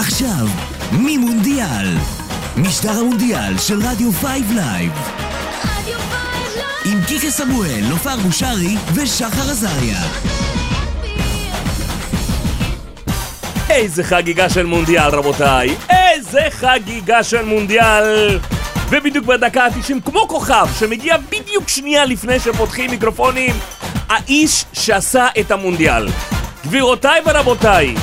עכשיו, מימונדיאל. משדר המונדיאל של רדיו 5 Live. עם קיקה סמואל, נופר בושרי ושחר עזריה. איזה חגיגה של מונדיאל, רבותיי! איזה חגיגה של מונדיאל! ובדיוק בדקה ה-90, כמו כוכב, שמגיע בדיוק שנייה לפני שפותחים מיקרופונים, האיש שעשה את המונדיאל. גבירותיי ורבותיי,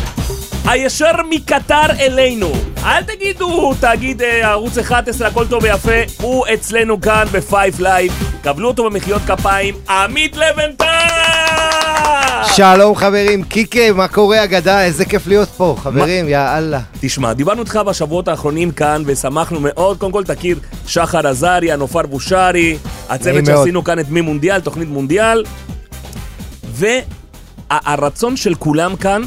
הישר מקטאר אלינו, אל תגידו תאגיד אה, ערוץ 11 הכל טוב ויפה, הוא אצלנו כאן ב Five Live, קבלו אותו במחיאות כפיים, עמית לוינטל! שלום חברים, קיקה, מה קורה אגדה? איזה כיף להיות פה, חברים, יא אללה. תשמע, דיברנו איתך בשבועות האחרונים כאן ושמחנו מאוד, קודם כל תכיר שחר עזריה, נופר בושרי, הצוות. שעשינו כאן את מימונדיאל, תוכנית מונדיאל, והרצון של כולם כאן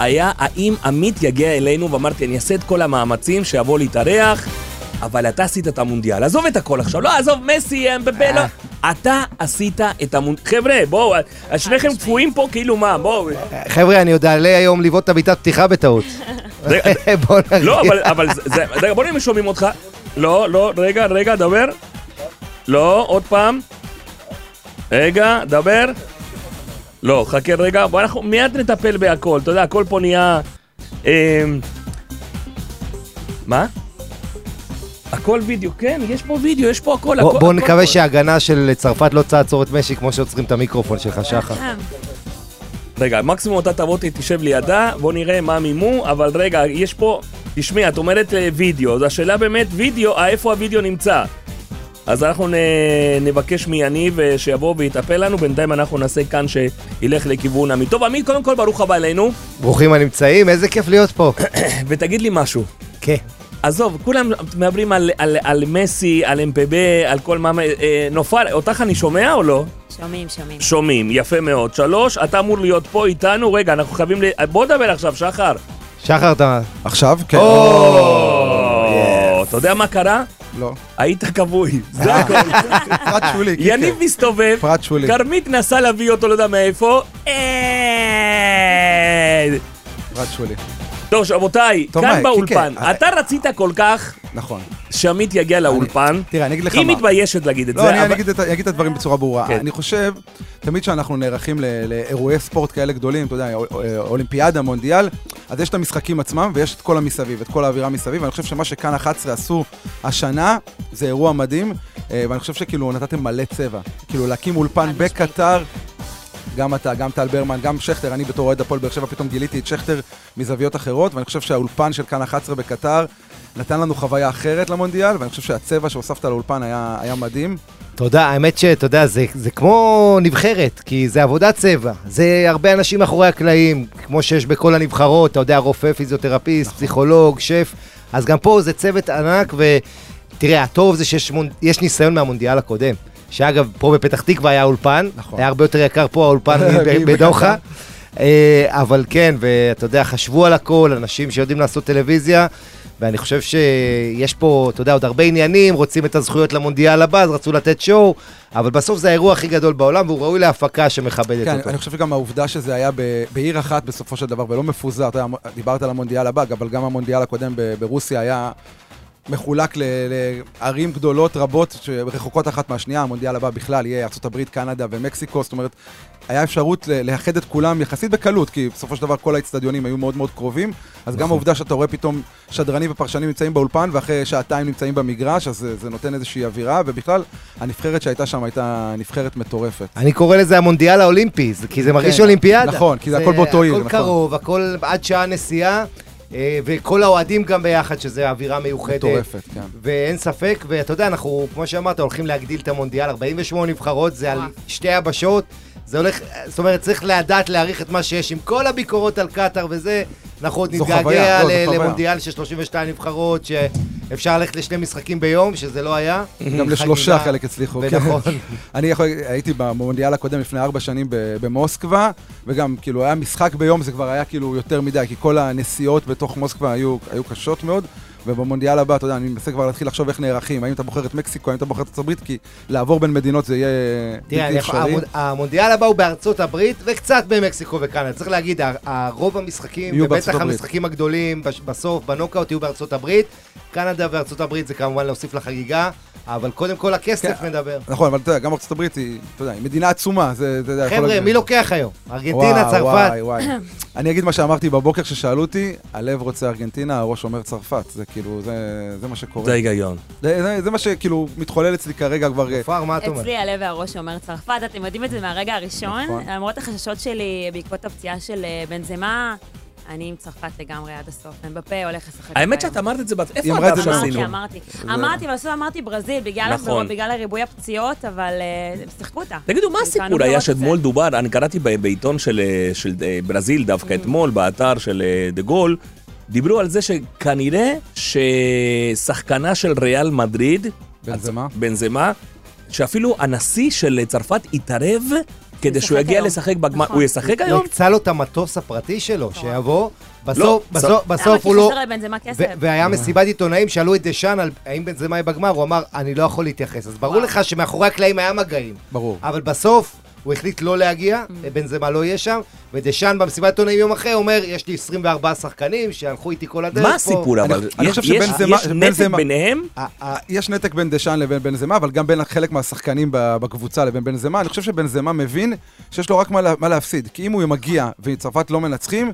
היה האם עמית יגיע אלינו, ואמרתי, אני אעשה את כל המאמצים שיבוא להתארח, אבל אתה עשית את המונדיאל, עזוב את הכל עכשיו, לא, עזוב, מסי, אמבפה, לא, אתה עשית את המונדיאל, חבר'ה, בואו, שניכם קפואים פה כאילו מה, בואו, חבר'ה, אני עוד אעלה היום לבעוט את הביתת פתיחה בטעות. רגע, בוא נרגיע. לא, אבל, רגע, בוא נראה אם שומעים אותך. לא, לא, רגע, רגע, דבר. לא, עוד פעם. רגע, דבר. לא, חכה רגע, בוא אנחנו מיד נטפל בהכל, אתה יודע, הכל פה נהיה... אמ... מה? הכל וידאו, כן, יש פה וידאו, יש פה הכל, בוא- הכל. בוא הכל נקווה. שההגנה של צרפת לא תעצור את משי כמו שעוצרים את המיקרופון שלך, שחר. רגע, מקסימום אתה תבוא, תשב לידה, בוא נראה מה מימו, אבל רגע, יש פה... תשמעי, את אומרת אה, וידאו, אז השאלה באמת, וידאו, אה, איפה הוידאו נמצא? אז אנחנו נ... נבקש מיניב אה, שיבוא ויטפל לנו, בינתיים אנחנו נעשה כאן שילך לכיוון עמית. טוב, עמית, קודם כל ברוך הבא אלינו, ברוכים הנמצאים, איזה כיף להיות פה. ותגיד לי משהו. כן. עזוב, כולם מדברים על, על, על מסי, על אמפבה, על כל מה... אה, נופר, אותך אני שומע או לא? שומעים, שומעים. שומעים, יפה מאוד. שלוש, אתה אמור להיות פה איתנו, רגע, אנחנו חייבים ל... בוא נדבר עכשיו, שחר. שחר, אתה... עכשיו? כן. או, אתה יודע מה קרה? לא. היית כבוי, זה הכל. פרט שולי, קיקה. יניב מסתובב, פרט שולי. כרמית נסע להביא אותו, לא יודע מאיפה. אה, פרט שולי. טוב, רבותיי, כאן מה, באולפן, קיקה, אתה רצית כל כך נכון. שעמית יגיע לאולפן. תראה, אני אגיד לך היא מה. מתביישת להגיד את לא, זה, אבל- אני אגיד את הדברים בצורה ברורה. כן. אני חושב, תמיד כשאנחנו נערכים לאירועי ספורט כאלה גדולים, אתה יודע, אול- אולימפיאדה, מונדיאל, אז יש את המשחקים עצמם ויש את כל המסביב, את כל האווירה מסביב, ואני חושב שמה שכאן 11 עשו השנה, זה אירוע מדהים, אה, ואני חושב שכאילו נתתם מלא צבע. כאילו להקים אולפן. בקטר. גם אתה, גם טל ברמן, גם שכטר, אני בתור אוהד הפועל באר שבע פתאום גיליתי את שכטר מזוויות אחרות, ואני חושב שהאולפן של כאן 11 בקטר נתן לנו חוויה אחרת למונדיאל, ואני חושב שהצבע שהוספת לאולפן היה, היה מדהים. תודה, האמת שאתה יודע, זה, זה כמו נבחרת, כי זה עבודת צבע. זה הרבה אנשים מאחורי הקלעים, כמו שיש בכל הנבחרות, אתה יודע, רופא, פיזיותרפיסט, פסיכולוג, שף, אז גם פה זה צוות ענק, ותראה, הטוב זה שיש מונ... ניסיון מהמונדיאל הקודם. שאגב, פה בפתח תקווה היה אולפן, נכון. היה הרבה יותר יקר פה האולפן בדוחה. אה, אבל כן, ואתה יודע, חשבו על הכל, אנשים שיודעים לעשות טלוויזיה, ואני חושב שיש פה, אתה יודע, עוד הרבה עניינים, רוצים את הזכויות למונדיאל הבא, אז רצו לתת שואו, אבל בסוף זה האירוע הכי גדול בעולם, והוא ראוי להפקה שמכבדת כן, אותו. אני חושב שגם העובדה שזה היה ב- בעיר אחת בסופו של דבר, ולא מפוזר, אתה יודע, דיברת על המונדיאל הבא, אבל גם המונדיאל הקודם ברוסיה היה מחולק לערים גדולות רבות, שרחוקות אחת מהשנייה, המונדיאל הבא בכלל יהיה ארה"ב, קנדה ומקסיקו, זאת אומרת, היה אפשרות לאחד את כולם יחסית בקלות, כי בסופו של דבר כל האצטדיונים היו מאוד מאוד קרובים, אז גם העובדה שאתה רואה פתאום שדרנים ופרשנים נמצאים באולפן, ואחרי שעתיים נמצאים במגרש, אז זה, זה נותן איזושהי אווירה, ובכלל, הנבחרת שהייתה שם הייתה נבחרת מטורפת. אני קורא לזה המונדיאל האולימפי, זה- כי זה מרגיש כן, אולימפיאדה. נכון, כי זה הכל באותו עיר, הכל נכון. קרוב, הכל עד שעה נסיעה, וכל האוהדים גם ביחד, שזה אווירה מיוחדת. מטורפת, כן. ואין ספק, ואתה יודע, אנחנו, כמו שאמרת, הולכים להגדיל את המונדיאל, 48 נבחרות, זה על. שתי יבשות, זה הולך, זאת אומרת, צריך לדעת להעריך את מה שיש, עם כל הביקורות על קטאר וזה, אנחנו עוד נתגעגע לא. למונדיאל של 32 נבחרות, שאפשר ללכת לשני משחקים ביום, שזה לא היה. גם לשלושה. חלק הצליחו. כן. ונכון. אני יכול, הייתי במונדיאל הקודם לפני ארבע שנים במוסקבה, וגם כאילו היה משחק ביום, זה כבר היה כאילו יותר מדי, כי כל הנסיעות בתוך מוסקבה היו, היו קשות מאוד. ובמונדיאל הבא, אתה יודע, אני מנסה כבר להתחיל לחשוב איך נערכים, האם אתה בוחר את מקסיקו, האם אתה בוחר את ארצות הברית, כי לעבור בין מדינות זה יהיה בלתי אפשרי. המונ- המונדיאל הבא הוא בארצות הברית וקצת במקסיקו וקנדה. צריך להגיד, רוב המשחקים, ובטח. המשחקים הגדולים בסוף, בנוקאוט, יהיו בארצות הברית. קנדה וארצות הברית זה כמובן להוסיף לחגיגה, אבל קודם כל הכסף כן. מדבר. נכון, אבל אתה יודע, גם ארצות הברית היא, אתה יודע, היא מדינה עצומה, זה, אתה יודע, יכול חבר'ה, מי לוקח היום? ארגנטינה, צרפת? וואי, וואי. אני אגיד מה שאמרתי בבוקר כששאלו אותי, הלב רוצה ארגנטינה, הראש אומר צרפת. זה כאילו, זה, זה מה שקורה. זה ההיגיון. זה, זה, זה מה שכאילו מתחולל אצלי כרגע כבר... אה, פאר, מה את אומרת? אצלי הלב והראש אומר צרפת, אתם יודעים את זה מהרגע הראשון. נכון. למרות החששות שלי בעקבות הפציעה של אה, בנזמה, אני עם צרפת לגמרי עד הסוף. אמבפה הולך לשחק. האמת שאת אמרת את זה, איפה אמרה את הדף זה שעשינו? אמרתי, אמרתי. אמרתי, בסוף אמרתי ברזיל, בגלל נכון. הריבוי הפציעות, אבל אה, הם שיחקו אותה. תגידו, מה הסיפור היה. שאתמול דובר, אני קראתי בעיתון של אה, של, אה, ברזיל דווקא אתמול, באתר של אה, דה גול, דיברו על זה שכנראה ששחקנה של ריאל מדריד, בנזמה? בנזמה, שאפילו הנשיא של צרפת התערב כדי שהוא יגיע היום. לשחק בגמר. נכון. הוא ישחק הוא היום? הקצה לו את המטוס הפרטי שלו, נכון. שיבוא. בסוף, לא, בסוף, למה? בסוף כי הוא לא... והיה מסיבת עיתונאים, שאלו את דשאן על האם בנזמה יהיה בגמר, הוא אמר, אני לא יכול להתייחס. אז ברור וואו. לך שמאחורי הקלעים היה מגעים. ברור. אבל בסוף הוא החליט לא להגיע, בנזמה לא יהיה שם, ודשאן במסיבת עיתונאים יום אחרי אומר, יש לי 24 שחקנים שהלכו איתי כל הדרך פה. מה הסיפור אבל? אני יש- נתק ביניהם? יש נתק בין דשאן לבין בנזמה, אבל גם בין חלק מהשחקנים בקבוצה לבין בנזמה. אני חושב שבנזמה מבין שיש לו רק מה לה- מה להפסיד. כי אם הוא מגיע וצרפת לא מנצחים,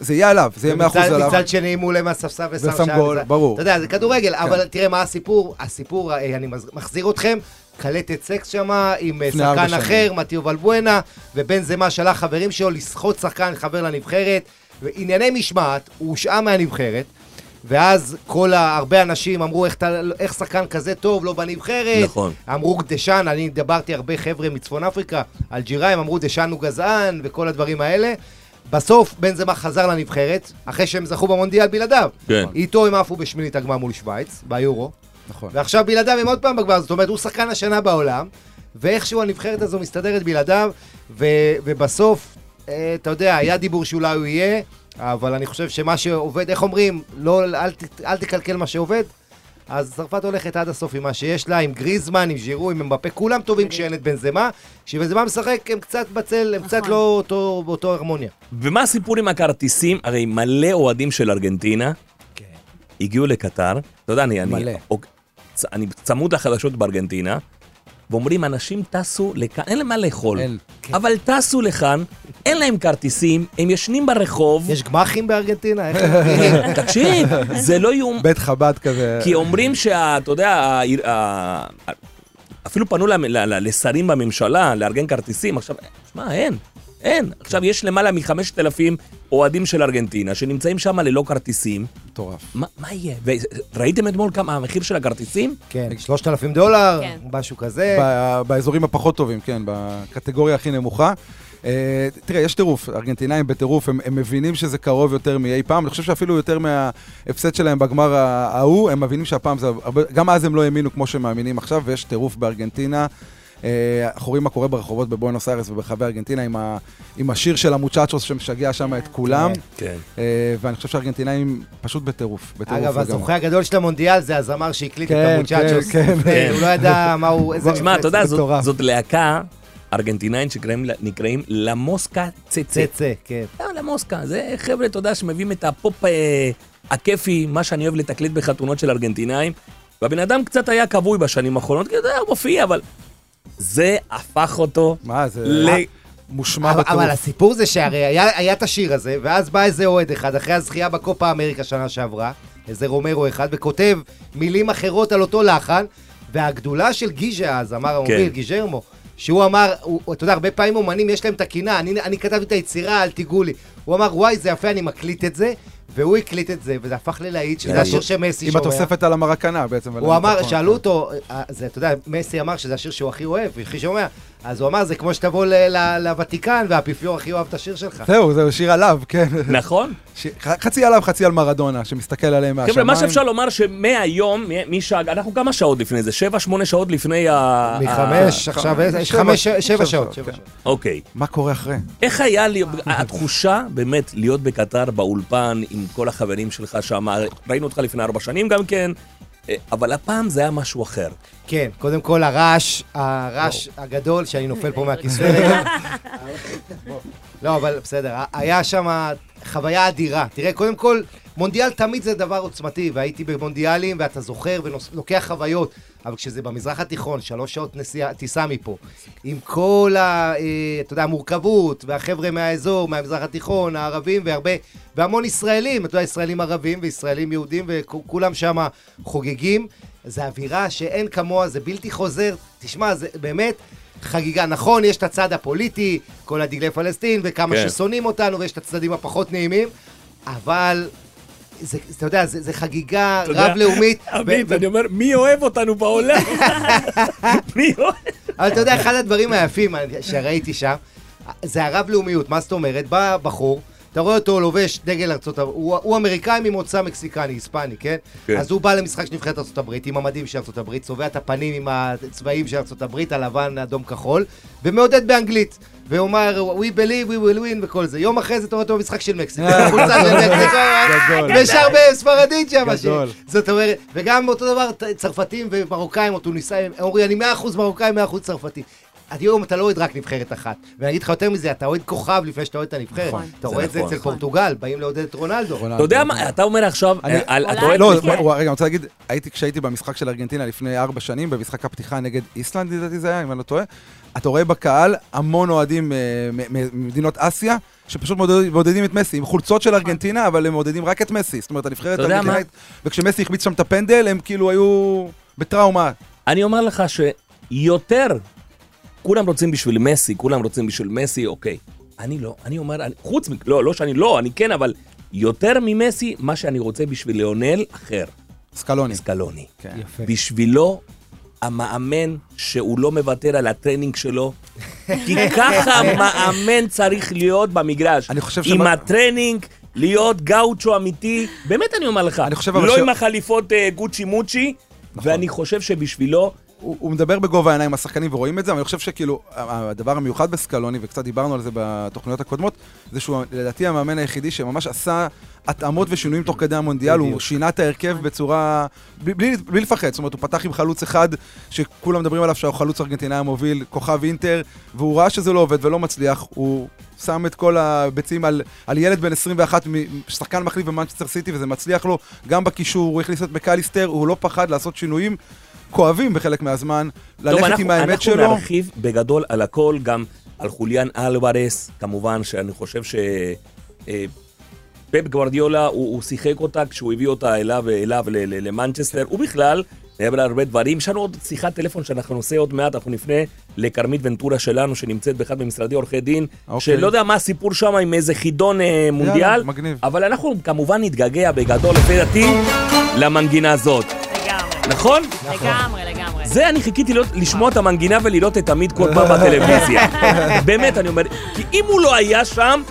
זה יהיה עליו, זה יהיה 100% ומצד- עליו. מצד שני, אם הוא עולה מהספסל ושם ושם שער, גול, ברור. אתה יודע, זה כדורגל, אבל תראה מה הסיפור, הסיפור, אה, אני מחזיר אתכם, קלטת סקס שמה, עם אה, שחקן. אחר, מתיו ולבואנה, ובן זמה שלח חברים שלו לסחוט שחקן חבר לנבחרת, וענייני משמעת, הוא הושעה מהנבחרת. ואז כל ה... הרבה אנשים אמרו איך, אתה- איך שחקן כזה טוב לא בנבחרת. נכון. אמרו דשאן, אני דיברתי הרבה חבר'ה מצפון אפריקה, אלג'יראים, אמרו דשאן הוא גזען וכל הדברים האלה. בסוף בנזמה חזר לנבחרת, אחרי שהם זכו במונדיאל בלעדיו. כן. איתו הם עפו בשמינית הגמר מול שווייץ, ביורו. נכון. ועכשיו בלעדיו הם עוד פעם בגמר, זאת אומרת, הוא שחקן השנה בעולם, ואיכשהו הנבחרת הזו מסתדרת בלעדיו, ו, ובסוף, אה, אתה יודע, היה דיבור שאולי הוא יהיה, אבל אני חושב שמה שעובד, איך אומרים, לא, אל, ת- אל תקלקל מה שעובד. אז צרפת הולכת עד הסוף עם מה שיש לה, עם גריזמן, עם ז'ירו, עם אמבפה, כולם טובים כשאין את בנזמה. כשבנזמה משחק, הם קצת בצל, הם קצת נכון. לא אותו, באותו הרמוניה. ומה הסיפור עם הכרטיסים? הרי מלא אוהדים של ארגנטינה הגיעו לקטר. אתה יודע, אני, אני, מלא. אני צמוד לחדשות בארגנטינה, ואומרים, אנשים טסו לכאן, אין להם מה לאכול. אין. אבל טסו לכאן, אין להם כרטיסים, הם ישנים ברחוב. יש גמחים בארגנטינה? תקשיב, זה לא יאום... בית חב"ד כזה. כי אומרים שה... אתה יודע, ה- אפילו פנו למ- ל- ל- לשרים בממשלה לארגן כרטיסים, עכשיו, שמע, אין, אין. עכשיו יש למעלה מחמשת אלפים אוהדים של ארגנטינה שנמצאים שם ללא כרטיסים. מטורף. מה, מה יהיה? וראיתם אתמול כמה המחיר של הכרטיסים? כן, 3,000 דולר, כן. משהו כזה. ב- באזורים הפחות טובים, כן, בקטגוריה הכי נמוכה. אה, תראה, יש טירוף, ארגנטינאים בטירוף, הם, הם מבינים שזה קרוב יותר מאי פעם, אני חושב שאפילו יותר מההפסד שלהם בגמר ההוא, הם מבינים שהפעם זה הרבה, גם אז הם לא האמינו כמו שהם מאמינים עכשיו, ויש טירוף בארגנטינה. אה, אנחנו רואים מה קורה ברחובות בבואנוס איירס וברחבי ארגנטינה עם, ה, עם השיר של המוצ'צ'וס שמשגע שם את כולם, כן. אה, ואני חושב שהארגנטינאים פשוט בטירוף, בטירוף אגב. הזוכה הגדול של המונדיאל זה הזמר שהקליט כן, את המוצ'צ'וס. כן, כן. הוא לא ידע מה הוא... איזה... תשמע, אתה יודע, זאת-. זאת להקה ארגנטינאית שנקראים למוסקה צצה. צצה, כן. אה, למוסקה, זה חבר'ה, אתה יודע, שמביאים את הפופ אה, הכיפי, מה שאני אוהב לתקלט בחתונות של ארגנטינאים. והבן אדם קצת היה כבוי בשנים האחרונות, כי אתה יודע, הוא מופיע, אבל זה הפך אותו מה, זה ל... מושמע אבל, בטירוף. אבל הסיפור זה שהרי היה, היה את השיר הזה, ואז בא איזה אוהד אחד, אחרי הזכייה בקופה אמריקה שנה שעברה, איזה רומרו אחד, וכותב מילים אחרות על אותו לחן, והגדולה של גיז'ה אז, אמר המוביל, כן. גיז'רמו, שהוא אמר, הוא, אתה יודע, הרבה פעמים אומנים יש להם את הקינה, אני, אני כתבתי את היצירה, אל תיגעו לי. הוא אמר, וואי, זה יפה, אני מקליט את זה, והוא הקליט את זה, וזה הפך ללהיט, שזה. השיר שמסי עם שומע. התוספת על המרקנה בעצם. הוא אמר, שאלו. אותו, אה, זה, אתה יודע, מסי אמר שזה השיר שהוא הכי אוהב, הכי שומע, אז הוא אמר, זה כמו שתבוא ל- ל- לוותיקן והאפיפיור הכי אוהב את השיר שלך. זהו, זהו, שיר עליו, כן. נכון? חצי עליו, חצי על מרדונה, שמסתכל עליהם מהשמיים. חבר'ה, מה שאפשר לומר שמהיום, אנחנו כמה שעות לפני זה? שבע, שמונה שעות לפני ה... מחמש, עכשיו שבע- חמש, שבע שבע שעות. כן. אוקיי. מה קורה אחרי? איך היה לי, התחושה באמת להיות בקטר באולפן עם כל החברים שלך שם, ראינו אותך לפני ארבע שנים גם כן, אבל הפעם זה היה משהו אחר. כן, קודם כל הרעש, הרעש הגדול, שאני נופל פה מהכיסא רגע. לא, אבל בסדר, היה שם חוויה אדירה. תראה, קודם כל, מונדיאל תמיד זה דבר עוצמתי, והייתי במונדיאלים, ואתה זוכר ולוקח חוויות, אבל כשזה במזרח התיכון, שלוש שעות נסיעה, טיסה מפה, עם כל ה... אה, אתה יודע, המורכבות, והחבר'ה מהאזור, מהמזרח התיכון, הערבים, והרבה, והמון ישראלים, אתה יודע, ישראלים ערבים וישראלים יהודים, וכולם שם חוגגים. זה אווירה שאין כמוה, זה בלתי חוזר. תשמע, זה באמת חגיגה. נכון, יש את הצד הפוליטי, כל הדגלי פלסטין, וכמה כן. ששונאים אותנו, ויש את הצדדים הפחות נעימים, אבל... זה, אתה יודע, זה, זה חגיגה רב-לאומית. עמית, ו- אני אומר, מי אוהב אותנו בעולם? מי אוהב? אבל אתה יודע, אחד הדברים היפים שראיתי שם, זה הרב-לאומיות. מה זאת אומרת? בא בחור, אתה רואה אותו לובש דגל ארצות הברית, הוא, הוא אמריקאי ממוצא מקסיקני, היספני, כן? כן. אז הוא בא למשחק של נבחרת ארצות הברית עם המדים של ארצות הברית, צובע את הפנים עם הצבעים של ארצות הברית, הלבן, אדום, כחול, ומעודד באנגלית. והוא אומר, We believe, we will win וכל זה. יום אחרי זה אתה רואה אותו במשחק של מקסיקו, חולצה של מקסיקו, גדול. ושר בספרדית שם. גדול. זאת אומרת, וגם אותו דבר, צרפתים ומרוקאים או טוניסאים, הם אומרים, אני 100% מרוקאי, 100% צרפתי. היום אתה לא אוהד רק נבחרת אחת. ואני אגיד לך יותר מזה, אתה אוהד כוכב לפני שאתה אוהד את הנבחרת. נכון. אתה רואה את זה נכון. אצל פורטוגל, באים לעודד את רונלדו. אתה יודע מה, אתה אומר עכשיו, אני- אה, אתה אולי- אוהד... לא, רגע, אני רוצה להגיד, הייתי, כשהייתי במשחק של ארגנטינה לפני ארבע שנים, במשחק הפתיחה נגד איסלנד, לדעתי זה היה, אם אני לא טועה, אתה רואה בקהל המון אוהדים אה, ממדינות אסיה, שפשוט מעודד- מעודדים את מסי, עם חולצות של ארגנטינה, אבל הם מעודדים רק את מסי. זאת אומרת, הנבחרת? הארגנטינאית, וכשמסי החמיץ שם את הפנדל, הם כאילו היו בטראומה. אני אומר לך שיותר, כולם רוצים בשביל מסי, כולם רוצים בשביל מסי, אוקיי. אני לא, אני אומר, אני, חוץ מ... לא, לא שאני לא, אני כן, אבל יותר ממסי, מה שאני רוצה בשביל ליאונל, אחר. סקלוני. סקלוני. כן. יפה. בשבילו, המאמן שהוא לא מוותר על הטרנינג שלו, כי ככה מאמן צריך להיות במגרש. אני חושב עם שמה- הטרנינג, להיות גאוצ'ו אמיתי. באמת אני אומר לך, אני חושב לא ש- נכון. עם החליפות אה, גוצ'י מוצ'י, ואני חושב שבשבילו, הוא, הוא מדבר בגובה העיניים עם השחקנים ורואים את זה, אבל אני חושב שכאילו, הדבר המיוחד בסקלוני, וקצת דיברנו על זה בתוכניות הקודמות, זה שהוא לדעתי המאמן היחידי שממש עשה התאמות ושינויים תוך כדי המונדיאל, הוא בדיוק. שינה את ההרכב בצורה... בלי, בלי, בלי לפחד, זאת אומרת, הוא פתח עם חלוץ אחד, שכולם מדברים עליו שהוא חלוץ ארגנטינאי המוביל, כוכב אינטר, והוא ראה שזה לא עובד ולא מצליח, הוא שם את כל הביצים על, על ילד בן 21, מ- שחקן מחליף במנצ'סטר סיטי, וזה מצליח לו, גם בקישור, הוא הכניס את מקליסטר, הוא לא פחד לעשות שינויים. כואבים בחלק מהזמן, טוב, ללכת אנחנו- עם האמת אנחנו שלו. נרחיב בגדול על הכל, גם על חוליאן אלוורס, כמובן שאני חושב ש... אה, פפ גוורדיולה, הוא, הוא שיחק אותה כשהוא הביא אותה אליו, אליו למנצ'סטר, ובכלל, מעבר להרבה דברים, יש לנו עוד שיחת טלפון שאנחנו נעשה עוד מעט, אנחנו נפנה לכרמית ונטורה שלנו, שנמצאת באחד ממשרדי עורכי דין, אוקיי. שלא יודע מה הסיפור שם עם איזה חידון אה, מונדיאל, מגניב. אבל אנחנו כמובן נתגעגע בגדול, לפי דעתי, למנגינה הזאת. נכון? לגמרי, לגמרי. זה אני חיכיתי להיות, לשמוע את המנגינה ולראות את עמית כל פעם בטלוויזיה. באמת, אני אומר, כי אם הוא לא היה שם,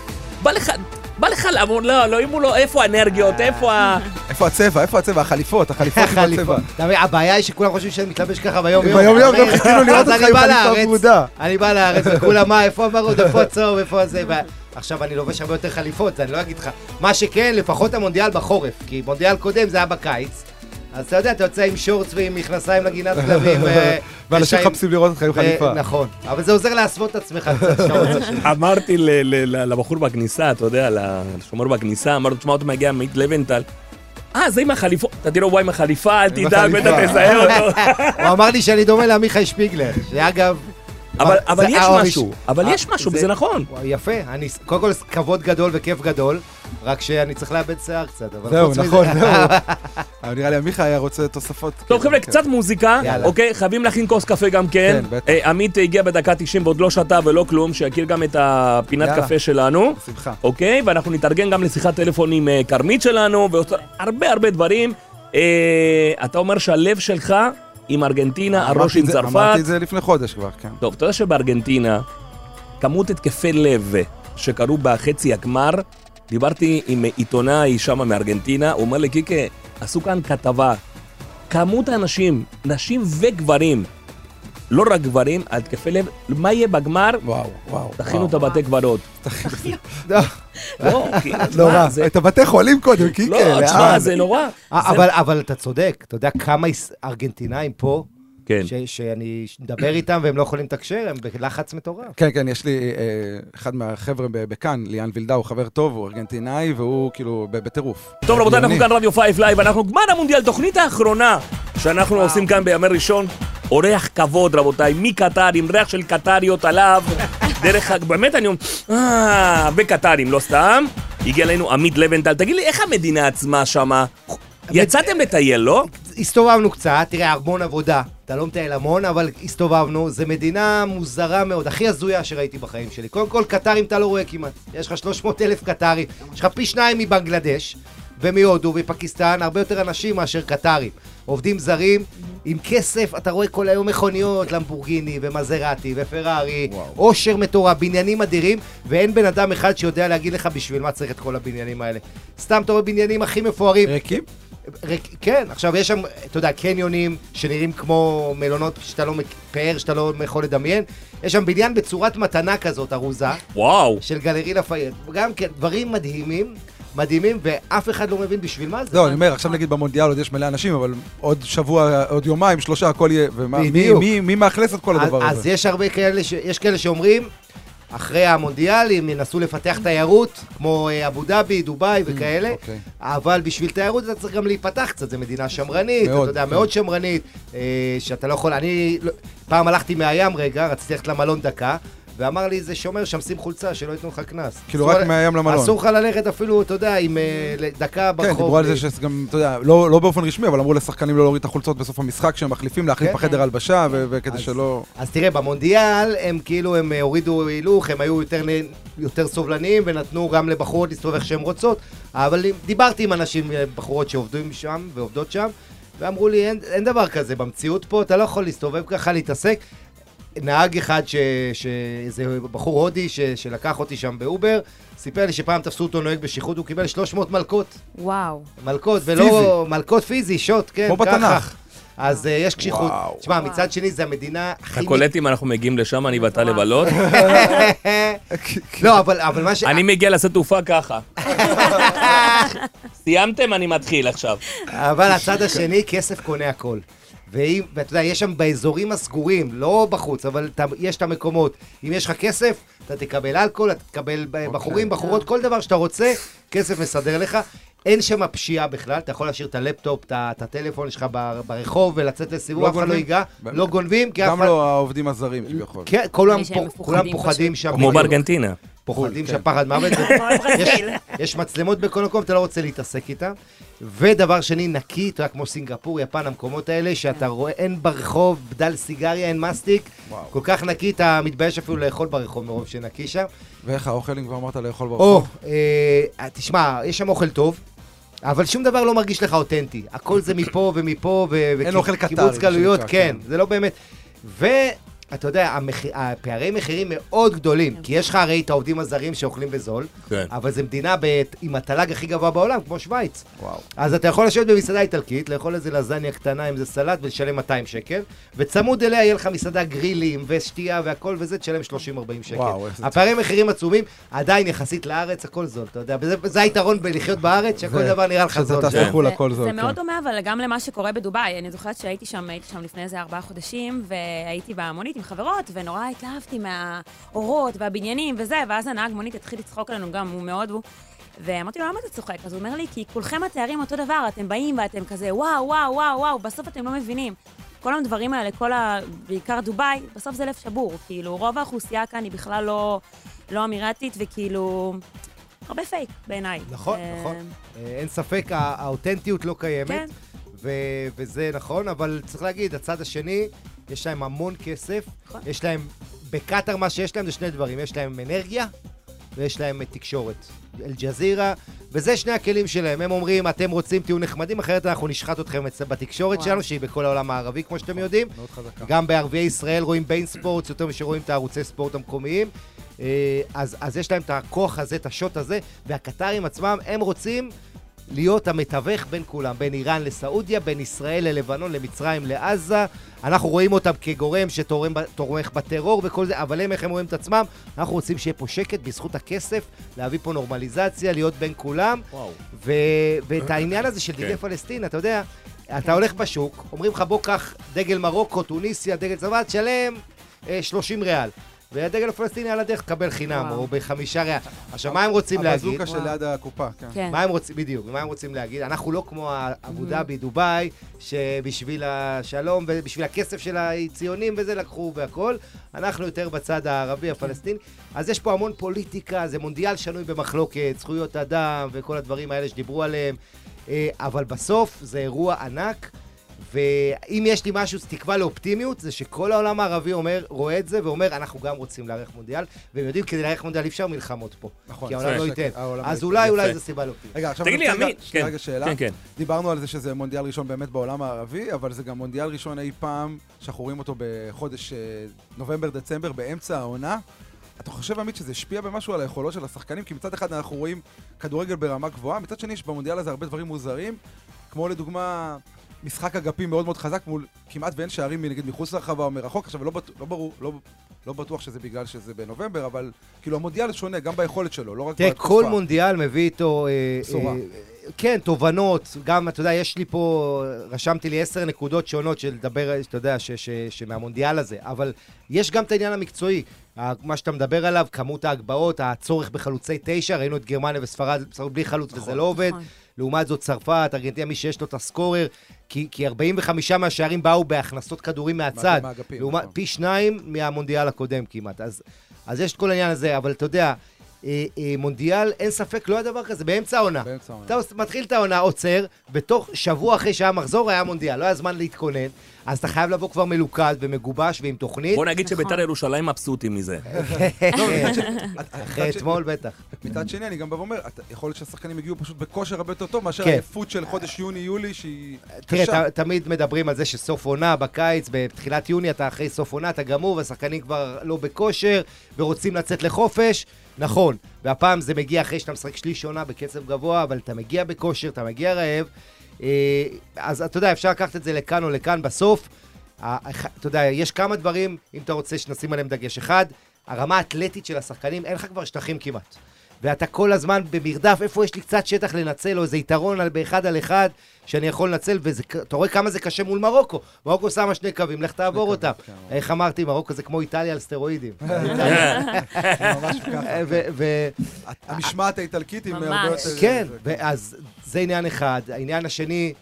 בא לך, בא לך לעמוד, לא, לא, אם הוא לא, איפה האנרגיות, איפה ה... איפה הצבע? איפה הצבע? החליפות, החליפות עם. הצבע. אתה מבין, הבעיה היא שכולם חושבים שאני מתלבש ככה ביום יום. ביום יום, גם? חיכינו לראות אותך אני עם חליפה ורודה. אני בא לארץ, וכולם, מה, איפה הוורוד, איפה הצהוב, איפה זה, ו- עכשיו אני לובש הרבה יותר חליפות, אני לא אגיד לך. מה שכן, לפחות המונדיאל בחורף, כי מונדיאל קודם זה היה בקיץ. אז אתה יודע, אתה יוצא עם שורטס ועם מכנסיים לגינת כלבים. ו- ואנשים מחפשים לראות אותך עם ו- חליפה. נכון, אבל זה עוזר להסוות את עצמך קצת. אמרתי לבחור בכניסה, אתה יודע, לשומר בכניסה, אמרתי, תשמע, אתה מגיע מעמית לבנטל. אה, זה עם החליפות, אתה תראה, הוא עם החליפה, אל תדאג. בטח תזהה אותו. הוא אמר לי שאני דומה לעמיחי שפיגלר, שאגב... אבל אבל יש משהו, הראשון. אבל אה, יש משהו, זה- וזה נכון. יפה, אני, קודם כל כבוד גדול וכיף גדול, רק שאני צריך לאבד שיער קצת, אבל זהו, חוץ מזה- נכון, זהו. אבל נראה לי עמיחה היה רוצה תוספות. טוב, כן, חבר'ה, כן. קצת מוזיקה. אוקיי? חייבים להכין כוס קפה גם כן. כן, בטח. אה, עמית הגיע בדקה 90 ועוד לא שתה ולא כלום, שיכיר גם את הפינת. קפה שלנו. בשמחה. אוקיי? ואנחנו נתארגן גם לשיחת טלפון עם אה, כרמית שלנו, ועוד הרבה דברים. אתה אומר שהלב שלך עם ארגנטינה, הראש עם צרפת. אמרתי את זה לפני חודש כבר, כן. טוב, אתה יודע שבארגנטינה, כמות התקפי לב שקרו בחצי הגמר, דיברתי עם עיתונאי שם מארגנטינה, הוא אומר לי, קיקה, עשו כאן כתבה. כמות האנשים, נשים וגברים, לא רק גברים, על התקפי לב, מה יהיה בגמר? וואו, וואו. תכינו את. הבתי קברות. לא, לא, נורא. זה- את הבתי חולים קודם, קיקה. לא, תשמע, לאן? זה נורא. אה, זה- אבל, אתה צודק, אתה יודע כמה ארגנטינאים פה, כן. ש, שאני מדבר איתם והם לא יכולים לתקשר, הם בלחץ מטורף. כן, כן, יש לי אה, אחד מהחבר'ה בכאן, ליאן וילדאו, הוא חבר טוב, הוא ארגנטינאי, והוא כאילו ב- בטירוף. טוב רבותיי, אנחנו. כאן רדיו Five Live, אנחנו גמר המונדיאל, תוכנית האחרונה שאנחנו עושים כאן בימי ראשון. אורח כבוד רבותיי, מקטאר, עם ריח של קטאריות עליו. דרך באמת אני אומר, אה, וקטרים, לא סתם. הגיע אלינו עמית לבנטל, תגיד לי, איך המדינה עצמה שמה? יצאתם לטייל, לא? הסתובבנו קצת, תראה, המון עבודה. אתה לא מטייל המון, אבל הסתובבנו. זו מדינה מוזרה מאוד, הכי הזויה שראיתי בחיים שלי. קודם כל, קטרים אתה לא רואה כמעט. יש לך 300 אלף קטרים, יש לך פי שניים מבנגלדש, ומהודו ופקיסטן, הרבה יותר אנשים מאשר קטרים. עובדים זרים, עם כסף, אתה רואה כל היום מכוניות, למבורגיני ומזרטי ופרארי, עושר מטורף, בניינים אדירים, ואין בן אדם אחד שיודע להגיד לך בשביל מה צריך את כל הבניינים האלה. סתם אתה רואה בניינים הכי מפוארים, ריקים? ריק- כן, עכשיו יש שם, אתה יודע, קניונים שנראים כמו מלונות שאתה לא, מק- פאר שאתה לא יכול לדמיין. יש שם בניין בצורת מתנה כזאת, ארוזה, וואו. של גלרי לפייט. גם כן, דברים מדהימים, מדהימים, ואף אחד לא מבין בשביל מה זה. לא, אני אומר, עכשיו נגיד במונדיאל עוד יש מלא אנשים, אבל עוד שבוע, עוד יומיים, שלושה, הכל יהיה... בדיוק. מי- מאכלס את כל הדבר אז, אז הזה? יש הרבה כאלה. יש כאלה שאומרים, אחרי המונדיאל, הם ינסו לפתח תיירות, כמו אה, אבו דאבי, דובאי וכאלה, אוקיי. אבל בשביל תיירות אתה צריך גם להיפתח קצת, זו מדינה שמרנית, מאוד, אתה יודע, כן. מאוד שמרנית, אה, שאתה לא יכול, אני לא- פעם הלכתי מהים רגע, רציתי ללכת למלון דקה, ואמר לי איזה שומר שם, שים חולצה, שלא ייתנו לך קנס. כאילו רק מהים למלון. אסור לך ללכת אפילו, אתה יודע, עם אה, דקה ברחוב. כן, דיברו על זה שגם, אתה יודע, לא לא באופן רשמי, אבל אמרו לשחקנים לא להוריד את החולצות בסוף המשחק, כשהם מחליפים, להחליף כן. בחדר הלבשה, ו- וכדי שלא... אז תראה, במונדיאל הם כאילו, הם אה, הורידו הילוך, הם היו יותר, סובלניים ונתנו גם לבחורות להסתובב איך שהן רוצות, אבל דיברתי עם אנשים, אה, בחורות שעובדים שם ועובדות שם, ואמרו לי, אין, אין דבר כזה, במציאות פה אתה לא יכול להסתובב ככה, להתעסק. נהג אחד, ש- שאיזה בחור הודי ש, שלקח אותי שם באובר, סיפר לי שפעם תפסו אותו נוהג בשכרות, הוא קיבל 300 מלקות. וואו. מלקות, ולא... מלקות פיזי, שוט, כן, כמו ככה. בתנ"ך. אז אה, יש קשיחות. וואו. תשמע, מצד שני, זה המדינה הכי... אתה קולט אם אנחנו מגיעים לשם, אני ואתה לבלות? לא, אבל, אבל מה ש... אני מגיע לשדה תעופה ככה. סיימתם? אני מתחיל עכשיו. אבל הצד השני, כסף קונה הכל. ואם, ואתה יודע, יש שם באזורים הסגורים, לא בחוץ, אבל אתה, יש את המקומות. אם יש לך כסף, אתה תקבל אלכוהול, אתה תקבל ב- בחורים, בחורות, כל דבר שאתה רוצה, כסף מסדר לך. אין שם פשיעה בכלל, אתה יכול להשאיר את הלפטופ, את הטלפון שלך ברחוב ולצאת לסיבוב, לא אף אחד לא? ייגע? לא גונבים, כי אף גם אחד... לא העובדים הזרים, כביכול. כן, כולם פוחדים. שם. כמו בדיוק. בארגנטינה. פוחדים כן. שם פחד מוות. יש, מצלמות בכל מקום, אתה לא רוצה להתעסק איתן. ודבר שני, נקי, אתה יודע, כמו סינגפור, יפן, המקומות האלה, שאתה רואה, אין ברחוב בדל סיגריה, אין מסטיק. וואו. כל כך נקי, אתה מתבייש אפילו לאכול ברחוב מרוב שנקי שם. ואיך האוכל, אם כבר אמרת לאכול או, ברחוב? אה, תשמע, יש שם אוכל טוב. אבל שום דבר לא מרגיש לך אותנטי. הכל זה מפה ומפה, ו- אין וכי- אוכל קטרי, קיבוץ מה גלויות, כן, כן. זה לא באמת. ואתה יודע, המח... הפערי מחירים מאוד גדולים, כי יש לך הרי את העובדים הזרים שאוכלים בזול, כן. אבל זו מדינה ב... עם התל"ג הכי גבוה בעולם, כמו שווייץ. וואו. אז אתה יכול לשבת במסעדה איטלקית, לאכול איזה לזניה קטנה עם איזה סלט ולשלם 200 שקל, וצמוד אליה יהיה לך מסעדה גרילים ושתייה והכל וזה, תשלם 30-40 שקל. וואו, זה הפערי מחירים עצומים, עדיין יחסית לארץ הכל זול, אתה יודע, וזה, וזה היתרון בלחיות בארץ, שכל ו- דבר נראה לך זול. טס שם. לחו"ל זה- זה כן. מאוד דומה, אבל גם למה שקורה בדובאי. אני זוכרת שהייתי שם, הייתי שם לפני איזה ארבעה חודשים, והייתי במונית עם חברות, ונורא התלהבתי מהאורות והבניינים וזה, ואז הנהג מונית התחיל לצחוק עלינו גם, הוא מאוד הוא. ואמרתי לו, למה אתה צוחק? אז הוא אומר לי, כי כולכם התארים אותו דבר, אתם באים ואתם כזה, וואו, וואו, וואו, וואו, בסוף אתם לא מבינים. כל הדברים האלה, כל ה... בעיקר דובאי, בסוף זה לב שבור. כאילו, רוב האוכלוסייה כאן היא בכלל לא, לא אמירתית, וכאילו, הרבה פייק בעיניי. נכון, אה, נכון. אה, אין ספק, הא- האותנטיות לא קיימת, כן. ו- וזה נכון, אבל צריך להגיד, הצד השני, יש להם המון כסף, נכון. יש להם, בקטאר מה שיש להם זה שני דברים, יש להם אנרגיה, ויש להם תקשורת. אל-ג'זירה, וזה שני הכלים שלהם. הם אומרים, אתם רוצים, תהיו נחמדים, אחרת אנחנו נשחט אתכם בתקשורת. שלנו, שהיא בכל העולם הערבי, כמו שאתם יודעים. מאוד חזקה. גם בערביי ישראל רואים ביין ספורט יותר מאשר רואים את הערוצי ספורט המקומיים. אה, אז, אז יש להם את הכוח הזה, את השוט הזה, והקטרים עצמם, הם רוצים להיות המתווך בין כולם, בין איראן לסעודיה, בין ישראל ללבנון, למצרים, לעזה. אנחנו רואים אותם כגורם שתורם ב- תומך בטרור וכל זה, אבל הם, איך הם רואים את עצמם? אנחנו רוצים שיהיה פה שקט בזכות הכסף, להביא פה נורמליזציה, להיות בין כולם. וואו. ו... ואת העניין הזה של דגלי כן. פלסטין, אתה יודע, אתה הולך בשוק, אומרים לך בוא קח דגל מרוקו, טוניסיה, דגל צבא, תשלם אה, 30 ריאל. והדגל הפלסטיני על הדרך תקבל חינם. או בחמישה ריאל. עכשיו, מה הם רוצים להגיד? הבזוקה שליד הקופה, כן. כן. מה הם רוצים, בדיוק, מה הם רוצים להגיד? אנחנו לא כמו אבו דאבי, דובאי, שבשביל השלום ובשביל הכסף של הציונים וזה לקחו והכל. אנחנו יותר בצד הערבי, הפלסטיני. אז יש פה המון פוליטיקה, זה מונדיאל שנוי במחלוקת, זכויות אדם וכל הדברים האלה שדיברו עליהם. אה, אבל בסוף זה אירוע ענק. ואם יש לי משהו, תקווה לאופטימיות, זה שכל העולם הערבי אומר, רואה את זה ואומר, אנחנו גם רוצים לארח מונדיאל, והם יודעים, כדי לארח מונדיאל אי אפשר מלחמות פה. נכון. כי העולם. לא ייתן. לא אז. אולי, אולי. זו סיבה לאופטימיות. רגע, עכשיו תגיד לי, אני רוצה עמית, כן, רגע שאלה. כן, כן. דיברנו על זה שזה מונדיאל ראשון באמת בעולם הערבי, אבל זה גם מונדיאל ראשון אי פעם, שאנחנו רואים אותו בחודש אה, נובמבר-דצמבר, באמצע העונה. אתה חושב, עמית, שזה השפיע במשהו על היכולות של השחקנים? כי מצד אחד אנחנו רואים כדורגל ברמה גבוהה, מצד שני יש במונדיאל הזה הרבה דברים מוזרים, כמו לדוגמה... משחק אגפים מאוד מאוד חזק מול כמעט ואין שערים נגיד מחוץ לרחבה או מרחוק, עכשיו לא, בטוח- לא ברור, לא, לא בטוח שזה בגלל שזה בנובמבר, אבל כאילו המונדיאל שונה גם ביכולת שלו, לא רק תראה, בתקופה. כל מונדיאל מביא איתו... אה, בשורה. אה, כן, תובנות, גם, אתה יודע, יש לי פה, רשמתי לי עשר נקודות שונות של לדבר, אתה יודע, ש, ש, שמהמונדיאל הזה, אבל יש גם את העניין המקצועי, מה שאתה מדבר עליו, כמות ההגבהות, הצורך בחלוצי תשע, ראינו את גרמניה וספרד בלי חלוץ וזה לא עובד. נכון. לעומת זאת צרפת, ארגנטינה, מי שיש לו את הסקורר, כי, כי 45 מהשערים באו בהכנסות כדורים מהצד, מהאגפים, לעומת, נכון. פי שניים מהמונדיאל הקודם כמעט. אז, אז יש את כל העניין הזה, אבל אתה יודע, אה, אה, מונדיאל, אין ספק, לא היה דבר כזה, באמצע העונה. באמצע העונה. אתה מתחיל את העונה, עוצר, בתוך שבוע אחרי שהיה מחזור היה מונדיאל, לא היה זמן להתכונן, אז אתה חייב לבוא כבר מלוכד ומגובש ועם תוכנית. בוא נגיד נכון. שביתר ירושלים מבסוטים מזה. אחרי מצד ש- אתמול בטח. מצד שני, אני גם בא ואומר, יכול להיות שהשחקנים הגיעו פשוט בכושר הרבה יותר טוב מאשר כן. העייפות של חודש יוני-יולי, שהיא תראה, קשה. ת, תמיד מדברים על זה שסוף עונה בקיץ, בתחילת יוני אתה אחרי סוף עונה, אתה גמור, והשחקנים כבר לא בכושר, ורוצים לצאת לחופש. נכון, והפעם זה מגיע אחרי שאתה משחק שליש עונה בקצב גבוה, אבל אתה מגיע בכושר, אתה מגיע רעב. אה, אז אתה יודע, אפשר לקחת את זה לכאן או לכאן. בסוף, ה- הח- אתה יודע, יש כמה דברים, אם אתה רוצה שנשים עליהם דגש. אחד, הרמה האתלטית של השחקנים, אין לך כבר שטחים כמעט. ואתה כל הזמן במרדף, איפה יש לי קצת שטח לנצל, או איזה יתרון על, באחד על אחד שאני יכול לנצל, ואתה רואה כמה זה קשה מול מרוקו. מרוקו שמה שני קווים, לך תעבור אותם. איך אמרתי, מרוקו זה כמו איטליה על סטרואידים. ממש ככה. המשמעת האיטלקית היא. הרבה יותר... כן, ואז זה עניין אחד. העניין השני,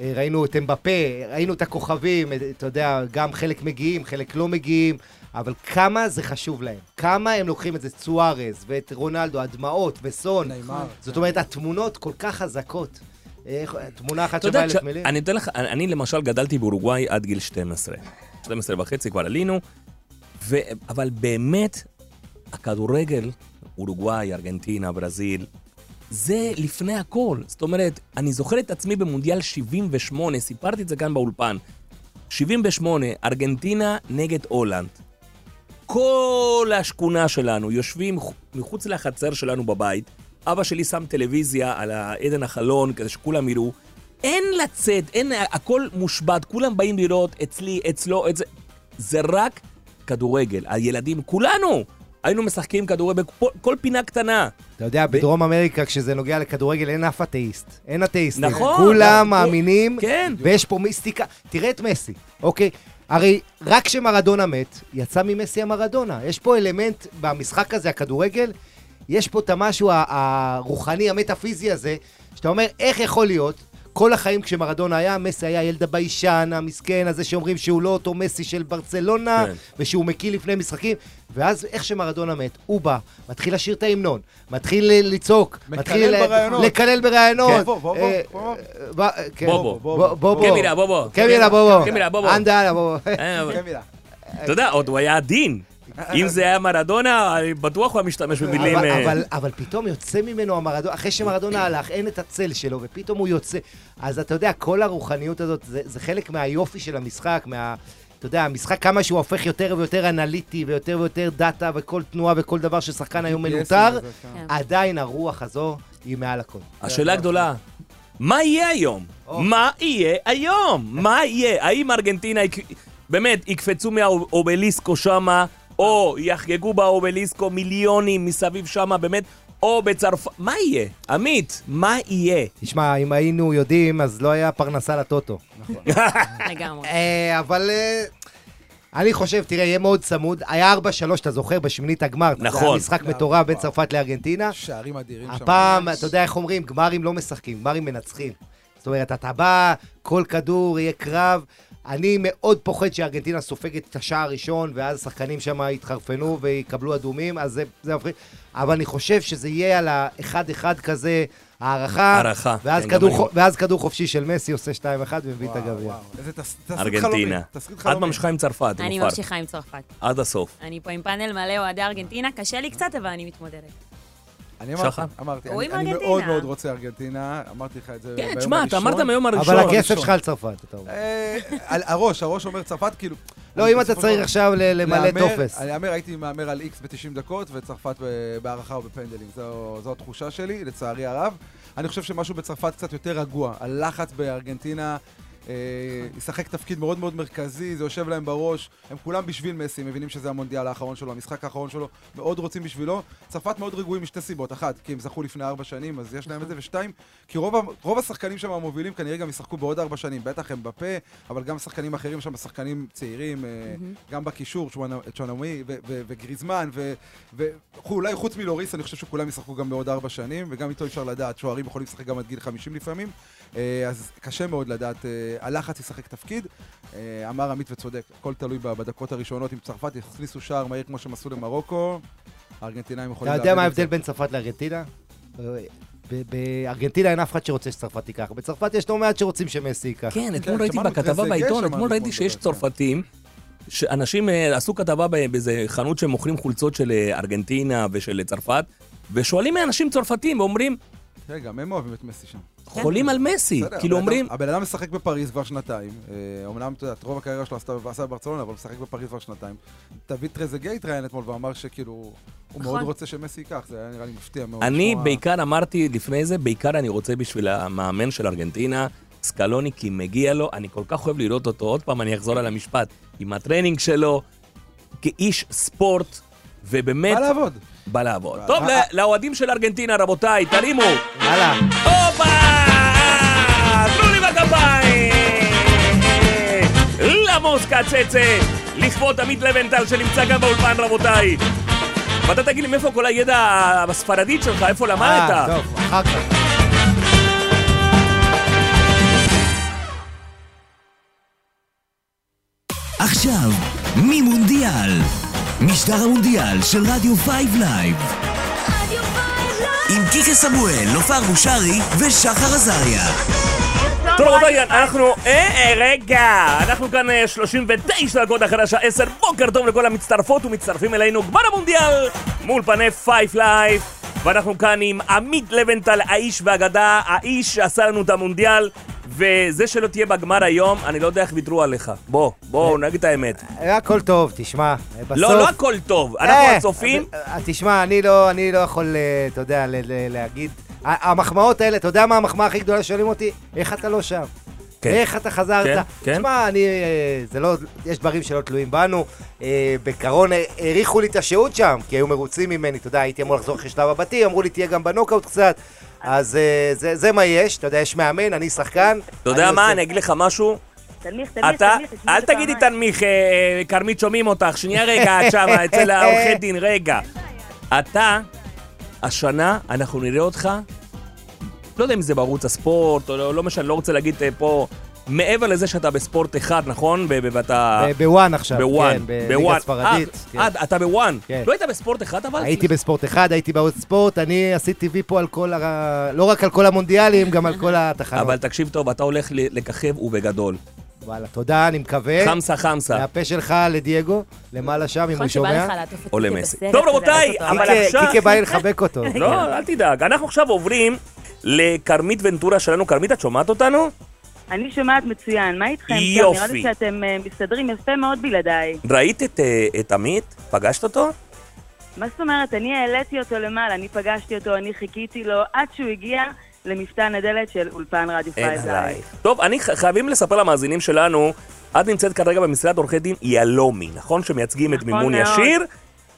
אה, ראינו את אמבפה, ראינו את הכוכבים, אה, אתה יודע, גם חלק מגיעים, חלק לא מגיעים, אבל כמה זה חשוב להם. כמה הם לוקחים את זה, צוארז, ואת רונלדו, הדמעות, וסון. נעימר. זאת אומרת, התמונות כל כך חזקות. תמונה אחת שווה אלף מילים. אני אתן לך, אני למשל גדלתי באורוגוואי עד גיל 12. 12 וחצי כבר עלינו, ו... אבל באמת, הכדורגל, אורוגוואי, ארגנטינה, ברזיל, זה לפני הכל. זאת אומרת, אני זוכר את עצמי במונדיאל 78, סיפרתי את זה כאן באולפן. 78, ארגנטינה נגד הולנד. כל השכונה שלנו יושבים מחוץ לחצר שלנו בבית, אבא שלי שם טלוויזיה על עדן החלון כדי שכולם יראו. אין לצאת, אין, הכל מושבת, כולם באים לראות אצלי, אצלו, את זה. זה רק כדורגל. הילדים, כולנו היינו משחקים כדורגל בכל כל פינה קטנה. אתה יודע, בדרום אמריקה, כשזה נוגע לכדורגל, אין אף אתאיסט. אין אתאיסטים. נכון. כולם. מאמינים, כן. ויש פה מיסטיקה. תראה את מסי, אוקיי? הרי רק כשמרדונה מת, יצא ממסי המרדונה. יש פה אלמנט במשחק הזה, הכדורגל, יש פה את המשהו הרוחני, המטאפיזי הזה, שאתה אומר, איך יכול להיות? כל החיים כשמרדונה היה, מסי היה ילד הביישן, המסכן הזה שאומרים שהוא לא אותו מסי של ברצלונה, כן. ושהוא מקיא לפני משחקים, ואז איך שמרדונה מת, הוא בא, מתחיל לשיר את ההמנון, מתחיל ל- לצעוק, מקלל מתחיל. לקלל ברעיונות. בוא, בוא, בוא, בוא. ב- כן. בובו. בוא, בובו. קמילה, בובו. קמילה, בובו. קמילה, בובו. אנדה, בובו. אתה יודע, עוד הוא היה עדין. אם זה היה מרדונה, אני בטוח הוא היה משתמש במילים... אבל, אה, אבל, אבל פתאום יוצא ממנו המרדונה, אחרי שמרדונה הלך, אין את הצל שלו, ופתאום הוא יוצא. אז אתה יודע, כל הרוחניות הזאת, זה, זה חלק מהיופי של המשחק, מה... אתה יודע, המשחק, כמה שהוא הופך יותר ויותר אנליטי, ויותר ויותר דאטה, וכל תנועה וכל דבר ששחקן היום וזה, כן. עדיין הרוח הזו היא מעל הכל. השאלה הגדולה, מה יהיה היום? מה יהיה היום? מה יהיה? האם ארגנטינה באמת יקפצו מהאובליסקו שמה, או יחגגו באובליסקו מיליונים מסביב שמה, באמת, או בצרפת... מה יהיה? עמית, מה יהיה? תשמע, אם היינו יודעים, אז לא היה פרנסה לטוטו. לגמרי. אה, אבל אה, אני חושב, תראה, יהיה מאוד צמוד. היה 4-3, אתה זוכר, בשמינית הגמר. זה נכון. היה משחק מטורף בין וואו. צרפת לארגנטינה. שערים אדירים שם. הפעם. אתה יודע איך אומרים, גמרים לא משחקים, גמרים מנצחים. זאת אומרת, אתה בא, כל כדור יהיה קרב. אני מאוד פוחד שארגנטינה סופגת את השער הראשון, ואז השחקנים שם יתחרפנו ויקבלו אדומים, אז זה, זה מפחיד. אבל אני חושב שזה יהיה על האחד-אחד כזה, הערכה. הערכה, ואז, כן, כדור, אני. ואז כדור חופשי של מסי עושה 2-1 ומביא את הגביע. וואו, איזה תס- תסריט ארגנטינה. חלומי, תסריט את. ממשיכה עם צרפת, אני. ממשיכה עם צרפת. עד הסוף. אני פה עם פאנל מלא אוהדי ארגנטינה, קשה לי קצת, אבל אני מתמודדת. אני אמרתי? אמרתי, אני. מאוד מאוד רוצה ארגנטינה, אמרתי לך את זה כן, תשמע, אתה. אמרת מהיום הראשון. אבל הכסף. שלך על צרפת, אתה אומר. אה, על- הראש, הראש אומר צרפת, כאילו... לא, אם אתה צריך עכשיו ל- למלא טופס. אני אאמר, הייתי מהמר על איקס ב-90 דקות, וצרפת בהערכה או בפנדלים. זו, זו התחושה שלי, לצערי הרב. אני חושב שמשהו בצרפת קצת יותר רגוע. הלחץ בארגנטינה ישחק תפקיד מאוד מאוד מרכזי, זה יושב להם בראש. הם כולם בשביל מסי, מבינים שזה המונדיאל האחרון שלו, המשחק האחרון שלו, מאוד רוצים בשבילו. צרפת מאוד רגועים משתי סיבות. אחת, כי הם זכו לפני ארבע שנים, אז יש להם את זה, ושתיים, כי רוב, רוב השחקנים שם המובילים כנראה גם ישחקו בעוד ארבע שנים. בטח הם בפה, אבל גם שחקנים אחרים שם, שחקנים צעירים, אה, גם בקישור, צ'ואנ- צ'ואנמי וגריזמן, ואולי חוץ מלוריס, אני חושב שכולם ישחקו גם בעוד ארבע שנים, וגם איתו אפשר לדעת, שוערים יכולים לשחק גם עד גיל 50 לפעמים, אה, אז קשה מאוד לדעת, אה, הלחץ ישחק תפקיד. אה, אמר עמית וצודק, הכל תלוי בדקות הראשונות, אם צרפת יכניסו שער מהיר כמו שהם עשו למרוקו, הארגנטינאים יכולים אתה יודע מה. ההבדל בין צרפת לארגנטינה? בארגנטינה אין אף אחד שרוצה שצרפת תיקח. בצרפת יש לא מעט שרוצים שמסי ייקח. כן, כן, אתמול ראיתי בכתבה טרזגה, בעיתון, אתמול ראיתי שיש כן. צרפתים, שאנשים אה, עשו כתבה ב- באיזה חנות שמוכרים חולצות של אה, ארגנטינה ושל צרפת, ושואלים מאנשים צרפתים ואומרים, כן, גם הם אוהבים את מסי שם. חולים על מסי. כאילו אומרים, הבן אדם משחק בפריז כבר שנתיים. אה, אומנם, אתה יודע, את רוב הקריירה שלו עשתה- עשה בברצלונה, אבל הוא משחק בפריז כבר שנתיים. דוד טרזגה התראיין אתמול ואמר שכאילו, הוא נכון. מאוד רוצה שמסי ייקח, זה היה נראה לי מפתיע מאוד. אני בעיקר אמרתי לפני זה, בעיקר אני רוצה בשביל המאמן של ארגנטינה, סקלוני, כי מגיע לו, אני כל כך אוהב לראות אותו, עוד פעם אני אחזור על המשפט, עם הטרנינג שלו, כאיש ספורט, ובאמת, בא לעבוד. בא לעבוד. טוב, אה, לאוהדים של ארגנטינה, רבותיי, תרימו. יאללה. הופה! תנו לי בכפיים! למוסקה צצה, לכבוד עמית לבנטל שנמצא גם באולפן, רבותיי. ואתה תגיד לי מאיפה כל הידע הספרדית שלך, איפה אה, למדת? טוב, אחר כך. עכשיו, ממונדיאל. משדר המונדיאל של רדיו 5 Live. עם קיקה סמואל, נופר בושרי ושחר עזריה. טוב רבותיי, אנחנו... אה, אה, רגע! אנחנו כאן אה, 39 דקות אחרי השעה 10, בוקר טוב לכל המצטרפות ומצטרפים אלינו גמר המונדיאל מול פני Five Live ואנחנו כאן עם עמית לוינטל, האיש והאגדה, האיש שעשה לנו את המונדיאל וזה שלא תהיה בגמר היום, אני לא יודע איך ויתרו עליך. בוא, בואו נגיד את האמת. אה, הכל טוב, תשמע. אה, בסוף... לא, לא הכל טוב. אנחנו אה, הצופים... אה, תשמע, אני לא, אני לא יכול, אה, אתה יודע, להגיד... המחמאות האלה, אתה יודע מה המחמאה הכי גדולה שואלים אותי? איך אתה לא שם? כן. איך אתה חזרת? כן, כן. תשמע, אני... אה, זה לא... יש דברים שלא תלויים בנו. אה, בקרון אה, האריכו לי את השהות שם, כי היו מרוצים ממני, אתה יודע, הייתי אמור לחזור אחרי שלב הבתים, אמרו לי, תהיה גם בנוקאוט קצת. אז אה, זה, זה מה יש, אתה יודע, יש מאמן, אני שחקן. אתה יודע אני מה, עושה- אני אגיד לך משהו? תנמיך, תנמיך, אתה, תנמיך, אל תגידי. תנמיך, אה, כרמית שומעים אותך, שנייה רגע, את שמה, אצל העורכי דין, רגע. אתה, השנה, אנחנו נראה אותך, לא יודע אם זה בערוץ הספורט, או לא, לא משנה, לא רוצה להגיד אה, פה, מעבר לזה שאתה בספורט אחד, נכון? ואתה... בוואן עכשיו, בוואן, כן, בליגה. הספרדית. אה, כן. אה, אתה בוואן. כן. לא היית בספורט אחד, אבל... הייתי בספורט אחד, הייתי בערוץ ספורט, אני עשיתי וי פה על כל ה... לא רק על כל המונדיאלים, גם על כל התחנות. אבל תקשיב טוב, אתה הולך לככב ובגדול. וואלה, תודה, אני מקווה. חמסה חמסה. מהפה שלך לדייגו, למעלה שם, אם הוא נכון שבא שומע. או למסי. טוב, רבותיי. אבל עכשיו- קיקה בא לי לחבק אותו. לא, אל תדאג. אנחנו עכשיו עוברים לכרמית ונטורה שלנו. כרמית, את שומעת אותנו? אני שומעת מצוין, מה איתכם? יופי. נראה לי שאתם אה, מסתדרים יפה מאוד בלעדיי. ראית את, אה, את עמית? פגשת אותו? מה זאת אומרת? אני העליתי אותו למעלה, אני פגשתי אותו, אני חיכיתי לו עד שהוא הגיע למפתן הדלת של אולפן רדיו. עלייך. טוב, אני חייבים לספר למאזינים שלנו, את נמצאת כרגע במשרד עורכי דין יהלומי, נכון? שמייצגים את נכון מימון מאוד. ישיר,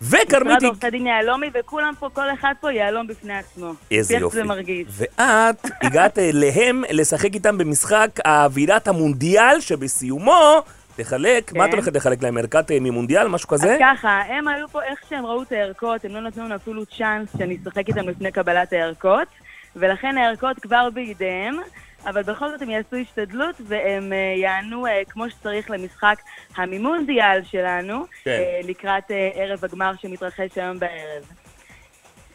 וכרמית... משרד עורכי דין יהלומי, וכולם פה, כל אחד פה יהלום בפני עצמו. איזה יופי. זה מרגיש. ואת הגעת אליהם לשחק איתם במשחק אווירת המונדיאל, שבסיומו תחלק, מה את כן. הולכת לחלק להם? ערכת אה, ממונדיאל, משהו כזה? אז ככה, הם היו פה, איך שהם ראו את הערכות, הם לא נתנו לנו אפילו צ'אנס שאני אשחק איתם לפני קבלת הערכות, ולכן הערכות כבר בידיהם, אבל בכל זאת הם יעשו השתדלות והם אה, יענו אה, כמו שצריך למשחק המימונדיאל שלנו, כן. אה, לקראת ערב הגמר שמתרחש היום בערב.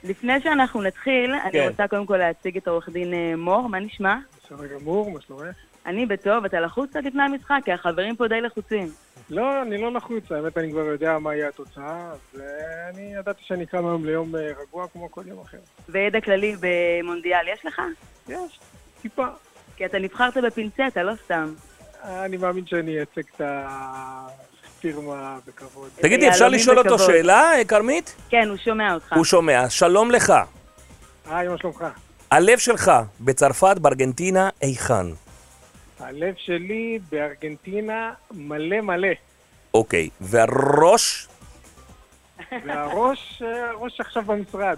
לפני שאנחנו נתחיל, כן. אני רוצה קודם כל להציג את עורך דין מור, מה נשמע? בסדר גמור, מה שלומך? אני בטוב, אתה לחוץ קצת לפני המשחק, כי החברים פה די לחוצים. לא, אני לא לחוץ, האמת אני כבר יודע מה יהיה התוצאה, אז אה, אני ידעתי שאני קם היום ליום רגוע כמו כל יום אחר. וידע כללי במונדיאל יש לך? יש, טיפה. כי אתה נבחרת בפינצטה, לא סתם. אני מאמין שאני אייצג את הפירמה בכבוד. תגידי, אפשר לשאול אותו. שאלה, אה, כרמית? כן, הוא שומע אותך. הוא שומע. שלום לך. היי, מה שלומך? הלב שלך בצרפת, בארגנטינה, היכן? הלב שלי בארגנטינה מלא מלא, אוקיי. והראש? והראש, אה, הראש עכשיו במשרד.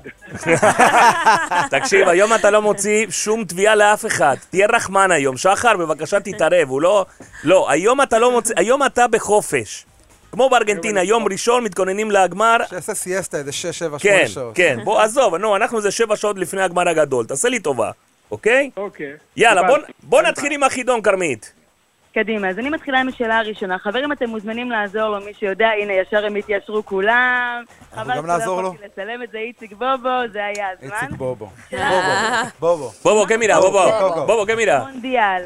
תקשיב, היום אתה לא מוציא שום תביעה לאף אחד. תהיה רחמן היום. שחר, בבקשה תתערב. הוא לא... לא, היום אתה לא מוציא... היום אתה בחופש. כמו בארגנטינה, יום ראשון מתכוננים לגמר. שיעשה סיאסטה איזה 6, 7, 8 כן, שעות. כן. בוא, עזוב, נו, אנחנו זה שבע שעות לפני הגמר הגדול. תעשה לי טובה, אוקיי? אוקיי. יאללה, בוא, נתחיל עם החידון, כרמית. קדימה, אז אני מתחילה עם השאלה הראשונה. חברים, אתם מוזמנים לעזור לו, מי שיודע, הנה, ישר הם התיישרו כולם. אנחנו חבל גם שלא נעזור לו. יכולתי לצלם את זה, איציק בובו, זה היה הזמן. איציק בובו. בובו. בובו. בובו, כן מילה, בובו. בובו, כן מילה. מונדיאל.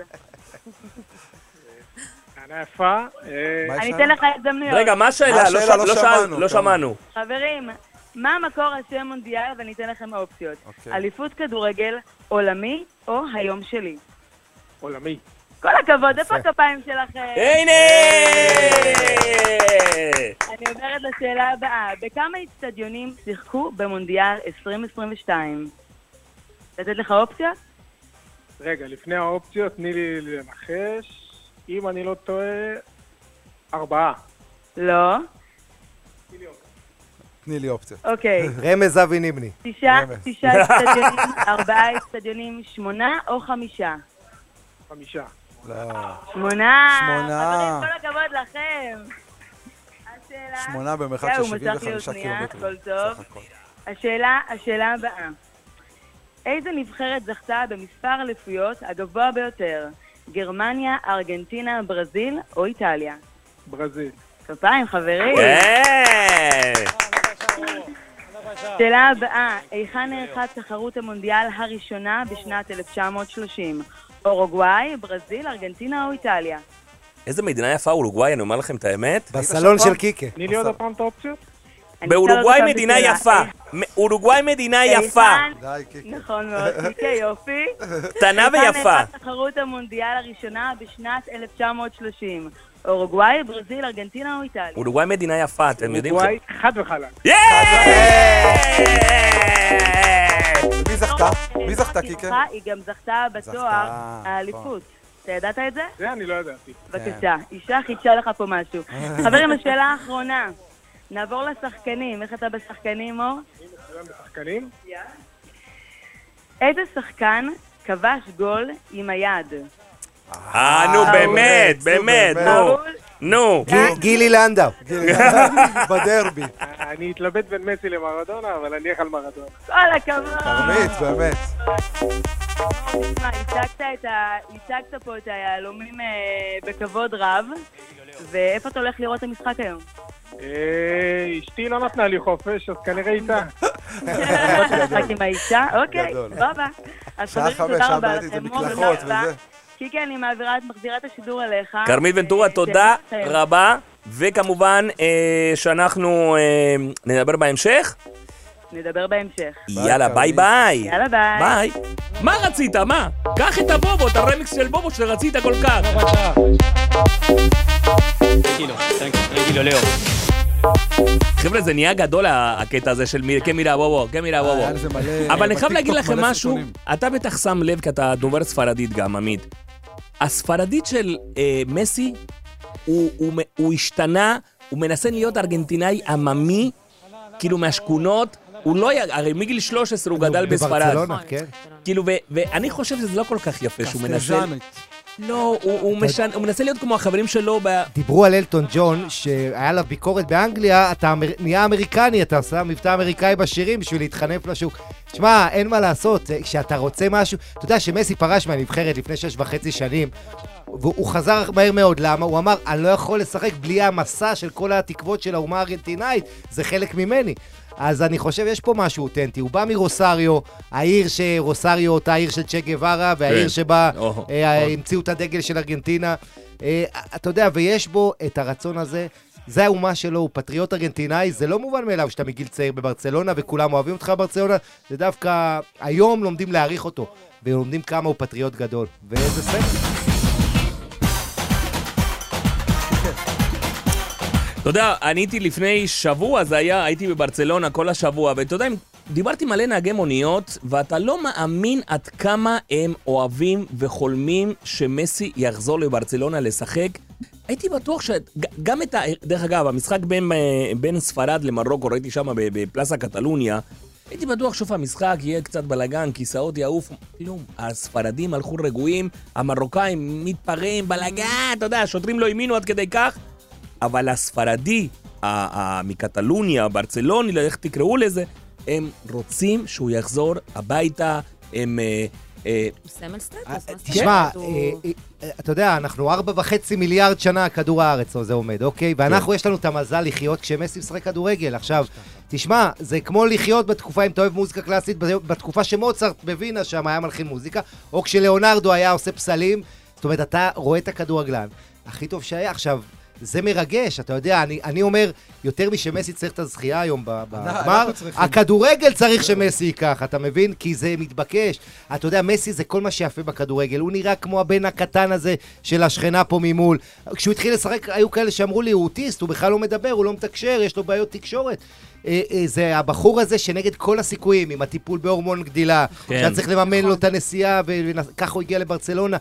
יפה. אה, אני אתן? לך הזדמנויות. רגע, מה השאלה? לא לא לא שמענו, לא. שמענו. חברים, מה מקור השם מונדיאל, ואני אתן לכם אופציות. אוקיי. אליפות כדורגל, עולמי או היום שלי. עולמי. כל הכבוד, איפה הכפיים שלכם? הנה! אני עוברת לשאלה הבאה. בכמה איצטדיונים שיחקו במונדיאל 2022? לתת לך אופציה? רגע, לפני האופציות, תני לי לנחש. אם אני לא טועה, ארבעה. לא. תני לי אופציות. אוקיי. רמז אבי ניבני. שישה, רמז. שישה איצטדיונים, ארבעה איצטדיונים, שמונה או חמישה? חמישה. לא. שמונה. שמונה. חברים, כל הכבוד לכם. השאלה... שמונה במרחק של מסך לי 75 אוזנייה, קילומטרים. השאלה, השאלה הבאה. איזה נבחרת זכתה במספר אליפויות הגבוה ביותר? גרמניה, ארגנטינה, ברזיל או איטליה? ברזיל. כפיים, חברים. כן! שאלה הבאה, היכן נערכה תחרות המונדיאל הראשונה בשנת 1930? אורוגוואי, ברזיל, ארגנטינה או איטליה? איזה מדינה יפה אורוגוואי, אני אומר לכם את האמת. בסלון של? קיקה. תני לי עוד פעם את האופציות. אני באורוגוואי מדינה יפה. אורוגוואי מדינה יפה. נכון מאוד, קיקה, יופי. קטנה ויפה. תחרות המונדיאל הראשונה בשנת 1930? אורוגוואי, ברזיל, ארגנטינה או איטליה? אורוגוואי מדינה יפה, אתם יודעים? אורוגוואי, חד וחלק. יאיי! זכתה? מי אה, זכתה, קיקה? היא גם זכתה בתואר זכתה, האליפות. אתה ידעת את זה? זה אני לא ידעתי. בבקשה, אישה חידשה לך פה משהו. חברים, השאלה האחרונה. נעבור לשחקנים. איך אתה בשחקנים, מור? מצוין בשחקנים. איזה שחקן כבש גול עם היד? אה, נו, נו, באמת, באמת. נו. נו. גי- גילי לנדאו. בדרבי. אני אתלבט בין מסי למרדונה, אבל אני אלך על מרדונה. כל הכבוד. כרמית, באמת. תשמע, הצגת פה את היהלומים אה, בכבוד רב. ואיפה אתה הולך לראות את המשחק היום? אה, אשתי לא נתנה לי חופש, אז כנראה איתה. את המשחק עם האישה? אוקיי. סבבה. אז שעה חמש, שעה לכם. זה מקלחות תודה קיקי, אני מעבירה, מחזירה את השידור אליך. כרמית ונטורה, אה, תודה כן. רבה, וכמובן אה, שאנחנו אה, נדבר בהמשך. נדבר בהמשך. יאללה, ביי. ביי. יאללה, ביי. ביי. מה רצית? מה? קח את הבובו, את הרמיקס של בובו שרצית כל כך. Leo. חבר'ה, זה נהיה גדול הקטע הזה של מי- בובו, קמירה בובו. היה לזה מלא... אבל אני חייב להגיד לכם משהו. אתה בטח שם לב כי אתה דובר ספרדית גם, עמית. הספרדית של אה, מסי, הוא, הוא, הוא השתנה, הוא מנסה להיות ארגנטינאי עממי, כאילו מהשכונות, הוא לא, י- הרי מגיל 13 הוא גדל בספרד. בברצלונה, כן. כאילו, ו- ואני חושב שזה לא כל כך יפה שהוא מנסה... קסטלז'אנית. לא, הוא, הוא, משנה, הוא מנסה להיות כמו החברים שלו ב... דיברו על אלטון ג'ון, שהיה עליו ביקורת באנגליה, אתה אמר- נהיה אמריקני, אתה עושה מבטא אמריקאי בשירים בשביל להתחנף לשוק. תשמע, אין מה לעשות, זה- כשאתה רוצה משהו, אתה יודע שמסי פרש מהנבחרת לפני שש וחצי שנים, והוא חזר מהר מאוד, למה? הוא אמר, אני לא יכול לשחק בלי המסע של כל התקוות של האומה הארגנטינאית, זה חלק ממני. אז אני חושב, יש פה משהו אותנטי. הוא בא מרוסריו, העיר שרוסריו, אותה עיר של צ'ה גווארה, והעיר כן. שבה אה, או. המציאו את הדגל של ארגנטינה. אה, אתה יודע, ויש בו את הרצון הזה. זה האומה שלו, הוא פטריוט ארגנטינאי, זה לא מובן מאליו שאתה מגיל צעיר בברצלונה וכולם אוהבים אותך בברצלונה, זה דווקא היום לומדים להעריך אותו, ולומדים כמה הוא פטריוט גדול, וזה ספר. אתה יודע, אני הייתי לפני שבוע, זה היה, הייתי בברצלונה כל השבוע, ואתה יודע, דיברתי מלא נהגי מוניות, ואתה לא מאמין עד כמה הם אוהבים וחולמים שמסי יחזור לברצלונה לשחק. הייתי בטוח שגם את ה... דרך אגב, המשחק בין, אה, בין ספרד למרוקו, ראיתי שם בפלאסה קטלוניה, הייתי בטוח שסוף המשחק יהיה קצת בלאגן, כיסאות יעופו, כלום. הספרדים הלכו רגועים, המרוקאים מתפרעים, בלאגן, אתה יודע, השוטרים לא האמינו עד כדי כך. אבל הספרדי, מקטלוניה, ברצלוני, לא איך תקראו לזה, הם רוצים שהוא יחזור הביתה, הם... אה, אה, הוא סמל סטטוס, אה, מה זאת תשמע, אתה יודע, אנחנו ארבע וחצי מיליארד שנה כדור הארץ זה עומד, אוקיי? ואנחנו, יש לנו את המזל לחיות כשמסי משחק כדורגל. עכשיו, תשמע, זה כמו לחיות בתקופה, אם אתה אוהב מוזיקה קלאסית, בתקופה שמוצרט בווינה שם היה מלחין מוזיקה, או כשליאונרדו היה עושה פסלים. זאת אומרת, אתה רואה את הכדורגלן הכי טוב שהיה. עכשיו, זה מרגש, אתה יודע, אני, אני אומר, יותר משמסי צריך את הזכייה היום ב- בגמר. הכדורגל צריך שמסי ייקח, אתה מבין? כי זה מתבקש. אתה יודע, מסי זה כל מה שיפה בכדורגל. הוא נראה כמו הבן הקטן הזה של השכנה פה ממול. כשהוא התחיל לשחק, היו כאלה שאמרו לי, הוא אוטיסט, הוא בכלל לא מדבר, הוא לא מתקשר, יש לו בעיות תקשורת. אה, אה, זה הבחור הזה שנגד כל הסיכויים, עם הטיפול בהורמון גדילה, כן. שהיה צריך לממן לו את הנסיעה, וככה הוא הגיע לברצלונה.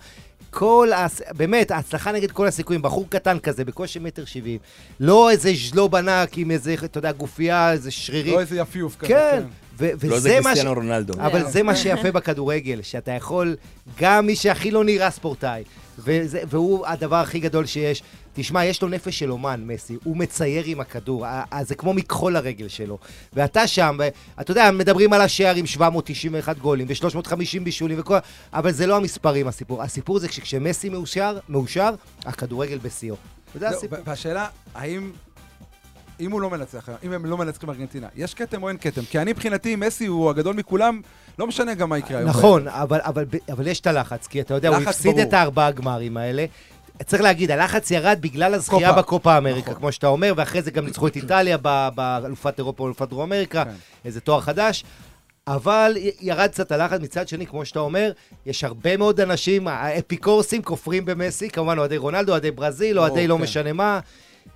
כל, הס... באמת, ההצלחה נגד כל הסיכויים, בחור קטן כזה, בקושי מטר שבעים, לא איזה ז'לוב ענק עם איזה, אתה יודע, גופייה, איזה שרירים. לא איזה יפיוף כזה. כן, ו- לא וזה זה מה ש... קריסטיאנו רונלדו. אבל זה מה שיפה בכדורגל, שאתה יכול, גם מי שהכי לא נראה ספורטאי, וזה, והוא הדבר הכי גדול שיש. תשמע, יש לו נפש של אומן, מסי, הוא מצייר עם הכדור, זה כמו מכחול הרגל שלו. ואתה שם, ואתה יודע, מדברים על השער עם 791 גולים ו-350 בישולים וכל... אבל זה לא המספרים הסיפור. הסיפור זה שכשמסי מאושר, מאושר, הכדורגל בשיאו. וזה זהו, הסיפור. והשאלה, האם... אם הוא לא מנצח, אם הם לא מנצחים ארגנטינה, יש כתם או אין כתם? כי אני מבחינתי, מסי הוא הגדול מכולם, לא משנה גם מה יקרה היום. נכון, אבל, אבל, אבל יש את הלחץ, כי אתה יודע, הוא הפסיד ברור. את הארבעה גמרים האלה. צריך להגיד, הלחץ ירד בגלל הזכייה קופה. בקופה אמריקה, נכון. כמו שאתה אומר, ואחרי זה גם ניצחו את איטליה באלופת אירופה ואלופת דרום אמריקה, כן. איזה תואר חדש. אבל ירד קצת הלחץ, מצד שני, כמו שאתה אומר, יש הרבה מאוד אנשים, האפיקורסים כופרים במסי, כמובן אוהדי רונלדו, אוהדי ברזיל, אוהדי לא כן. משנה מה,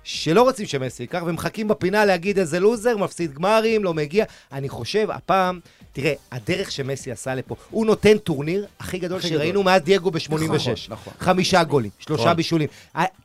שלא רוצים שמסי ייקח, ומחכים בפינה להגיד איזה לוזר, מפסיד גמרים, לא מגיע. אני חושב, הפעם, תראה, הדרך שמסי עשה לפה, הוא נותן טורניר הכי גדול הכי שראינו גדול. מאז דייגו ב-86. נכון, נכון. חמישה גולים, שלושה נכון. בישולים.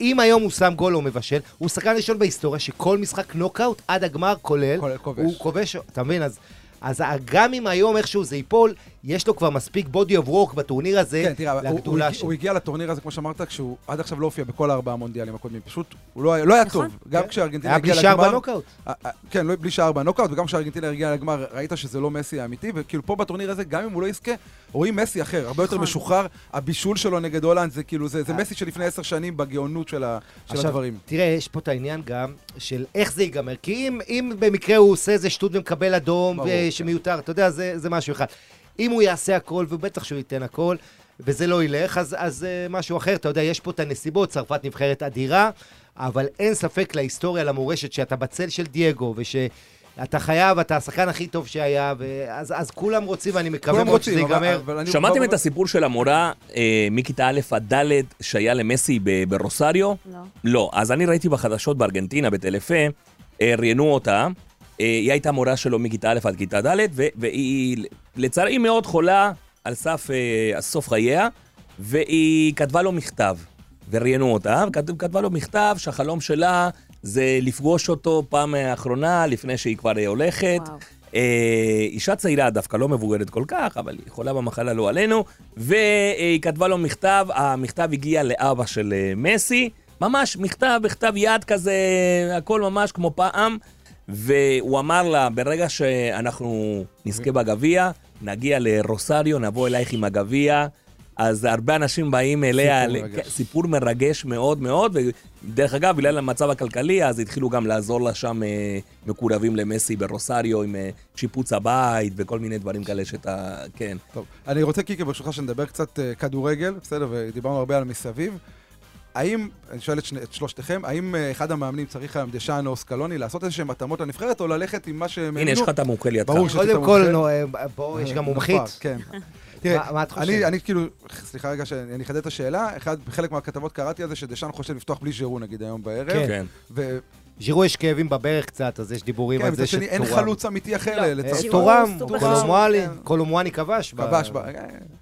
אם היום הוא שם גול או מבשל, הוא שחקן ראשון בהיסטוריה שכל משחק נוקאוט עד הגמר כולל, כולל כובש. הוא כובש, אתה מבין? אז... אז גם אם היום איכשהו זה ייפול, יש לו כבר מספיק body of work בטורניר הזה כן, תראה, הוא- הוא לגדולה הגיע- שלו. הוא הגיע לטורניר הזה, כמו שאמרת, כשהוא עד עכשיו לא הופיע בכל הארבעה המונדיאלים הקודמים. פשוט, הוא לא היה- לא היה נכון. טוב. גם כן. כשארגנטינה היה הגיעה בלי לגמר... שער בנוקאוט. אה, אה, כן, לא- בלי שער בנוקאוט, וגם כשארגנטינה הגיעה לגמר, ראית שזה לא מסי האמיתי, וכאילו פה בטורניר הזה, גם אם הוא לא יזכה, רואים מסי אחר, הרבה יותר נכון. משוחרר. הבישול שלו נגד הולנד, זה כאילו, זה זה מסי שלפני עשר שנים בגאונות של ה- של עכשיו, הדברים. תראה, יש פה את העניין גם של איך זה ייגמר. כי אם, אם במקרה הוא עושה איזה שטות ומקבל אדום, ברור, כן. שמיותר, אתה יודע, זה, זה משהו אחד. אם הוא יעשה הכל, ובטח שהוא ייתן הכל, וזה לא ילך, אז, אז אה, משהו אחר. אתה יודע, יש פה את הנסיבות, צרפת נבחרת אדירה, אבל אין ספק להיסטוריה, למורשת, שאתה בצל של דייגו, ושאתה חייב, אתה השחקן הכי טוב שהיה, ואז, אז כולם רוצים, ואני מקווה מאוד רוצים, שזה ייגמר. שמעתם כבר- את הסיפור של המורה אה, מכיתה א' עד ד' שהיה למסי ב- ברוסריו? לא. לא. אז אני ראיתי בחדשות בארגנטינה, בטלפה, אה, ראיינו אותה. אה, היא הייתה מורה שלו מכיתה א' עד כיתה ד', והיא לצערי מאוד חולה על סף אה, סוף חייה, והיא כתבה לו מכתב. וראיינו אותה, וכתבה לו מכתב שהחלום שלה זה לפגוש אותו פעם האחרונה לפני שהיא כבר אה, הולכת. וואו. אה, אישה צעירה, דווקא לא מבוגרת כל כך, אבל היא חולה במחלה לא עלינו, והיא כתבה לו מכתב, המכתב הגיע לאבא של מסי, ממש מכתב, בכתב יד כזה, הכל ממש כמו פעם, והוא אמר לה, ברגע שאנחנו נזכה בגביע, נגיע לרוסריו, נבוא אלייך עם הגביע. אז הרבה אנשים באים אליה, סיפור ל- מרגש. סיפור מרגש מאוד מאוד, ודרך אגב, בגלל המצב הכלכלי, אז התחילו גם לעזור לה שם אה, מקורבים למסי ברוסריו עם אה, שיפוץ הבית וכל מיני דברים כאלה שאתה, כן. טוב, אני רוצה, קיקי, ברשותך, שנדבר קצת אה, כדורגל, בסדר? ודיברנו הרבה על מסביב. האם, אני שואל את, שני, את שלושתכם, האם אה, אחד המאמנים צריך היום, דשאן או סקלוני, לעשות איזשהם התאמות לנבחרת, או ללכת עם מה שהם הנה, יש לך את המומחה לידך. ברור ש- קודם כל, נו, אה, פה יש גם נכון, מומחית. כן. תראה, מה- מה את חושבת? אני, אני כאילו, סליחה רגע שאני אחדד את השאלה, אחד, בחלק מהכתבות קראתי על זה שדשאן חושב לפתוח בלי ז'ירו נגיד היום בערב. כן. כן. ז'ירו יש כאבים בברך קצת, אז יש דיבורים כן, על זה שני, אין. חלוץ אמיתי אחר לא. לצרפת. תורם, סופר קולומואלי, חשוב. קולומואני כבש. כבש, אה,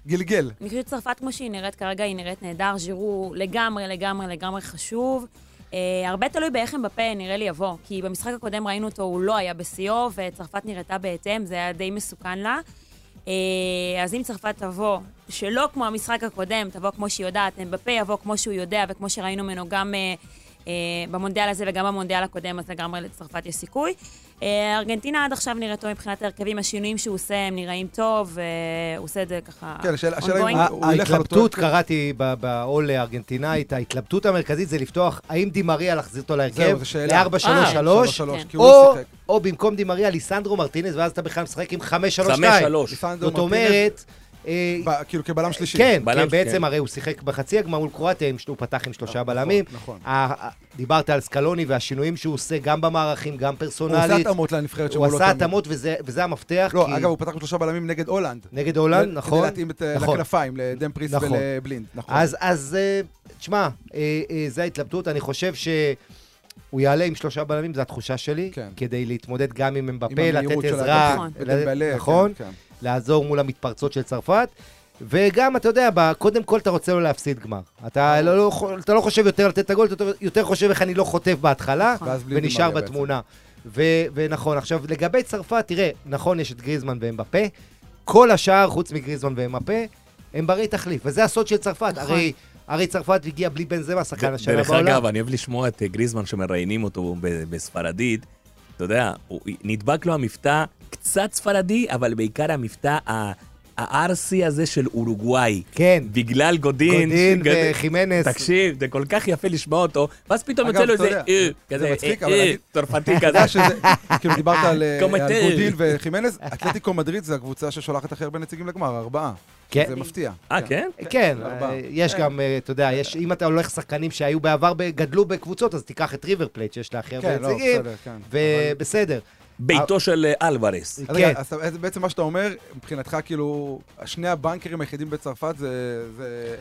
גלגל. אני חושבת שצרפת כמו שהיא נראית כרגע, היא נראית נהדר. ז'ירו לגמרי, לגמרי, לגמרי חשוב. אה, הרבה תלוי באיך אמבפה נראה לי יבוא, כי במשחק הקודם ראינו אותו, הוא לא היה בשיאו, וצרפת נראתה בהתאם, זה היה די מסוכן לה. אה, אז אם צרפת תבוא, שלא כמו המשחק הקודם, תבוא כמו שהיא יודעת, אמבפה יבוא כמו שהוא יודע, וכמו שראינו ממנו גם אה, אה, במונדיאל הזה וגם במונדיאל הקודם, אז לגמרי לצרפת יש סיכוי. אה, ארגנטינה עד עכשיו נראית טוב מבחינת ההרכבים, השינויים שהוא עושה, הם נראים טוב, והוא עושה את זה ככה... כן, השאלה- אם. הוא- הוא אותו ההתלבטות. קראתי ב- בעול הארגנטינאית, ההתלבטות המרכזית זה לפתוח, האם דימריה להחזיר אותו להרכב, זהו, זו שאלה. ל-4-3-3, שלוש, שלוש, כן. כי הוא לא או, שיחק. או במקום דימריה ליסנדרו מרטינז, ואז אתה בכלל משחק עם 5-3-2. חמש, שלוש. ליסנדרו זאת אומרת, אה, כאילו כבלם שלישי. כן, כן, בעצם כן. הרי הוא שיחק בחצי הגמר מול קרואטיה, הוא פתח עם שלושה נכון, בלמים. נכון. דיברת על סקלוני והשינויים שהוא עושה גם במערכים, גם הוא עושה פרסונלית. התאמות לנבחרת הוא שמולו עשה. התאמות וזה המפתח. לא, אגב, הוא פתח עם שלושה בלמים נגד הולנד. נגד הולנד, כדי נכון. להתאים את, אה, נכון. לכנפיים, לדמפריס נכון. ולבלינד. נכון. אז, אז אה, תשמע, אה, אה, זו ההתלבטות, אני חושב שהוא יעלה עם שלושה בלמים, זו התחושה שלי, כן. כדי להתמודד גם עם אמבפה, לתת עזרה. נכון. נכון, כן. לעזור מול המתפרצות של צרפת. וגם, אתה יודע, קודם כל אתה רוצה לא להפסיד גמר. אתה לא, לא, אתה לא חושב יותר לתת את הגול, אתה יותר- חושב איך אני לא חוטף בהתחלה, בלי ונשאר. בתמונה. ו- ונכון, עכשיו, לגבי צרפת, תראה, נכון, יש את גריזמן ואמבפה, כל השאר, חוץ מגריזמן ואמבפה, הם ברי תחליף, וזה הסוד של צרפת. נכון. הרי, הרי צרפת הגיעה בלי בן זמה, שחקן השנה דרך בעולם. אגב, אני אוהב לשמוע את גריזמן שמראיינים אותו ב- בספרדית. אתה יודע, הוא- נדבק לו המבטא קצת ספרדי, אבל בעיקר המבטא ה- הארסי הזה של אורוגוואי. כן, בגלל גודין. גודין גוד- וחימנס. תקשיב, זה כל כך יפה לשמוע אותו, ואז פתאום יוצא לו איזה אה, זה כזה, אה, אה, צרפתי כזה. שזה, כאילו דיברת על אה. על גודין וחימנז, אתלטיקו מדריד זה הקבוצה ששולחת הכי הרבה נציגים לגמר, ארבעה. כן. זה מפתיע. אה, כן? כן, ארבעה. אה, יש כן. גם, אה, אתה יודע, יש, אם אתה הולך שחקנים שהיו בעבר, גדלו בקבוצות, אז תיקח את ריבר פלייט, שיש לה הכי הרבה כן, לא, נציגים, בסדר, כן. ובסדר. ביתו של אה, אלוורס. כן. אז בעצם מה שאתה אומר, מבחינתך, כאילו, שני הבנקרים היחידים בצרפת זה...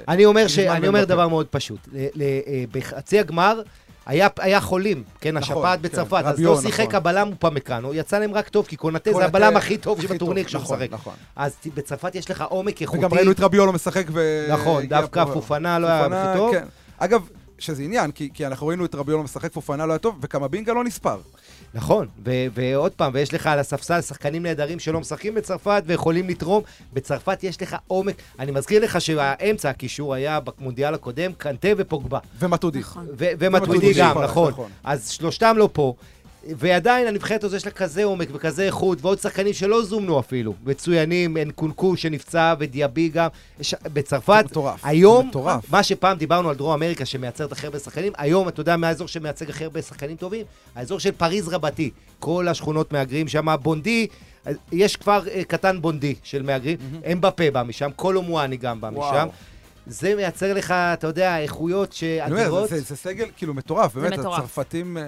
אני אומר, ש... גריזמן אני אומר ואמבפה. דבר מאוד פשוט. ל- ל- אה, בחצי הגמר היה, היה חולים, כן, נכון, השפעת כן, בצרפת, אז רביו, לא שיחק נכון. הבלם upamecano, יצא להם רק טוב, כי קונטה זה הבלם הכי טוב שבטורניר כשהוא נכון, משחק. נכון. אז בצרפת יש לך עומק איכותי. וגם ראינו את רביולו משחק ו... נכון, דווקא פופנה לא היה הכי טוב. כן. אגב, שזה עניין, כי, כי אנחנו ראינו את רביולו משחק, פופנה לא היה טוב, וקמבינגה לא נספר. נכון, ו- ועוד פעם, ויש לך על הספסל שחקנים נהדרים שלא משחקים בצרפת ויכולים לתרום. בצרפת יש לך עומק. אני מזכיר לך שהאמצע הקישור היה במונדיאל הקודם, קנטה ופוגבה. ומטודי. נכון. ו- ומטווידי ומטווידי, גם, נכון, נכון. נכון. אז שלושתם לא פה. ועדיין הנבחרת הזו יש לה כזה עומק וכזה איכות, ועוד שחקנים שלא זומנו אפילו. מצוינים, אנקונקו שנפצע ודיאבי גם. יש, בצרפת, מטורף. היום, מטורף. מה שפעם דיברנו על דרום אמריקה שמייצרת הכי הרבה שחקנים, היום אתה יודע מה האזור שמייצג הכי הרבה שחקנים טובים? האזור של פריז רבתי. כל השכונות מהגרים שם, בונדי, אז יש כבר אה, קטן בונדי של מהגרים, אמבפה בא משם, קולו מואני גם בא וואו. משם. זה מייצר לך, אתה יודע, איכויות שאדירות. זה, זה, זה סגל כאילו מטורף, זה באמת, מטורף. הצרפתים אה,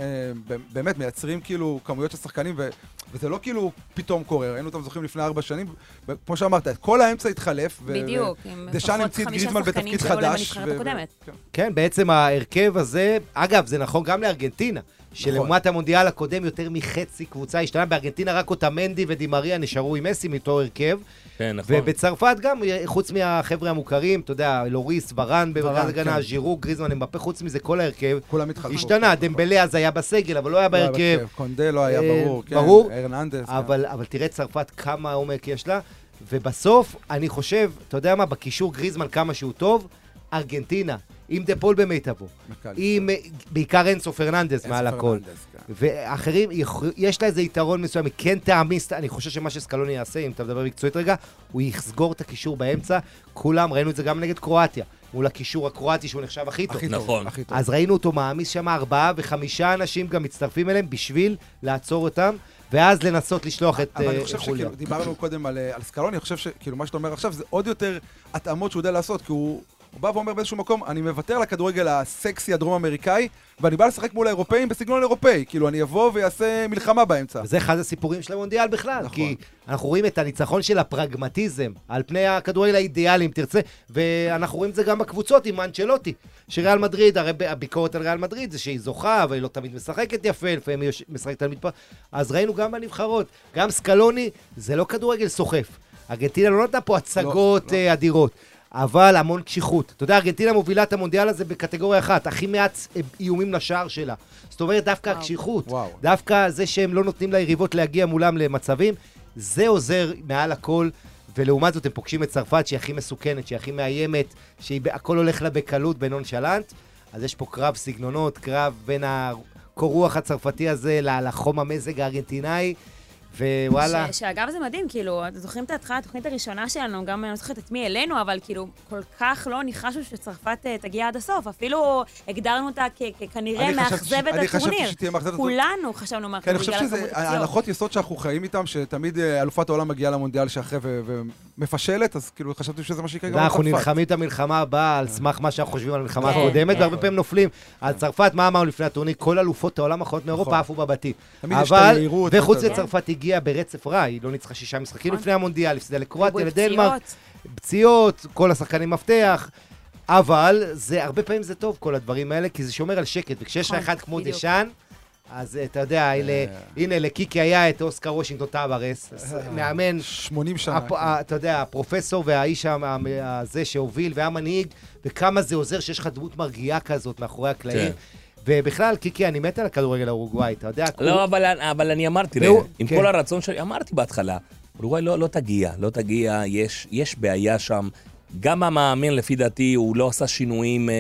באמת מייצרים כאילו כמויות של שחקנים, ו, וזה לא כאילו פתאום קורה, ראינו אותם זוכים לפני ארבע שנים, וכמו שאמרת, כל האמצע התחלף. ו- בדיוק, ו- עם לפחות המציא את חמישה גריזמן שחקנים בתפקיד שהיו להם חדש. בנבחרת הקודמת. כן. כן, בעצם ההרכב הזה, אגב, זה נכון גם לארגנטינה, שלעומת המונדיאל הקודם יותר מחצי קבוצה השתנה, בארגנטינה רק אוטמנדי ודימריה נשארו עם מסי מאותו הרכב, כן, נכון. ובצרפת גם, חוץ מהחבר'ה המוכרים, אתה יודע, לוריס, ורן במרכז ורן, הגנה, כן. ז'ירו, גריזמן, אמבפה, חוץ מזה כל ההרכב כולם התחלפו. השתנה, דמבלה אז היה בסגל, אבל לא היה לא בהרכב. קונדה לא היה אה, ברור, כן. ברור. ארננדס. כן. אבל, אבל תראה צרפת כמה עומק יש לה, ובסוף, אני חושב, אתה יודע מה, בקישור גריזמן כמה שהוא טוב, ארגנטינה, עם דה פול במיטבו. עם, אה, בעיקר אנסו פרננדס אנסו מעל הכל. כן. ואחרים, יש לה איזה יתרון מסוים, היא כן תעמיס, אני חושב שמה שסקלוני יעשה, אם אתה מדבר מקצועית רגע, הוא יסגור את הקישור באמצע, כולם, ראינו את זה גם נגד קרואטיה, מול הקישור הקרואטי שהוא נחשב הכי טוב. הכי טוב, נכון. הכי טוב. אז ראינו אותו מעמיס שם ארבעה וחמישה אנשים גם מצטרפים אליהם בשביל לעצור אותם, ואז לנסות לשלוח את אבל אני אה, חושב חוליאן. שכאילו, דיברנו קודם על, אה, על סקלוני, אני חושב שכאילו מה שאתה אומר עכשיו זה עוד יותר התאמות שהוא יודע לעשות, כי הוא, הוא בא ואומר באיזשהו מקום, אני מוותר על הכדורגל הסקסי הדרום-אמריקאי, ואני בא לשחק מול האירופאים בסגנון אירופאי, כאילו אני אבוא ואעשה מלחמה באמצע. וזה אחד הסיפורים של המונדיאל בכלל, נכון. כי אנחנו רואים את הניצחון של הפרגמטיזם על פני הכדורגל האידיאלי, אם תרצה, ואנחנו רואים את זה גם בקבוצות עם אנצ'לוטי, שריאל מדריד, הרי הביקורת על ריאל מדריד זה שהיא זוכה, והיא לא תמיד משחקת יפה, לפעמים היא משחקת על מתפר... אז ראינו גם בנבחרות, גם סקלוני, זה לא כדורגל סוחף. ארגנטינה לא נתנה פה הצגות לא. אה, אדירות. אבל המון קשיחות. אתה יודע, ארגנטינה מובילה את המונדיאל הזה בקטגוריה אחת, הכי מעט איומים לשער שלה. זאת אומרת, דווקא וואו. הקשיחות, וואו. דווקא זה שהם לא נותנים ליריבות להגיע מולם למצבים, זה עוזר מעל הכל. ולעומת זאת הם פוגשים את צרפת שהיא הכי מסוכנת, שהיא הכי מאיימת, שהכל הולך לה בקלות בנונשלנט. אז יש פה קרב סגנונות, קרב בין הקור רוח הצרפתי הזה לחום המזג הארגנטינאי, ווואלה. ש- שאגב זה מדהים, כאילו, אתם זוכרים את ההתחלה, התוכנית הראשונה שלנו, גם אני לא זוכרת את מי העלינו, אבל כאילו, כל כך לא ניחשנו שצרפת אה, תגיע עד הסוף. אפילו הגדרנו אותה כ- ככנראה מאכזבת ש- אני חשבתי הטורניר. שתהיה מאכזבת. כולנו חשבנו מאכזבת אני חושב שזה. הנחות יסוד שאנחנו חיים איתם, שתמיד אה, אלופת העולם מגיעה למונדיאל שאחרי ומפשלת, אז כאילו חשבתי שזה מה שיקרה גם אנחנו בצרפת. נלחמים את המלחמה הבאה על סמך מה שאנחנו חושבים על המלחמה כן, הקודמת, כן. והרבה פעמים נופלים. על צרפת, מה אמרנו לפני הטורניר? כל אלופות העולם האחרונות מאירופה נכון. עפו בבתים. אבל, וחוץ לצרפת הגיעה ברצף רע, היא לא ניצחה שישה משחקים נכון. לפני המונדיאל, הפסידה לקרואטיה, לדנמרק, פציעות. כל השחקנים מפתח. אבל זה, הרבה פעמים זה טוב, כל הדברים האלה, כי זה שומר על שקט, וכשיש לך נכון, אחד כמו. דשאן, אז אה, אתה יודע, אלה- הנה, לקיקי היה את אוסקר וושינגטון טאברס, מאמן 80 שנה. ה- אתה יודע, הפרופסור והאיש הזה שהוביל והמנהיג, וכמה זה עוזר שיש לך דמות מרגיעה כזאת מאחורי הקלעים. כן. ובכלל, קיקי, אני מת על הכדורגל האורוגוואי, אתה יודע, לא, אבל, אני אמרתי, עם כן. כל הרצון שלי, אמרתי בהתחלה, אורוגוואי לא, לא תגיע, לא תגיע, יש, יש בעיה שם. גם המאמן, לפי דעתי, הוא לא עשה שינויים, אה,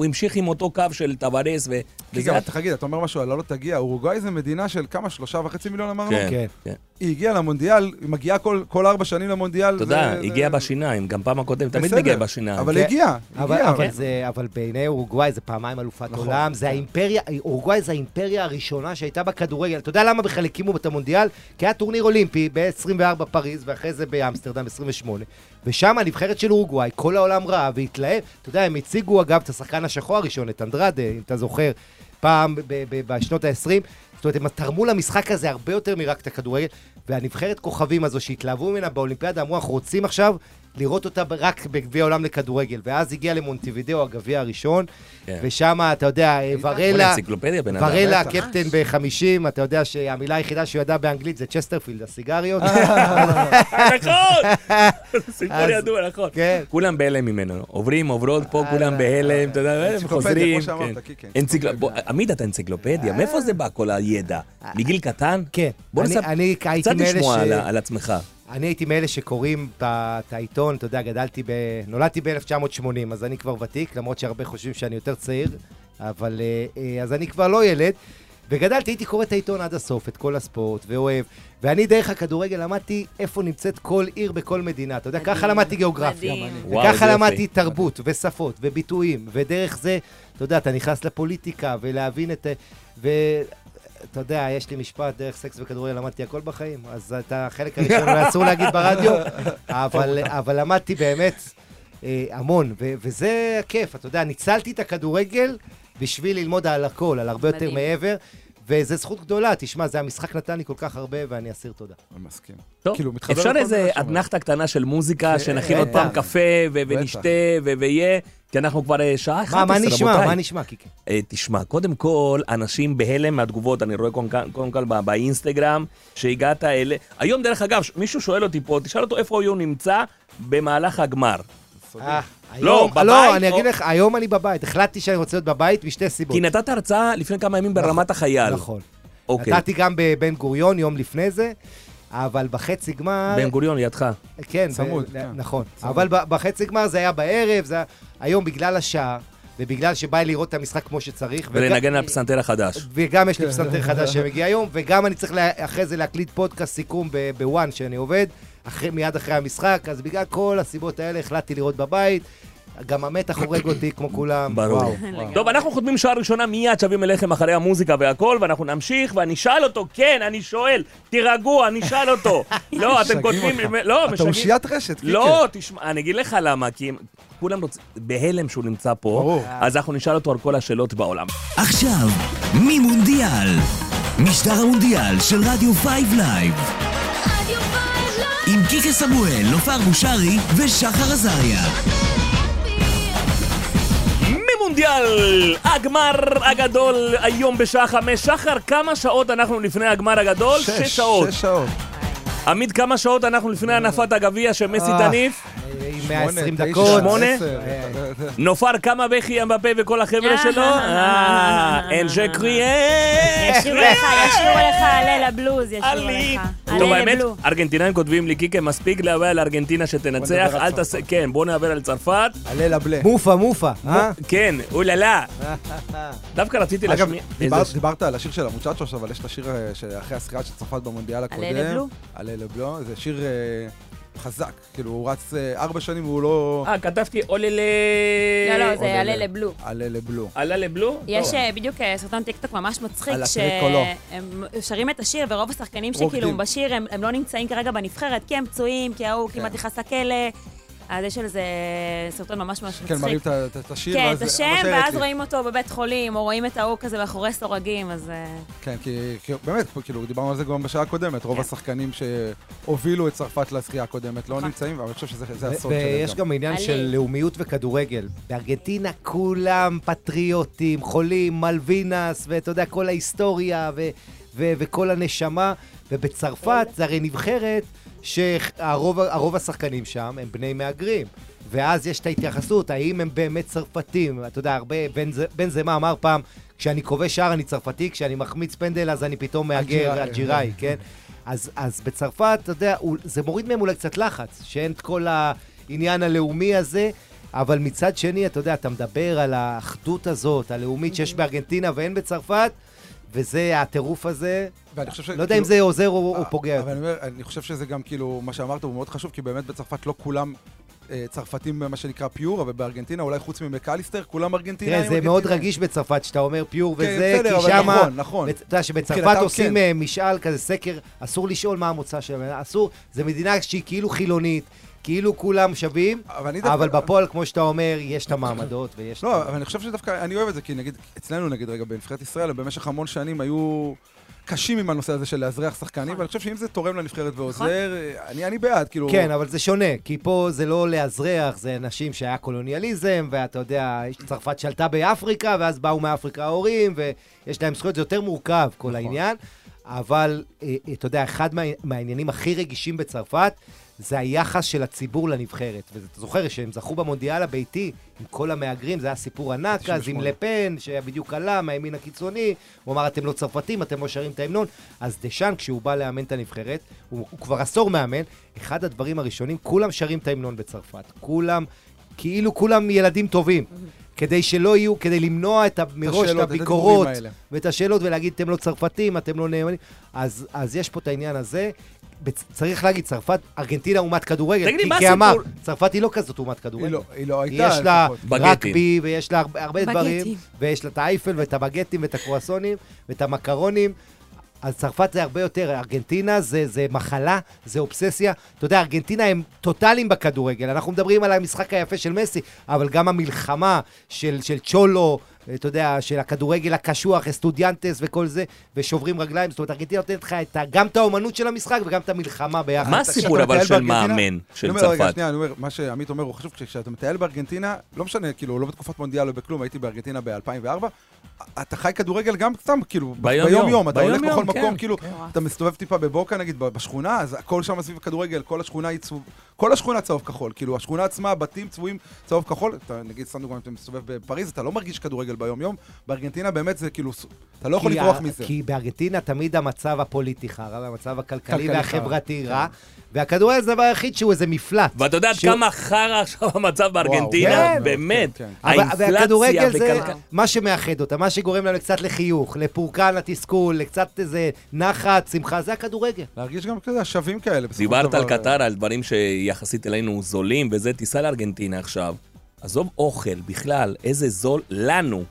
הוא המשיך עם אותו קו של טווארס, ו... כי גם, צריך להגיד, אתה אומר משהו, על לא תגיע, אורוגוואי זה מדינה של כמה, שלושה וחצי מיליון אמרנו? כן, כן. כן. היא הגיעה למונדיאל, היא מגיעה כל, כל ארבע שנים למונדיאל. אתה יודע, זה- הגיע זה- בשיניים, גם פעם הקודמת, תמיד מגיע בשיניים. אבל כן. הגיעה, אבל, הגיעה. אבל בעיני אורוגוואי זה פעמיים אלופת נכון, עולם, זה כן. האימפריה, אורוגוואי זה האימפריה הראשונה שהייתה בכדורגל. אתה יודע למה בכלל הקימו את המונדיאל? כי היה טורניר אולימפי ב-24 פריז, ואחרי זה באמסטרדם 28. ושם הנבחרת של אורוגוואי, כל העולם ראה והתלהב. אתה יודע, הם הציגו אגב את השחקן השחור הראשון, את אנדרדה, אם אתה זוכר, פעם בשנות ה-20. זאת אומרת, הם תרמו למשחק הזה הרבה יותר מרק את הכדורגל, והנבחרת כוכבים הזו שהתלהבו ממנה באולימפיאדה, אמרו, אנחנו רוצים עכשיו לראות אותה רק בגביע העולם לכדורגל. ואז הגיע למונטווידאו, הגביע הראשון, כן. ושם, אתה יודע, בוא ורלה. ורלה. קפטן ב-50, אתה יודע שהמילה היחידה שהוא ידע באנגלית זה Chesterfield, הסיגריות. נכון! סיפור ידוע, נכון. כן. כולם בהלם ממנו. עוברים, עוברות פה, כולם בהלם, אתה יודע, הם אנציקלופדיה, חוזרים. כמו שאמרת, כן. בוא, עמית, אתה אנציקלופדיה, מאיפה זה בא כל הידע? מגיל קטן? כן. בוא אני- נספר, קצת מאלה לשמוע ש- על על עצמך. אני הייתי מאלה שקוראים את העיתון, אתה יודע, גדלתי ב... נולדתי ב-1980, אז אני כבר ותיק, למרות שהרבה חושבים שאני יותר צעיר, אבל... אה, אה, אז אני כבר לא ילד. וגדלתי, הייתי קורא את העיתון עד הסוף, את כל הספורט, ואוהב. ואני דרך הכדורגל למדתי איפה נמצאת כל עיר בכל מדינה. אתה יודע, מדהים, ככה למדתי גיאוגרפיה. מדהים. וואו, וככה איזה למדתי יופי. תרבות ושפות וביטויים, ודרך זה, אתה יודע, אתה נכנס לפוליטיקה ולהבין את... ו... אתה יודע, יש לי משפט, דרך סקס וכדורגל למדתי הכל בחיים, אז את החלק הראשון אולי אסור להגיד ברדיו, אבל, אבל למדתי באמת אה, המון, ו- וזה הכיף, אתה יודע, ניצלתי את הכדורגל בשביל ללמוד על הכל, על הרבה יותר מדהים. מעבר, וזו זכות גדולה, תשמע, זה המשחק נתן לי כל כך הרבה, ואני אסיר תודה. אני מסכים. טוב, כאילו, אפשר איזה. אתנחתה קטנה של מוזיקה, כן, שנכין עוד פעם בטח. קפה. ונשתה ו- ויהיה, כי אנחנו כבר אה, שעה 11, מה, רבותיי. מה נשמע? מה נשמע, קיקי? אה, תשמע, קודם כל, אנשים בהלם מהתגובות, אני רואה קודם כל- באינסטגרם, שהגעת אלה... היום, דרך אגב, מישהו שואל אותי פה, תשאל אותו איפה הוא נמצא במהלך הגמר. לא, בבית לא, אני אגיד לך, היום אני בבית. החלטתי שאני רוצה להיות בבית משתי סיבות. כי נתת הרצאה לפני כמה ימים ברמת החייל. נכון. אוקיי. נתתי גם בבן גוריון יום לפני זה, אבל בחצי גמר... בן גוריון לידך. כן, צמוד, ב- כן. נכון. צמוד. אבל ב- בחצי גמר זה היה בערב, זה היה... היום בגלל השעה, ובגלל שבא לי לראות את המשחק כמו שצריך, וגם- ולנגן על הפסנתר החדש. וגם יש לי פסנתר חדש שמגיע היום, וגם אני צריך לה- אחרי זה להקליט פודקאסט סיכום ב- בוואן שאני עובד, אחרי, מיד אחרי המשחק, אז בגלל כל הסיבות האלה החלטתי לראות בבית. גם המתח הורג אותי כמו כולם. ברור. וואו, וואו. טוב, אנחנו חותמים שעה ראשונה, מיד שווים אליכם אחרי המוזיקה והכל, ואנחנו נמשיך, ואני אשאל אותו, כן, אני שואל, תירגעו, אני אשאל אותו. לא, אתם כותבים... לא, משגעים. אתה אושיית רשת, קיקה. לא, כן. תשמע, אני אגיד לך למה, כי כולם רוצים... בהלם שהוא נמצא פה, ברור. אז אנחנו נשאל אותו על כל השאלות בעולם. עכשיו, ממונדיאל, משדר המונדיאל של רדיו Five Live. רדיו Five קיקה סמואל, נופר בושרי ושחר עזריה. ממונדיאל! הגמר הגדול היום בשעה חמש. שחר, כמה שעות אנחנו לפני הגמר הגדול? שש, שש שעות. שש שעות. עמית, כמה שעות אנחנו לפני הנפת הגביע שמסי תניף? אה, 120 דקות. שמונה? נופר כמה בכי אמבפה וכל החבר'ה שלו? אה, אין שקריאן. ישירו לך, ישירו לך הלל הבלוז, ישירו. לך. טוב, הלל האמת, הבלו. ארגנטינאים כותבים לי, קיקה, מספיק להביא על ארגנטינה שתנצח, אל תעשה. כן, בוא נעבר על צרפת. הלל הבלה. מופה, מופה, אה? כן, אוללה. דווקא רציתי אגב, להשמיע... איזה- דיברת על השיר של המוצ'צ'וש, אבל יש את השיר אה, שאחרי הזכייה של צרפת במונדיאל הקודם. les Bleus? Allez les Bleus. זה שיר אה, חזק. כאילו, הוא רץ אה, ארבע שנים והוא לא... אה, כתבתי עוללה... לא, לא, זה הלל ל- les Bleus. Allez les Bleus. Allez les Bleus? יש. אה, בדיוק אה, סרטון טיקטוק ממש מצחיק. שהם שרים את השיר, ורוב השחקנים. שכאילו בשיר, הם הם לא נמצאים כרגע בנבחרת, כי הם פצועים, כי ההוא כן. כמעט נכנס לכלא. אז יש על זה סרטון ממש ממש כן, מראים מצחיק. את ה- את- השיר, כן, את השם, ואז. רואים אותו בבית חולים, או רואים את ההוא כזה מאחורי סורגים, אז... אה, כן, כי באמת, פה, כאילו, דיברנו על זה גם בשעה הקודמת, רוב כן. השחקנים שהובילו את צרפת לזכייה הקודמת לא נכון. נמצאים, אבל אני חושב שזה הסוד שלהם ויש גם עניין. של לאומיות וכדורגל. בארגנטינה כולם פטריוטים, חולים, מלווינס, ואתה יודע, כל ההיסטוריה וכל הנשמה. ובצרפת זה הרי נבחרת שהרוב הרוב השחקנים שם הם בני מהגרים. ואז יש את ההתייחסות, האם הם באמת צרפתים? אתה יודע, הרבה, בן, בן זמה אמר פעם, כשאני כובש שער אני צרפתי, כשאני מחמיץ פנדל אז אני פתאום מהגר אלג'יראי. כן? אז, אז בצרפת, אתה יודע, זה מוריד מהם אולי קצת לחץ, שאין את כל העניין הלאומי הזה, אבל מצד שני, אתה יודע, אתה מדבר על האחדות הזאת, הלאומית שיש בארגנטינה ואין בצרפת, וזה, הטירוף הזה, ואני חושב ש... לא יודע אם כאילו- זה עוזר או, או פוגע. אבל אני אומר, אני חושב שזה גם כאילו, מה שאמרת הוא מאוד חשוב, כי באמת בצרפת לא כולם אה, צרפתים, מה שנקרא פיור, אבל בארגנטינה, אולי חוץ ממקליסטר, כולם ארגנטינאים. תראה, זה מאוד. רגיש בצרפת, שאתה אומר פיור כן, וזה, בסדר, כי שמה... נכון, נכון. אתה יודע שבצרפת מבחינתם, עושים כן. אה, משאל כזה, סקר, אסור לשאול מה המוצא שלהם, אסור, זה מדינה שהיא כאילו חילונית, כאילו כולם שווים, אבל אני דווקא- אבל בפועל, כמו שאתה אומר, יש את המעמדות ויש... לא, את- אבל אני חושב שדווקא, אני אוהב את זה, כי נגיד, אצלנו נגיד רגע, בנבחרת ישראל, במשך המון שנים היו קשים עם הנושא הזה של לאזרח שחקנים, ואני חושב שאם זה תורם לנבחרת ועוזר, אני אני בעד, כאילו... כן, אבל זה שונה, כי פה זה לא לאזרח, זה אנשים שהיה קולוניאליזם, ואתה יודע, צרפת שלטה באפריקה, ואז באו מאפריקה ההורים, ויש להם זכויות, זה יותר מורכב, כל העניין. אבל, אה, אתה יודע, אחד מה, מהעניינים הכי רגישים בצרפת, זה היחס של הציבור לנבחרת. ואתה זוכר שהם זכו במונדיאל הביתי עם כל המהגרים, זה היה סיפור ענק אז, עם 98. לפן, שבדיוק עלה מהימין הקיצוני, הוא אמר, אתם לא צרפתים, אתם לא שרים את ההמנון. אז דשאן, כשהוא בא לאמן את הנבחרת, הוא, הוא כבר עשור מאמן, אחד הדברים הראשונים, כולם שרים את ההמנון בצרפת. כולם, כאילו כולם ילדים טובים. כדי שלא יהיו, כדי למנוע את מראש את הביקורות. ואת השאלות ולהגיד, אתם לא צרפתים, אתם לא נאמנים. אז, אז יש פה את העניין הזה. צריך להגיד, צרפת, ארגנטינה אומת כדורגל. תגיד לי, כי מה כאמר, הסיפור? צרפת היא לא כזאת אומת כדורגל. היא לא- היא לא הייתה, יש לה. רגבי, ויש לה הרבה. דברים, ויש לה את האייפל, ואת הבגטים, ואת הקרואסונים, ואת המקרונים. אז צרפת זה הרבה יותר, ארגנטינה זה, זה מחלה, זה אובססיה. אתה יודע, ארגנטינה הם טוטאליים בכדורגל. אנחנו מדברים על המשחק היפה של מסי, אבל גם המלחמה של, של צ'ולו, אתה יודע, של הכדורגל הקשוח, אסטודיאנטס וכל זה, ושוברים רגליים. זאת אומרת, ארגנטינה נותנת לך את גם את האומנות של המשחק וגם את המלחמה ביחד. מה הסיפור אבל של בארגנטינה- מאמן של אומר, רגע, צרפת? שנייה, אני אומר, מה שעמית אומר הוא חשוב, כשאתה מטייל בארגנטינה, לא משנה, כאילו, לא בתקופת מונדיאל או בכלום, הייתי בארגנטינה ב-2004, אתה חי כדורגל גם סתם, כאילו, ביום-יום, ביום-יום, אתה הולך בכל כן. מקום, כאילו, אתה מסתובב טיפה בבוקה, נגיד, בשכונה, אז הכל שם סביב כדורגל, כל השכונה היא כל השכונה צהוב כחול, כאילו, השכונה עצמה, הבתים צבועים צהוב כחול, אתה, נגיד, סתם דוגמא, אתה מסתובב בפריז, אתה לא מרגיש כדורגל ביום-יום, בארגנטינה באמת זה כאילו, אתה לא יכול לברוח מזה. כי בארגנטינה תמיד המצב הפוליטי חרא, והמצב הכלכלי כלכלי והחברתי חרא. רע, והכדורגל זה הדבר היחיד שהוא איזה מפלט. ואתה יודע שהוא- כמה חרא עכשיו המצב בארגנטינה? כן. באמת. כן, כן. אבל- האינפלציה והכדורגל זה וכלכלה. מה שמאחד אותה, מה שגורם לנו קצת לחיוך, לפורקן, לתסכול, לקצת איזה נחת, שמחה, זה הכדורגל. להרגיש גם כזה שווים כאלה, דיברת על. קטר, על דברים שיחסית אלינו זולים, וזה, תיסע לארגנטינה עכשיו. עזוב אוכל, בכלל, איזה זול לנו.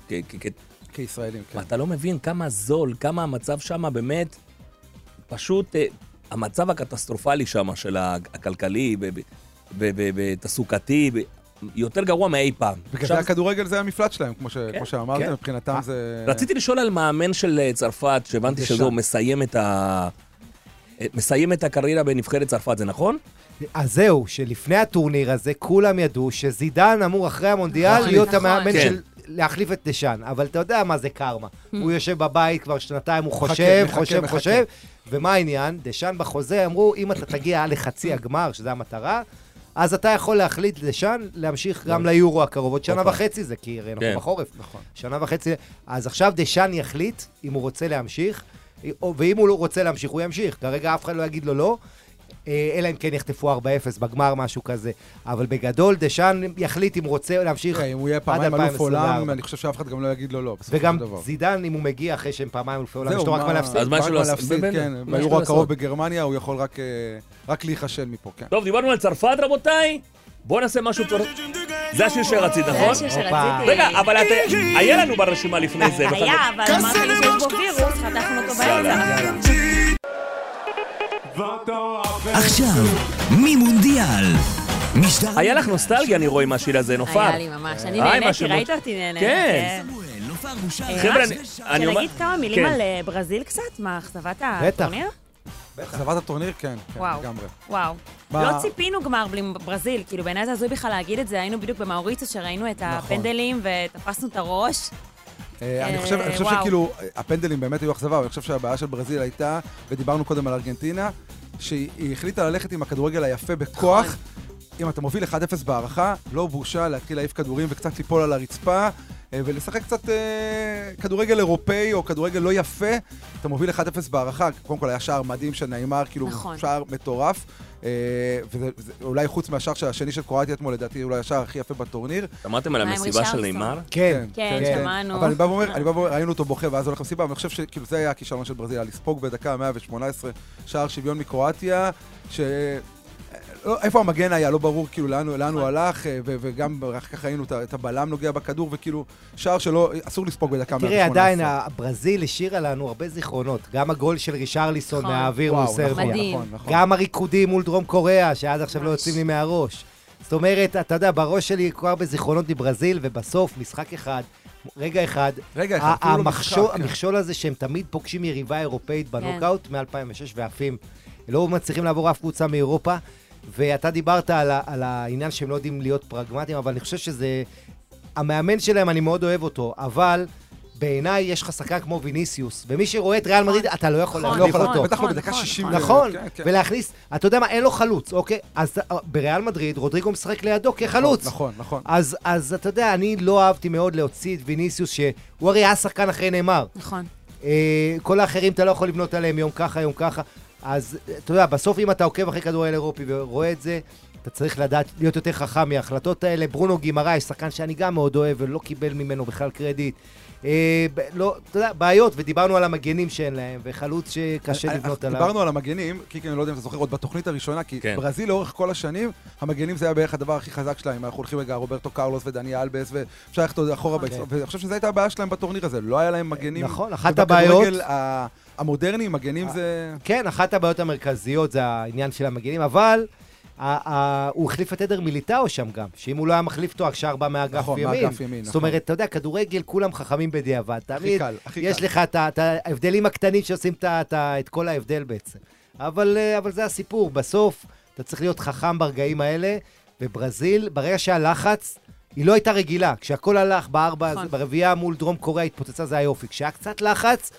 כישראלים, כן. אתה לא מבין כמה זול, כמה המצב שם באמת, פשוט אה, המצב הקטסטרופלי שם, של ה- הכלכלי, ב- יותר גרוע מאי פעם. בגלל זה הכדורגל זה המפלט שלהם, כמו ש- כן, כמו שאמרתם, כן. מבחינתם אה, זה... רציתי לשאול על מאמן של אה, צרפת, שהבנתי. שזהו מסיים את ה... אה, מסיים את הקריירה בנבחרת צרפת, זה נכון? אז זהו, שלפני הטורניר הזה כולם ידעו שזידן אמור אחרי המונדיאל נכון, להיות נכון. המאמן כן. של... להחליף את דשאן, אבל אתה יודע מה זה קרמה. הוא יושב בבית כבר שנתיים, הוא חושב, מחכה, חושב, מחכה. חושב, ומה העניין? דשאן בחוזה אמרו, אם אתה תגיע לחצי הגמר, שזו המטרה, אז אתה יכול להחליט דשאן להמשיך גם ליורו הקרוב. עוד שנה אוקיי. וחצי זה, כי הרי כן. אנחנו בחורף. נכון. שנה וחצי. אז עכשיו דשאן יחליט אם הוא רוצה להמשיך, ואם הוא לא רוצה להמשיך, הוא ימשיך. כרגע אף אחד לא יגיד לו לא, אלא אם כן יחטפו 4-0 בגמר, משהו כזה. אבל בגדול, דשאן יחליט אם הוא רוצה להמשיך תראה, אם הוא יהיה עד פעמיים אלוף 2024. עולם, אני חושב שאף אחד גם לא יגיד לו לא, בסופו של וגם דבר. זידן, אם הוא מגיע אחרי שהם פעמיים אלופי עולם, יש לו רק מה להפסיד. אז מה יש לו? להפסיד, כן, ביורו הקרוב? בגרמניה הוא יכול רק, אה, רק להיכשל מפה, כן. טוב, דיברנו על צרפת, רבותיי. בואו נעשה משהו צור... זה השיר שרצית, זה נכון? השיר הופה. שרציתי. רגע, אבל את... היה לנו ברשימה לפני זה. היה, אבל אמרת לי שיש בו וירוס, חתכנו אותו. באמצע. עכשיו, ממונדיאל. משדר... היה לך נוסטלגיה, אני רואה, עם השיר הזה, נופר. היה לי ממש, אני אה, נהניתי. ראית אותי נהנית. כן. בושר. אה, חבר'ה, אני- אומר... שנגיד כמה מילים כן. על אה, ברזיל קצת, מה, אכזבת הטורניר? אכזבת הטורניר, כן, כן, וואו. לגמרי. וואו. לא ציפינו גמר בלי ברזיל, כאילו בעיניי זה הזוי בכלל להגיד את זה, היינו בדיוק במאוריציוס שראינו את הפנדלים ותפסנו את הראש. אה, אני אה, חושב אני חושב וואו. שכאילו, הפנדלים באמת היו אכזבה, אבל אני חושב שהבעיה של ברזיל הייתה, ודיברנו קודם על ארגנטינה, שהיא היא החליטה ללכת עם הכדורגל היפה בכוח. נכון. אם אתה מוביל 1-0 בהערכה, לא בושה להתחיל להעיף כדורים וקצת ליפול על הרצפה, אה, ולשחק קצת אה, כדורגל אירופאי או כדורגל לא יפה. אתה מוביל 1-0 בהערכה, קודם כל היה שער מדהים של נעימר, כאילו נכון. שער מטורף. אה, וזה וזה- אולי חוץ מהשער של השני של קרואטיה אתמול, לדעתי אולי השער הכי יפה בטורניר. שמעתם על המסיבה של? נאמר? כן. כן, שמענו. אבל אני בא ואומר, אני בא ואומר, ראינו אותו בוכה ואז הולך למסיבה, אבל אני חושב שכאילו זה היה הכישלון של ברזיל, לספוג בדקה 118 שער שוויון מקרואטיה, ש... איפה המגן היה, לא ברור כאילו לאן, הוא- לאן הוא הלך, אה, ו- וגם אחר כך ראינו את הבלם נוגע בכדור, וכאילו שער שלא, אסור לספוג בדקה 118. תראה, עדיין, ברזיל השאירה לנו הרבה זיכרונות. גם הגול של רישרליסון נכון. מהאוויר מול נכון, סרביה. נכון, נכון. גם הריקודים מול דרום קוריאה, שעד עכשיו לא. יוצאים לי מהראש. זאת אומרת, אתה יודע, בראש שלי כל הרבה זיכרונות מברזיל, ובסוף, משחק אחד, רגע אחד, רגע אחד, ה- אפילו לא המכשול- משחק, כן. המכשול הזה שהם תמיד פוגשים יריבה אירופאית בנוקאוט מ-2006 ועפים. לא מצליחים לעבור אף קבוצה מאירופה, ואתה דיברת על, ה- על העניין שהם לא יודעים להיות פרגמטיים, אבל אני חושב שזה... המאמן שלהם, אני מאוד אוהב אותו, אבל בעיניי יש לך שחקן כמו ויניסיוס, ומי שרואה את ריאל מדריד, אתה לא יכול נכון, לא להחליף נכון, אותו. בטח לא נכון, בדקה נכון, 60. נכון. נכון, כן, כן. ולהכניס, אתה יודע מה, אין לו חלוץ, אוקיי? אז אה, בריאל מדריד, רודריגו משחק לידו כחלוץ. נכון, נכון. אז, אז אתה יודע, אני לא אהבתי מאוד להוציא את ויניסיוס, שהוא הרי היה שחקן אחרי נאמר. נכון. אה, כל האחרים אתה לא יכול לבנות עליהם יום ככה, יום ככה. אז אתה יודע, בסוף אם אתה עוקב אחרי כדורגל אירופי ורואה את זה, אתה צריך לדעת להיות יותר חכם מההחלטות האלה. ברונו גימרייש, שחקן שאני גם מאוד אוהב ולא קיבל ממנו בכלל קרדיט. אה, ב- לא, אתה יודע, בעיות, ודיברנו על המגנים שאין להם, וחלוץ שקשה אה, לבנות אה, עליו. דיברנו על המגנים, קיקי, אני לא יודע אם אתה זוכר, עוד בתוכנית הראשונה, כי כן. ברזיל לאורך כל השנים, המגנים זה היה בערך הדבר הכי חזק שלהם. אנחנו הולכים רגע, רוברטו קרלוס ודני אלבס, ואפשר ללכת עוד אחורה, בהיסטוריה, ואני חושב שזו הייתה הבעיה שלהם בטורניר הזה, לא היה להם מגנים. נכון, אחת הבעיות- ה- המודרני, מגנים זה... כן, אחת הבעיות המרכזיות זה העניין של המגנים, אבל ה- ה- הוא החליף את עדר מיליטאו שם גם, שאם הוא לא היה מחליף אותו, השאר בא מאגף נכון, ימין. מאגף ימין, זאת נכון. אומרת, אתה יודע, כדורגל, כולם חכמים בדיעבד. תמיד קל, הכי יש. לך את ההבדלים הקטנים שעושים את כל ההבדל בעצם. אבל אה, אבל זה הסיפור, בסוף אתה צריך להיות חכם ברגעים האלה, וברזיל, ברגע שהלחץ... היא לא הייתה רגילה, כשהכל הלך בארבע, נכון. ברביעייה מול דרום קוריאה התפוצצה זה היופי. כשהיה קצת לחץ,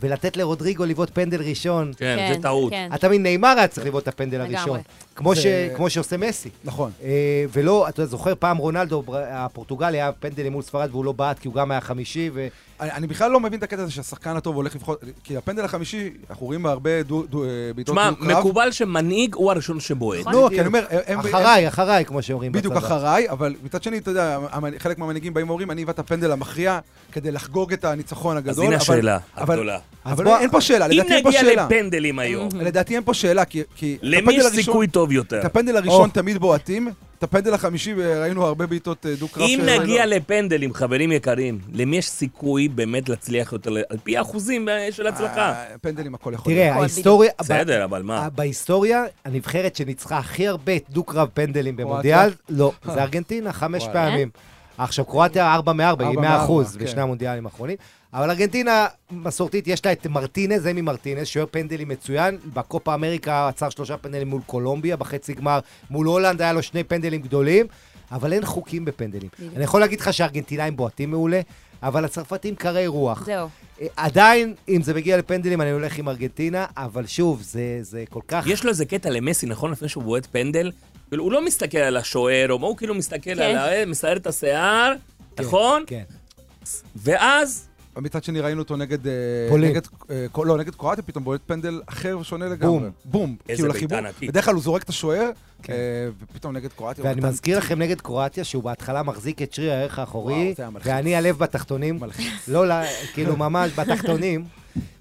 ולתת לרודריגו לבעוט פנדל ראשון, כן, זה טעות. כן. אתה מבין, נאמר היה צריך לבעוט את הפנדל. הראשון. כמו, זה- ש... כמו שעושה מסי. נכון. אה, ולא, אתה זוכר, פעם רונלדו, הפורטוגלי, היה פנדל מול ספרד והוא לא בעט, כי הוא גם היה חמישי, ו... אני, אני בכלל לא מבין את הקטע הזה שהשחקן הטוב הולך לבחור, כי הפנדל החמישי, אנחנו רואים בהרבה דו- דו- אה, בעיטות תשמע. מקובל שמנהיג הוא הראשון שבועט. נכון. לא, כי אני אומר, הם... הם- אחריי, אחריי, כמו שאומרים בדיוק. אחריי, אבל מצד שני, אתה יודע, חלק מהמנהיגים באים ואומרים, אני ואתה הפנדל המכריע כדי לחגוג את הניצחון אז הגדול. הנה אבל- השאלה הגדולה. אבל בוא- אין פה שאלה, אם לדעתי אין פה נגיע שאלה. לפנדלים היום, לדעתי אין פה שאלה, כי... למי יש סיכוי טוב יותר? את הפנדל הראשון או. תמיד בועטים, את הפנדל החמישי ראינו הרבה בעיטות אה, דו-קרב. אם. נגיע לפנדלים, חברים יקרים, למי יש סיכוי באמת להצליח יותר, על פי האחוזים אה, של הצלחה? אה, פנדלים הכל יכול תראה, להיות. הכל ההיסטוריה... בסדר, אבל מה? בהיסטוריה, הנבחרת שניצחה הכי הרבה דו-קרב פנדלים במונדיאל, לא, זה ארגנטינה, חמש. פעמים. עכשיו, קרואטיה 4 מ-4, היא ארבע 100 מארבע, אחוז כן. בשני המונדיאלים האחרונים. אבל ארגנטינה מסורתית, יש לה את מרטינז, אמי מרטינז, שוער פנדלים מצוין. בקופה אמריקה עצר שלושה פנדלים מול קולומביה, בחצי גמר מול הולנד היה לו שני פנדלים גדולים, אבל אין חוקים בפנדלים. אני יכול להגיד לך שהארגנטינאים בועטים מעולה, אבל הצרפתים קרי רוח. זהו. אה, עדיין, אם זה מגיע לפנדלים, אני הולך עם ארגנטינה, אבל שוב, זה, זה כל כך... יש לו איזה קטע למסי, נכון? לפני שהוא בועט פנדל, כאילו, הוא לא מסתכל על השוער, או מה הוא כאילו מסתכל על ה... מסער את השיער, כן, נכון? כן. ואז, מצד שני ראינו אותו נגד... אה, פולין. נגד, אה, לא, נגד קרואטיה פתאום בועט פנדל אחר ושונה לגמרי. בום. בום. איזה כאילו בעיטה לחיבור. ענקית. בדרך כלל הוא זורק את השוער, כן. אה, ופתאום נגד קרואטיה ואני מזכיר לכם נגד קרואטיה, שהוא בהתחלה מחזיק את שריר הערך האחורי, וואו. ואני הלב בתחתונים. מלחיץ. לא, לא, כאילו ממש בתחתונים,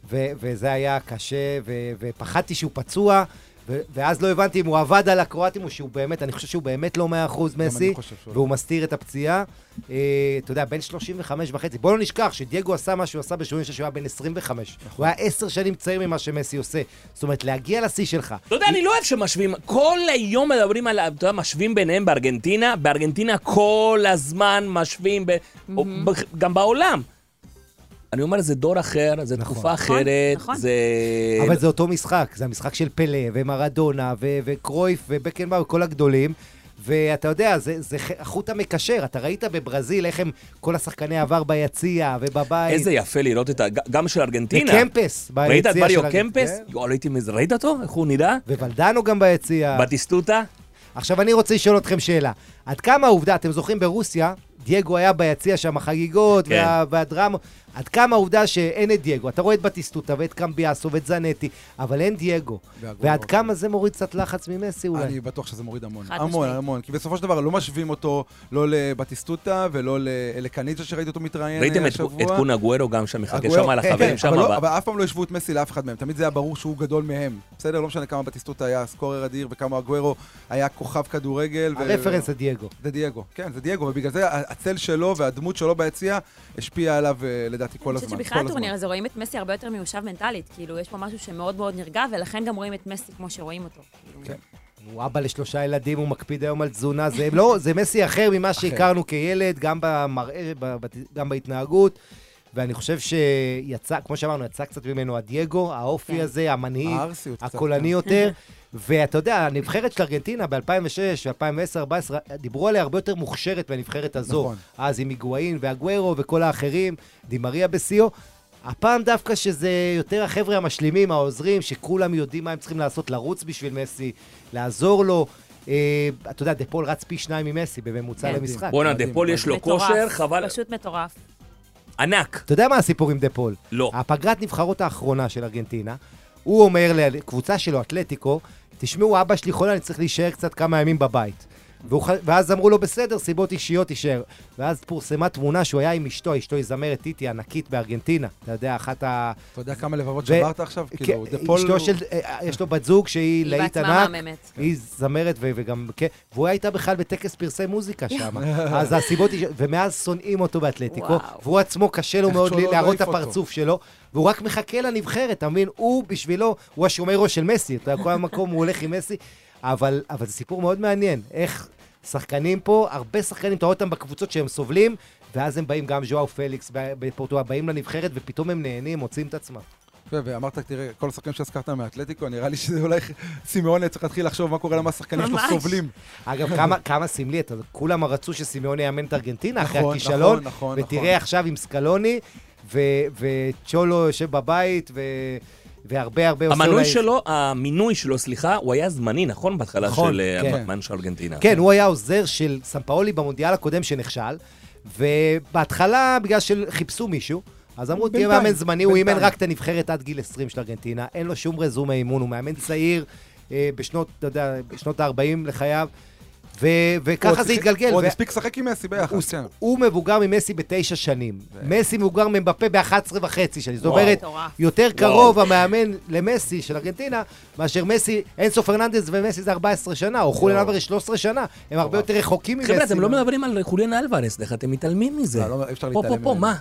ו- וזה היה קשה, ו- ופחדתי שהוא פצוע, ואז לא הבנתי אם הוא עבד על הקרואטים, או שהוא באמת, אני חושב שהוא באמת לא 100% אני מסי, לא. והוא מסתיר את הפציעה. אה, אתה יודע, בן 35 וחצי. בוא לא נשכח שדייגו עשה מה שהוא עשה ב-86, שהוא היה בן 25. נכון. הוא היה עשר שנים צעיר ממה שמסי עושה. זאת אומרת, להגיע לשיא שלך. אתה יודע, אני לא אוהב שמשווים, כל היום מדברים על, אתה יודע, משווים ביניהם בארגנטינה, בארגנטינה כל הזמן משווים, גם בעולם. אני אומר, זה דור אחר, זו נכון. תקופה נכון, אחרת, נכון. זה... אבל זה אותו משחק, זה המשחק של פלא, ומרדונה, ו- וקרויף, ובקנבאו, כל הגדולים. ואתה יודע, זה, זה החוט המקשר. אתה ראית בברזיל איך הם, כל השחקני עבר ביציע ובבית. איזה יפה לראות את ה... גם של ארגנטינה. וקמפס ביציע ראית את בריו של- קמפס? כן. יואו, ראיתי מזה, ראית אותו? איך הוא נראה? וולדנו גם ביציע. בטיסטוטה? עכשיו אני רוצה לשאול אתכם שאלה. עד כמה העובדה, אתם זוכרים ברוסיה, דייגו היה ביציע שם החגיגות כן. וה, והדרמה, עד כמה העובדה שאין את דייגו, אתה רואה את בטיסטוטה ואת קמביאסו ואת זנטי, אבל אין דייגו. ועד לא כמה זה מוריד קצת לחץ ממסי אולי? אני בטוח שזה מוריד המון. המון. המון. כי בסופו של דבר לא משווים אותו לא לבטיסטוטה ולא ל- לקניג'ה שראיתי אותו מתראיין ראיתם אה, את- השבוע. את קון אגוארו גם שם, מחכה הגוארו, שם על כן, החברים כן, שם. אבל לא- אבל- אף פעם לא השוו את מסי לאף אחד מהם. תמיד זה היה ברור שהוא גדול מהם. בסדר? לא משנה כמה בטיסטוטה היה סקורר אדיר וכמה אגוארו היה כוכב כדורגל. ו- הרפרנס זה דייגו. זה דייגו, כן, זה דייגו, ובגלל זה הצל שלו והדמות שלו ביציע השפיעה עליו אה, לדעתי כל אני הזמן. חושבת כל שבכלל. הטורניר הזה רואים את מסי הרבה יותר מיושב מנטלית. כאילו, יש פה משהו שמאוד מאוד נרגע, ולכן גם רואים את מסי כמו שרואים אותו. כן. הוא אבא לשלושה ילדים, הוא מקפיד היום על תזונה, זה לא, זה מסי אחר ממה שהכרנו כילד, גם במראה, גם בהתנהגות. ואני חושב שיצא, כמו שאמרנו, יצא קצת ממנו הדייגו, האופי כן. הזה, המנהיג, הקולני כן. יותר. ואתה יודע, הנבחרת של ארגנטינה ב-2006, 2010, 2014, דיברו עליה הרבה יותר מוכשרת מהנבחרת הזו. נכון. אז עם היגואין והגוורו וכל האחרים, די מריה בשיאו. הפעם דווקא שזה יותר החבר'ה המשלימים, העוזרים, שכולם יודעים מה הם צריכים לעשות, לרוץ בשביל מסי, לעזור לו. אה, אתה יודע, דה פול רץ פי שניים ממסי בממוצע. למשחק. בואנה, דה פול יש לו כושר, חבל, פשוט מטורף. ענק. אתה יודע מה הסיפור עם דה פול? לא. הפגרת נבחרות האחרונה של ארגנטינה, הוא אומר לקבוצה שלו, אתלטיקו, תשמעו, אבא שלי חולה, אני צריך להישאר קצת כמה ימים בבית. והוא, ואז אמרו לו, בסדר, סיבות אישיות תישאר. ואז פורסמה תמונה שהוא היה עם אשתו, אשתו היא זמרת טיטי ענקית בארגנטינה. אתה יודע, אחת ה... אתה יודע כמה לבבות ו- שברת עכשיו? כאילו, כן, דה פול... אשתו של... אה, יש לו בת זוג שהיא היא להיט בעצמה ענק. מהממת. היא זמרת ו- וגם, כן, והוא הייתה בכלל בטקס פרסי מוזיקה שם. אז הסיבות, היא ומאז שונאים אותו באתלטיקו. והוא עצמו קשה לו מאוד שהוא לא להראות את. הפרצוף שלו, והוא רק מחכה לנבחרת, אתה מבין? הוא בשבילו, הוא השומר ראש של מסי, אתה יודע, כל המקום הוא הולך עם מסי, אבל, אבל זה סיפור מאוד מעניין, איך שחקנים פה, הרבה שחקנים, אתה רואה אותם בקבוצות שהם סובלים, ואז הם באים, גם ז'ואר פליקס ב- בפורטואל, באים לנבחרת, ופתאום הם נהנים, מוצאים את עצמם. ואמרת, תראה, כל השחקנים שהזכרת מאתלטיקו, נראה לי שזה אולי סימאונה צריך להתחיל לחשוב מה קורה למה השחקנים שלו. סובלים. אגב, כמה, כמה סמלי, אתה, כולם רצו שסימיוני יאמן את ארגנטינה אחרי נכון, הכישלון, נכון, נכון, ותראה נכון. עכשיו עם סקלוני, וצ'ולו יושב בבית, ו- והרבה הרבה עושה המנוי שלו, המינוי שלו, סליחה, הוא היה זמני, נכון? בהתחלה נכון, של אה, כן. המאמן של ארגנטינה. כן, הוא היה עוזר של סמפאולי במונדיאל הקודם שנכשל, ובהתחלה, בגלל שחיפשו מישהו, אז אמרו, תהיה מאמן זמני, הוא אימן. רק את הנבחרת עד גיל 20 של ארגנטינה, אין לו שום רזומה אימון, הוא מאמן צעיר אה, בשנות, אתה יודע, בשנות ה-40 לחייו, ו- וככה זה התגלגל. הוא עוד הספיק לשחק עם מסי ביחד, הוא, כן. הוא מבוגר ממסי בתשע שנים. מסי מבוגר ממבפה ב-11 וחצי שנים. זאת אומרת. יותר קרוב המאמן למסי של ארגנטינה, מאשר מסי, אנסו פרננדס ומסי זה 14 שנה, או חוליאן אלוורס 13 שנה. הם הרבה יותר רחוקים ממסי. חבר'ה, אתם לא מדברים על חוליאן אלוורס, אתם מתעלמים מזה? לא, לא, אי אפשר פה, פה, פה. מה?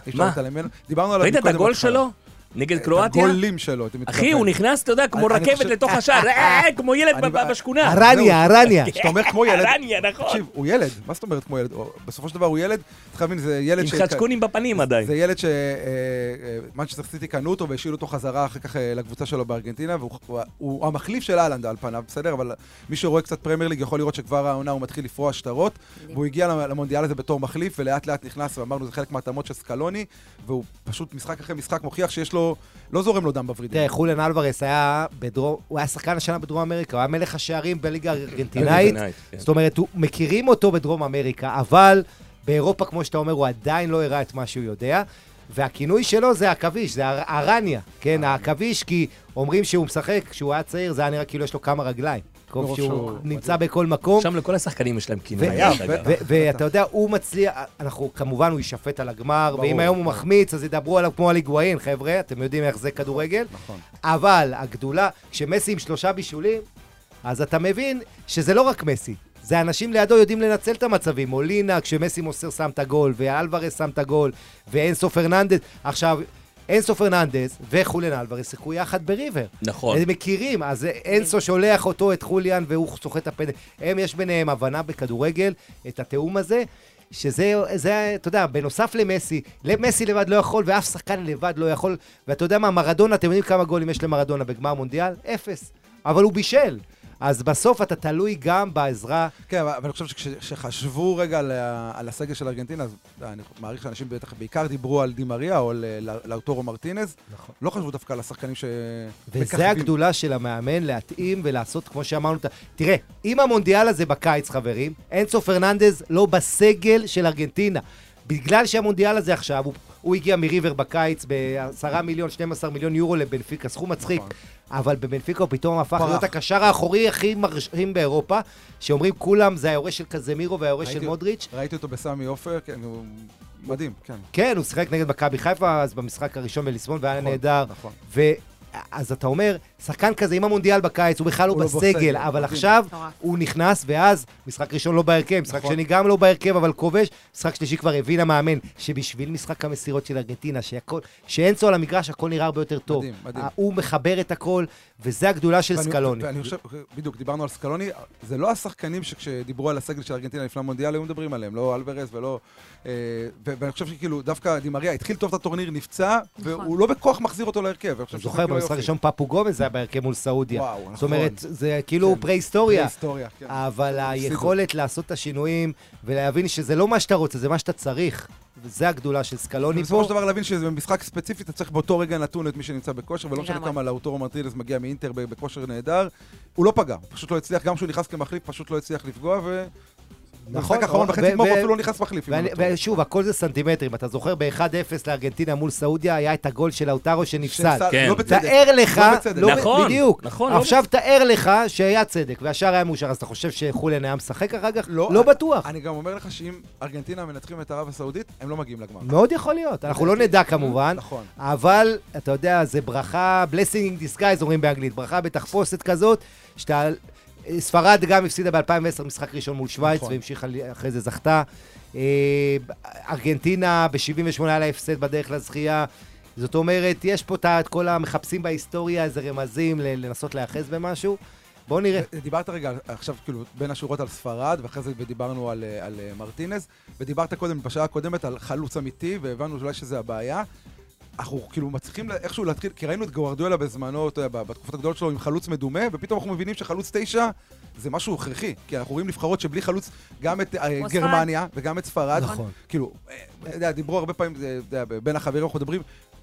דיברנו עליו ראית את הגול. שלו? נגד את קרואטיה? הגולים שלו, אתה מתכוון. אחי, הוא נכנס, אתה יודע, כמו רכבת לתוך השער, אה, כמו ילד בשכונה. Araña, Araña. כשאתה אומר כמו ילד, Araña, נכון. תקשיב, הוא ילד, מה זאת אומרת כמו ילד? בסופו של דבר הוא ילד, צריך להבין, זה ילד עם ש... חצ'קונים בפנים עדיין. זה ילד שמנצ'סטר סיטי קנו אותו והשאילו אותו חזרה אחר כך אה, לקבוצה שלו בארגנטינה, והוא הוא- הוא המחליף של הולאנד על פניו, בסדר? אבל מי שרואה קצת פרמייר ליג יכול לראות שכבר העונה הוא מתחיל לפרוע שטרות, והוא הגיע למונדיאל הזה בתור מחליף, ולאט לאט נכנס, ואמרנו, זה חלק מההתאמות של סקלוני, והוא פשוט משחק אחרי משחק מוכיח שיש לו, לא זורם לו דם בוורידים. תראה, חוליאן אלוורס היה בדרום, הוא היה שחקן השנה בדרום אמריקה, הוא היה מלך השערים בליגה הארגנטינאית. ארגנטינאית, כן. זאת אומרת, מכירים אותו בדרום אמריקה, אבל באירופה, כמו שאתה אומר, הוא עדיין לא הראה את מה שהוא יודע. והכינוי שלו זה עכביש, זה אר- ארניה, כן, העכביש, כי אומרים שהוא משחק, כשהוא היה צעיר, זה היה נראה כאילו יש לו כמה רגליים. מרוב שהוא נמצא בכל מקום. שם לכל השחקנים יש להם כינוי. ואתה יודע, הוא מצליח, אנחנו, כמובן הוא יישפט על הגמר. ואם היום הוא מחמיץ, אז ידברו עליו כמו על היגואין, חבר'ה, אתם יודעים איך זה כדורגל. נכון. אבל הגדולה, כשמסי עם שלושה בישולים, אז אתה מבין שזה לא רק מסי. זה אנשים לידו יודעים לנצל את המצבים. מולינה, כשמסי מוסר שם את הגול, ואלוורס שם את הגול, ואינסו פרננדס. עכשיו, אינסו פרננדס וחוליאן אלוורס שיחקו יחד בריבר. נכון. הם מכירים, אז אינסו שולח אותו, את חוליאן, והוא סוחט את הפנדל. הם, יש ביניהם הבנה בכדורגל, את התיאום הזה. שזה, זה, אתה יודע, בנוסף למסי, מסי לבד לא יכול, ואף שחקן לבד לא יכול. ואתה יודע מה, מרדונה, אתם יודעים כמה גולים יש למרדונה בגמר מונדיאל? אפס. אבל הוא בישל. אז בסוף אתה תלוי גם בעזרה. כן, אבל אני חושב שכשחשבו רגע על על הסגל של ארגנטינה, אז אני מעריך שאנשים בטח בעיקר דיברו על דימריה או על ל- לאוטורו מרטינז, נכון. לא חשבו דווקא על השחקנים ש... וזה הגדולה של המאמן, להתאים ולעשות, כמו שאמרנו, תראה, אם המונדיאל הזה בקיץ, חברים, אינסו פרננדז לא בסגל של ארגנטינה. בגלל שהמונדיאל הזה עכשיו, הוא, הוא הגיע מריבר בקיץ ב-10 מיליון, 12 מיליון יורו לבנפיקה, סכום מצחיק. נכון. אבל בבנפיקה הוא פתאום הפך. להיות הקשר האחורי הכי מרשים באירופה, שאומרים כולם זה היורש של קזמירו והיורש של מודריץ'. ראיתי אותו בסמי עופר, כן, הוא מדהים, כן. כן, הוא שיחק נגד מכבי חיפה אז במשחק הראשון בליסבון, והיה נכון, נהדר. נכון. ו... אז אתה אומר, שחקן כזה עם המונדיאל בקיץ, הוא בכלל לא הוא לא בסגל, בסגל, אבל. עכשיו. הוא נכנס, ואז משחק ראשון לא בהרכב, משחק נכון. שני גם לא בהרכב, אבל כובש, משחק שלישי כבר הבין המאמן, שבשביל משחק המסירות של ארגנטינה, שהכל, שאינסו על המגרש, הכל נראה הרבה יותר טוב. מדהים, מדהים. הוא מחבר את הכל, וזה הגדולה של ואני- סקלוני. ואני חושב, בדיוק, דיברנו על סקלוני, זה לא השחקנים שכשדיברו על הסגל של ארגנטינה לפני המונדיאל היו מדברים עליהם, לא אלוורז ולא... אה, ואני חושב שכאילו, דווקא דימריה התחיל טוב את הטורניר, נפצע, והוא לא בכוח מחזיר אותו להרכב. אני זוכר, כאילו במשחק יופי. הראשון פפו גומז היה בהרכב מול סעודיה. וואו, נכון. זאת אומרת, זה כאילו כן. פרה-היסטוריה. היסטוריה, כן. אבל. היכולת לעשות את השינויים ולהבין שזה לא מה שאתה רוצה, זה מה שאתה צריך. וזה הגדולה של סקלוני בסופו פה. של דבר להבין שזה במשחק ספציפי, אתה צריך באותו רגע נתון את מי שנמצא בכושר, ולא משנה. כמה לאוטורו מרטינס מגיע מאינטר בכושר נהדר, הוא לא פגע, הוא פשוט לא הצליח, גם כשהוא נכנס כמחליף, פשוט לא הצליח לפגוע, ו... נכון, במשחק האחרון ו- בחצי גמר הוא אפילו לא נכנס מחליף. לא. ושוב, הכל זה סנטימטרים. אתה זוכר ב-1-0 לארגנטינה מול סעודיה, היה את הגול של לאוטרו שנפסל. כן. לא בצדק. תאר לך, לא בצדק. ב- נכון, בדיוק. נכון, עכשיו תאר לך שהיה צדק, והשאר היה מאושר, אז אתה חושב שחוליאן היה משחק אחר כך? לא, בטוח. אני גם אומר לך שאם ארגנטינה מנצחים את ערב הסעודית, הם לא מגיעים לגמר. מאוד יכול להיות, אנחנו לא נדע כמובן, נכון. אבל אתה יודע, זה ברכה, blessing in disguise אומרים באנגלית, ברכה בתחפושת כזאת, שאתה... ספרד גם הפסידה ב-2010 משחק ראשון מול שווייץ, נכון. והמשיכה, אחרי זה זכתה. אה, ארגנטינה ב-78 היה לה הפסד בדרך לזכייה. זאת אומרת, יש פה את כל המחפשים בהיסטוריה איזה רמזים לנסות להיאחז במשהו. בואו נראה. דיברת רגע עכשיו, כאילו, בין השורות על ספרד, ואחרי זה דיברנו על, אה, על אה, מרטינז, ודיברת קודם, בשעה הקודמת, על חלוץ אמיתי, והבנו אולי שזה הבעיה. אנחנו כאילו מצליחים לה- איכשהו להתחיל, כי ראינו את גוארדיולה בזמנו, אתה יודע, בתקופות הגדולות שלו עם חלוץ מדומה, ופתאום אנחנו מבינים שחלוץ תשע זה משהו הכרחי. כי אנחנו רואים נבחרות שבלי חלוץ, גם את אה, גרמניה וגם את ספרד. נכון. כאילו, אה, דיברו הרבה פעמים, אה, בין החברים אנחנו מדברים,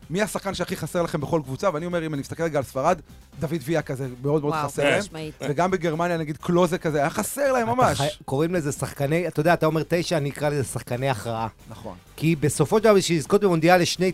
מי השחקן שהכי חסר לכם בכל קבוצה, ואני אומר, אם אני מסתכל רגע על ספרד, דוד ויה כזה מאוד מאוד וואו, חסר. להם. וגם בגרמניה, נגיד קלוזה כזה, היה חסר להם ממש. חי- קוראים לזה שחקני, אתה יודע, אתה אומר תשע, אני אקרא לזה שחקני הכרעה. נכון. כי בסופו של דבר, בשביל לזכות במונדיאל יש שני,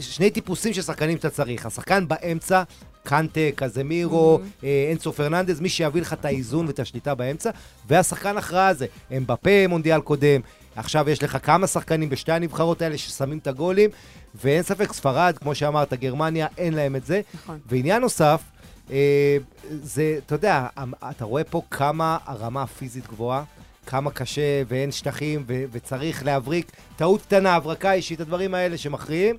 שני טיפוסים של שחקנים שאתה צריך. השחקן באמצע, קנטה, קזמירו, אה, אנסו פרננדז, מי שיביא לך את האיזון ואת השליטה באמצע, והשחקן הכרעה הזה. אמבפה מונדיאל קודם, עכשיו יש לך כמה שחקנים בשתי הנבחרות האלה ששמים את הגולים, ואין ספק, ספרד, כמו שאמרת, גרמניה, אין להם את זה. נכון. ועניין נוסף, אה, זה, אתה יודע, אתה רואה פה כמה הרמה הפיזית גבוהה, כמה קשה ואין שטחים ו- וצריך להבריק. טעות קטנה, הברקה אישית, הדברים האלה שמכריעים,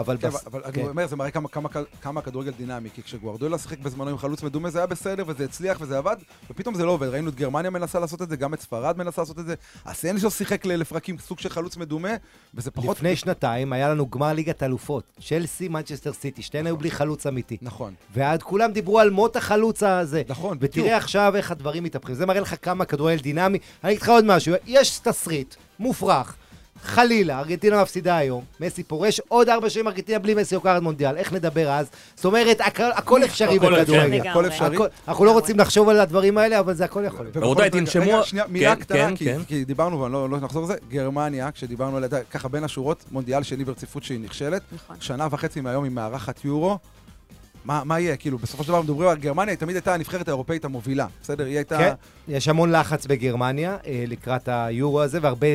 אבל... כן, בס- אבל כן. אני אומר, זה מראה כמה- כמה- כמה הכדורגל דינמי, כי כשגוארדולה שיחק בזמנו עם חלוץ מדומה זה היה בסדר וזה הצליח וזה עבד, ופתאום זה לא עובד. ראינו את גרמניה מנסה לעשות את זה, גם את ספרד מנסה לעשות את זה. אסנז'ו שיחק לפרקים סוג של חלוץ מדומה, וזה פחות... לפני שנתיים היה לנו גמר ליגת אלופות, צ'לסי, מנצ'סטר סיטי, שתיהן היו בלי חלוץ אמיתי. נכון. ועד כולם דיברו על מות החלוץ הזה. נכון, בדיוק. ותראה עכשיו איך הדברים מתהפכים. זה מראה לך כמה כדורגל דינמי. אני אגיד לך עוד משהו, יש תסריט מופרך. חלילה, ארגנטינה מפסידה היום, מסי פורש, עוד ארבע שנים ארגנטינה בלי מסי לוקחת מונדיאל, איך נדבר אז? זאת אומרת, הכל, הכל אפשרי. בכדורגל. לגמרי. הכל אפשרי. אנחנו לא רוצים לחשוב על הדברים האלה, אבל זה הכל יכול להיות. רבותיי, תנשמו- רגע, שנייה, מילה כן, קטנה, כן, כי- כן. כי דיברנו, ואני לא לא נחזור לזה, גרמניה, כשדיברנו עליה, ככה בין השורות, מונדיאל שני ברציפות שהיא נכשלת, נכון. שנה וחצי מהיום היא מארחת יורו. מה מה יהיה? כאילו, בסופו של דבר מדברים על גרמניה, היא תמיד הייתה הנבחרת האירופאית המובילה, בסדר? היא הייתה... כן, יש המון לחץ בגרמניה אה, לקראת היורו הזה, והרבה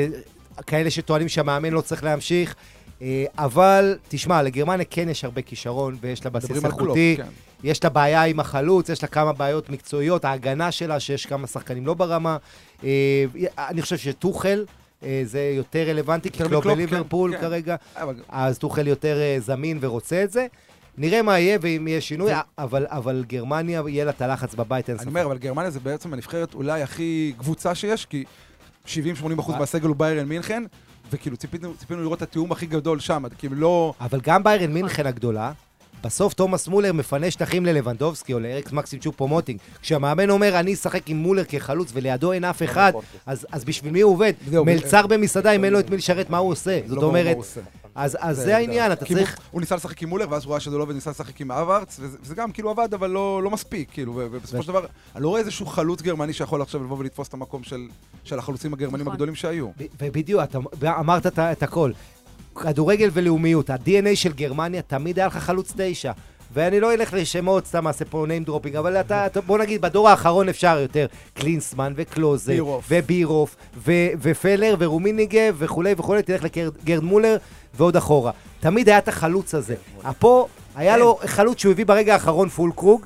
כאלה שטוענים שהמאמן לא צריך להמשיך. אה, אבל, תשמע, לגרמניה כן יש הרבה כישרון, ויש לה בסיס איכותי. כן. יש לה בעיה עם החלוץ, יש לה כמה בעיות מקצועיות, ההגנה שלה, שיש כמה שחקנים לא ברמה. אה, אני חושב שטוחל, אה, זה יותר רלוונטי, כי קלופ מקלופ, בליברפול כן, כן. כרגע, אבל- אז טוחל יותר זמין ורוצה את זה. נראה מה יהיה ואם יהיה שינוי, אבל, אבל גרמניה, יהיה לה את הלחץ בבית, אין אני ספק. אומר, אבל גרמניה זה בעצם הנבחרת אולי הכי קבוצה שיש, כי 70-80 אחוז אה. מהסגל הוא ביירן מינכן, וכאילו ציפינו ציפינו לראות את התיאום הכי גדול שם, כאילו לא... אבל גם ביירן מינכן הגדולה, בסוף תומאס מולר מפנה שטחים ללבנדובסקי או לאריקס מקסים צ'ופ פומוטינג. כשהמאמן אומר, אני אשחק עם מולר כחלוץ ולידו אין אף אחד, אז, אז בשביל מי הוא עובד? מלצר במסעדה, אם אין לו את מי לשרת, מה הוא עושה? זאת לא אומרת. אז, אז זה העניין, אתה צריך... הוא- ניסה לשחק עם מולר, ואז הוא ראה שזה לא עובד, ניסה לשחק עם אברץ, וזה וזה גם כאילו עבד, אבל לא לא מספיק, כאילו, ובסופו של דבר, אני לא רואה איזשהו חלוץ גרמני שיכול עכשיו לבוא ולתפוס את המקום של של החלוצים הגרמנים נכון. הגדולים שהיו. ובדיוק, אתה אמרת את הכל. כדורגל ולאומיות, ה-DNA של גרמניה תמיד היה לך חלוץ תשע. ואני לא אלך לשמות, סתם אעשה פה name dropping, אבל אתה, אתה- בוא נגיד, בדור האחרון אפשר יותר. קלינסמן וקלוזה, בירוף. ובירוף, ו- ופלר, ורומיניגה, וכולי וכולי, תלך לגרד מולר, ועוד אחורה. תמיד היה את החלוץ הזה. פה היה לו חלוץ שהוא הביא ברגע האחרון פול קרוג,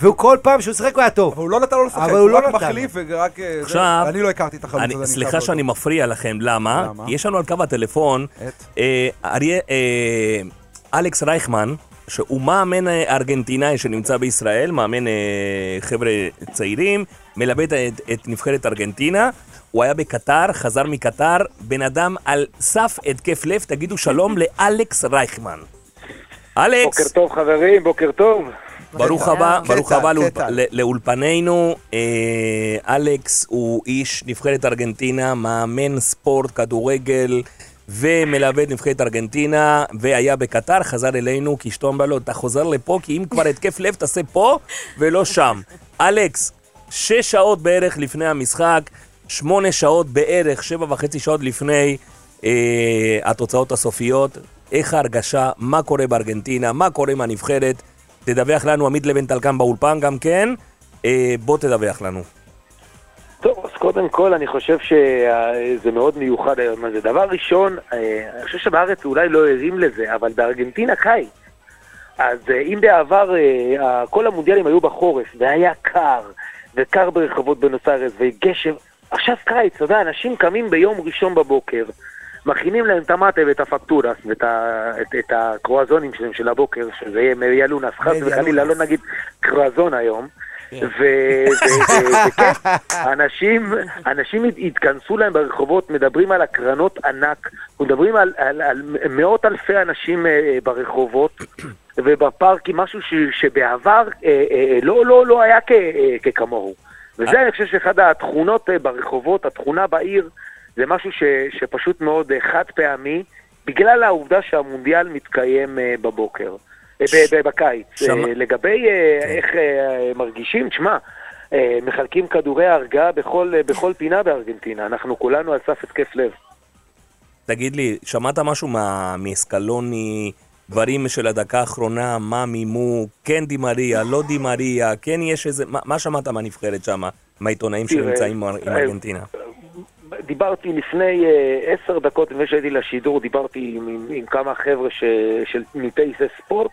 והוא כל פעם שהוא שיחק הוא היה טוב. אבל הוא לא נתן לו לשחק, הוא לא רק נתן לו. מחליף ורק... אה, עכשיו- אני לא הכרתי את החלוץ הזה. סליחה שאני. מפריע לכם, למה? יש לנו על קו הטלפון? אה, אריה, אה, אלכס רייכמן, שהוא מאמן אה, ארגנטינאי שנמצא בישראל, מאמן אה, חבר'ה צעירים, מלווה את, את נבחרת ארגנטינה. הוא היה בקטר, חזר מקטר, בן אדם על סף התקף לב, תגידו שלום לאלכס רייכמן. אלכס, בוקר טוב חברים, בוקר טוב. ברוך הבא, קטע, ברוך הבא לאולפנינו. אה, אלכס הוא איש נבחרת ארגנטינה, מאמן ספורט, כדורגל, ומלווה את נבחרת ארגנטינה, והיה בקטר, חזר אלינו, כי אשתו אמרה לו, אתה חוזר לפה, כי אם כבר התקף לב, תעשה פה ולא שם. אלכס, שש שעות בערך לפני המשחק, שמונה שעות בערך, שבע וחצי שעות לפני אה, התוצאות הסופיות. איך ההרגשה, מה קורה בארגנטינה, מה קורה עם הנבחרת. תדווח לנו עמית לבנטל כאן באולפן גם כן. אה, בוא תדווח לנו. טוב, קודם כל אני חושב שזה מאוד מיוחד היום הזה. דבר ראשון, אה, אני חושב שבארץ אולי לא ערים לזה, אבל בארגנטינה קיץ. אז אה, אם בעבר אה, כל המונדיאלים היו בחורף, והיה קר, וקר ברחובות בנוס איירס, וגשם, עכשיו קיץ, אתה יודע, אנשים קמים ביום ראשון בבוקר, מכינים להם את המטה ואת הפקטורס ואת ה- את- את הקרואזונים שלהם של הבוקר, שזה יהיה מריה לונס, חס וחלילה, לא. נגיד קרואזון היום. כן. וכן, אנשים, אנשים הת- התכנסו להם ברחובות, מדברים על הקרנות ענק, מדברים על, על, על מאות אלפי אנשים אה, ברחובות ובפארקים, משהו ש, שבעבר אה, אה, לא, לא, לא היה כ, אה, ככמוהו. וזה, אני חושב שאחד התכונות אה, ברחובות, התכונה בעיר, זה משהו ש, שפשוט מאוד אה, חד פעמי, בגלל העובדה שהמונדיאל מתקיים אה, בבוקר, אה, בקיץ. שמע- אה, לגבי אה, איך אה, מרגישים, תשמע, מחלקים כדורי הרגעה בכל, בכל פינה בארגנטינה, אנחנו כולנו על סף התקף לב. תגיד לי, שמעת משהו מה- מאסקלוני, דברים של הדקה האחרונה, מה מימו, כן דימריה, לא דימריה, כן יש איזה... מה, מה שמעת מהנבחרת שם, מהעיתונאים שנמצאים עם ארגנטינה? דיברתי לפני עשר דקות, לפני שהייתי לשידור, דיברתי עם, עם, עם כמה חבר'ה של מפייסי ספורט.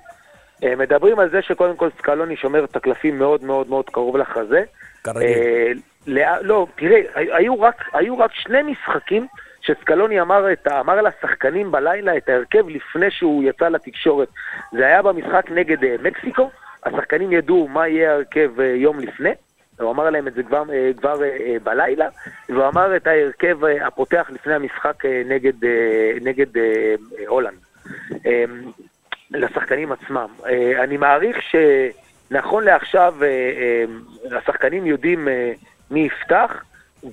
אה, מדברים על זה שקודם כל סקלוני שומר את הקלפים מאוד מאוד מאוד קרוב לחזה. כרגיל. אה, לא, לא, תראה, היו רק, היו רק שני משחקים שסקלוני אמר, את, אמר לשחקנים בלילה את ההרכב לפני שהוא יצא לתקשורת. זה היה במשחק נגד אה, מקסיקו, השחקנים ידעו מה יהיה ההרכב אה, יום לפני. הוא אמר להם את זה כבר, כבר בלילה, והוא אמר את ההרכב הפותח לפני המשחק נגד, נגד הולנד. לשחקנים עצמם. אה, אני מעריך שנכון לעכשיו אה, אה, השחקנים יודעים מי יפתח,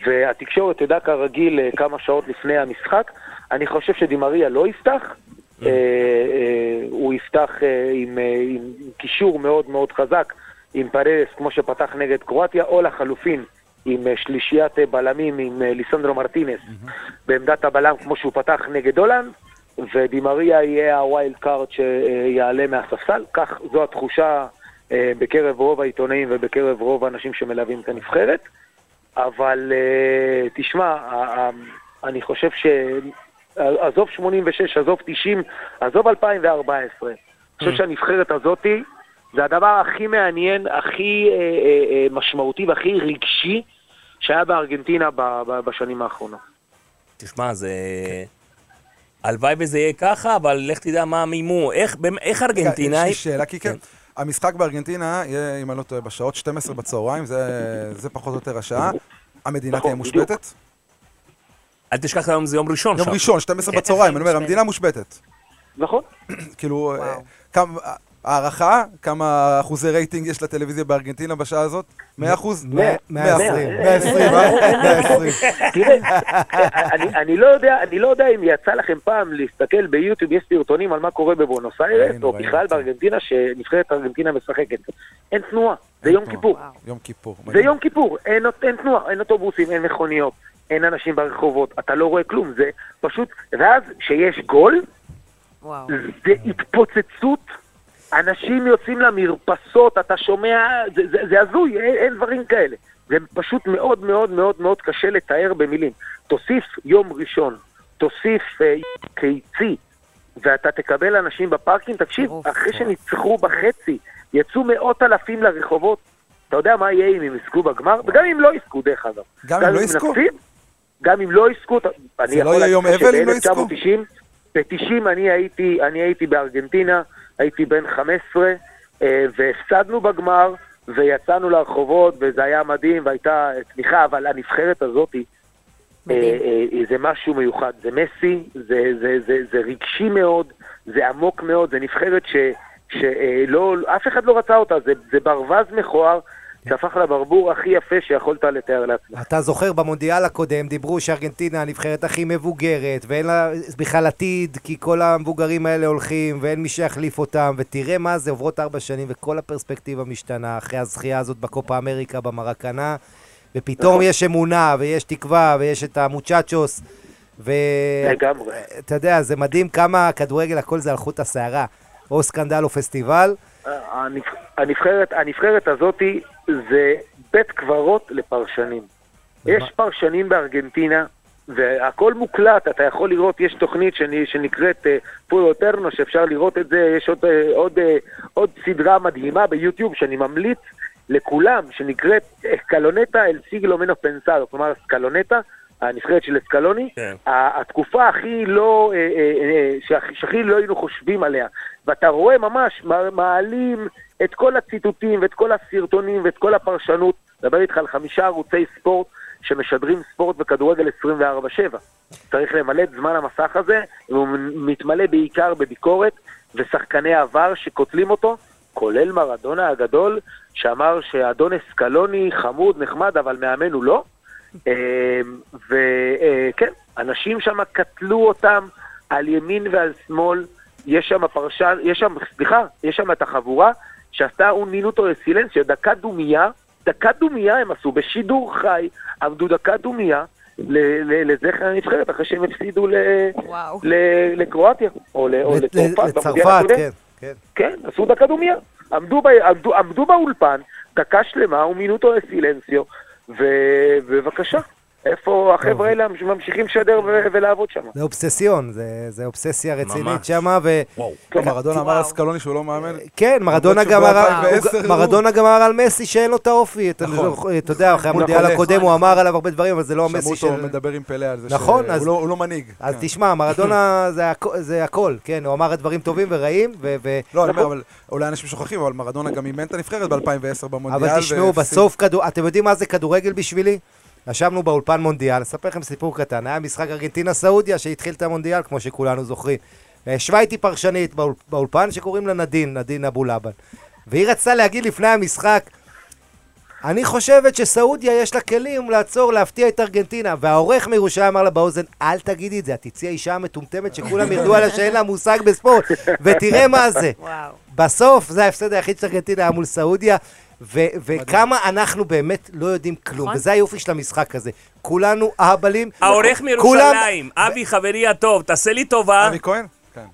והתקשורת תדע כרגיל כמה שעות לפני המשחק. אני חושב שדימריה לא יפתח. אה, הוא יפתח עם, עם קישור מאוד מאוד חזק, עם פרס כמו שפתח נגד קרואטיה, או לחלופין עם שלישיית בלמים עם ליסנדרו מרטינס בעמדת הבלם כמו שהוא פתח נגד הולנד, ודימריה יהיה ה wild card שיעלה מהספסל, כך זו התחושה אה, בקרב רוב העיתונאים ובקרב רוב האנשים שמלווים את הנבחרת. אבל אה, תשמע, אני חושב ש... עזוב 86, עזוב 90, עזוב 2014. אני חושב שהנבחרת הזאתי זה הדבר הכי מעניין, הכי אה, משמעותי והכי רגשי שהיה בארגנטינה בשנים האחרונות. תשמע, זה... הלוואי וזה יהיה ככה, אבל לך תדע מה מימו. איך, איך ארגנטינאי... יש לי שאלה, כי כן. המשחק בארגנטינה יהיה, אם אני לא טועה, בשעות 12 בצהריים, זה, זה פחות או יותר השעה. המדינה נכון, תהיה. מושבתת? אל תשכח היום זה יום ראשון יום שם. ראשון, 12 בצהריים, אני אומר, המדינה מושבתת. נכון? כאילו, כמה, הערכה, כמה אחוזי רייטינג יש לטלוויזיה בארגנטינה בשעה הזאת? 100 אחוז? מאה- מאה עשרים. 120, אה? 120. תראה, אני, אני, לא יודע, אני לא יודע אם יצא לכם פעם להסתכל ביוטיוב, יש סרטונים על מה קורה בבונוס איירס, או בכלל כן. בארגנטינה, שנבחרת ארגנטינה משחקת. אין תנועה, זה יום. כיפור. יום כיפור. זה. יום כיפור, אין, אין תנועה, אין אוטובוסים, אין מכוניות, אין אנשים ברחובות, אתה לא רואה כלום, זה פשוט, ואז כשיש גול. זה התפוצצות, אנשים יוצאים למרפסות, אתה שומע, זה, זה, זה הזוי, אין, אין דברים כאלה. זה פשוט מאוד מאוד מאוד מאוד קשה לתאר במילים. תוסיף יום ראשון, תוסיף אה, קיצי, ואתה תקבל אנשים בפארקים, תקשיב. אחרי שניצחו בחצי, יצאו מאות אלפים לרחובות, אתה יודע מה יהיה אם הם יזכו בגמר? וגם אם לא יזכו, דרך אגב. גם אם לא יזכו? גם אם לא יזכו, אני לא יכול להגיד יום לך אבל אם לא יזכו? שב-1990, ב-90 אני הייתי, אני הייתי בארגנטינה, הייתי בן 15, אה, והפסדנו בגמר, ויצאנו לרחובות, וזה היה מדהים, והייתה תמיכה, אבל הנבחרת הזאת, אה. אה, זה משהו מיוחד. זה מסי, זה, זה, זה, זה רגשי מאוד, זה עמוק מאוד, זה נבחרת ש... שלא, אף אחד לא רצה אותה, זה, זה ברווז מכוער שהפך לברבור הכי יפה שיכולת לתאר לעצמך. אתה זוכר במונדיאל הקודם דיברו שארגנטינה הנבחרת הכי מבוגרת ואין לה בכלל עתיד כי כל המבוגרים האלה הולכים ואין מי שיחליף אותם ותראה מה זה עוברות ארבע שנים וכל הפרספקטיבה משתנה אחרי הזכייה הזאת בקופה אמריקה במרקנה ופתאום נכון. יש אמונה, ויש תקווה, ויש את המוצ'צ'וס, ואתה. יודע, זה מדהים כמה כדורגל, הכל זה על חוט השערה. או סקנדל או פסטיבל. הנבח- הנבחרת, הנבחרת הזאתי זה בית קברות לפרשנים. יש פרשנים בארגנטינה, והכל מוקלט, אתה יכול לראות, יש תוכנית שאני, שנקראת אה, פולו טרנו, שאפשר לראות את זה, יש עוד, אה, עוד, אה, עוד סדרה מדהימה ביוטיוב שאני ממליץ לכולם, שנקראת אסקלונטה אל סיגלו מנו פנסאדו, כלומר אסקלונטה, הנבחרת של אסקלוני, כן. התקופה הכי לא, אה, אה, אה, שהכי- לא היינו חושבים עליה. ואתה רואה ממש, מע- מעלים את כל הציטוטים ואת כל הסרטונים ואת כל הפרשנות. מדבר איתך על חמישה ערוצי ספורט שמשדרים ספורט וכדורגל 24/7. צריך למלא את זמן המסך הזה, והוא מתמלא בעיקר בביקורת ושחקני עבר שקוטלים אותו, כולל מרדונה הגדול, שאמר שאדון אסקלוני חמוד, נחמד, אבל מאמן הוא לא. וכן, אנשים שם קטלו אותם על ימין ועל שמאל. יש שם פרשן, יש שם, סליחה, יש שם את החבורה שעשתה un minuto de silencio, דקה דומייה, דקה דומייה הם עשו, בשידור חי, עמדו דקה דומייה לזכר הנבחרת, אחרי שהם הפסידו לקרואטיה, או לצרפת. לצרפת, הקודם. כן, כן. כן, עשו דקה דומייה. עמדו, ב, עמדו, עמדו באולפן, דקה שלמה, ומינוטו לסילנסיו, ובבקשה, איפה החבר'ה האלה ממשיכים לשדר ולעבוד שם? זה אובססיון, זה, זה אובססיה רצינית. שמה, ו... מרדונה אמר. על סקלוני שהוא לא מאמן. כן, מרדונה גם אמר, ב-2010 הוא- הוא- מרדונה גם אמר על מסי שאין לו את האופי. אתה נכון. יודע, אחרי המונדיאל נכון. הקודם הוא אמר עליו הרבה דברים, אבל זה לא שמעו המסי אותו של... מדבר עם פלא על זה נכון, שהוא לא- לא מנהיג. אז כן. תשמע, מרדונה זה הכ- זה הכל, כן, הוא אמר דברים טובים ורעים, ו... לא, אני אומר, אבל אולי אנשים שוכחים, אבל מרדונה גם אימן את הנבחרת ב-2010 במונדיאל. אבל תשמעו. בסוף כדור... אתם יודעים מה זה כדורגל בשבילי? ישבנו באולפן מונדיאל, אספר לכם סיפור קטן, היה משחק ארגנטינה-סעודיה שהתחיל את המונדיאל, כמו שכולנו זוכרים. ישבה איתי פרשנית באול- באולפן שקוראים לה נדין, נדין אבו לבן. והיא רצתה להגיד לפני המשחק, אני חושבת שסעודיה יש לה כלים לעצור, להפתיע את ארגנטינה. והעורך מירושלים אמר לה באוזן, אל תגידי את זה, את תצאי האישה המטומטמת שכולם ירדו עליה שאין לה מושג בספורט, ותראה מה זה. וואו. בסוף זה ההפסד היחיד של ארגנטינה היה מול סעודיה, ו- וכמה אנחנו באמת לא יודעים כלום, נכון. וזה היופי של המשחק הזה. כולנו אהבלים. העורך מירושלים, אבי חברי הטוב, תעשה לי טובה. אבי כהן? כן.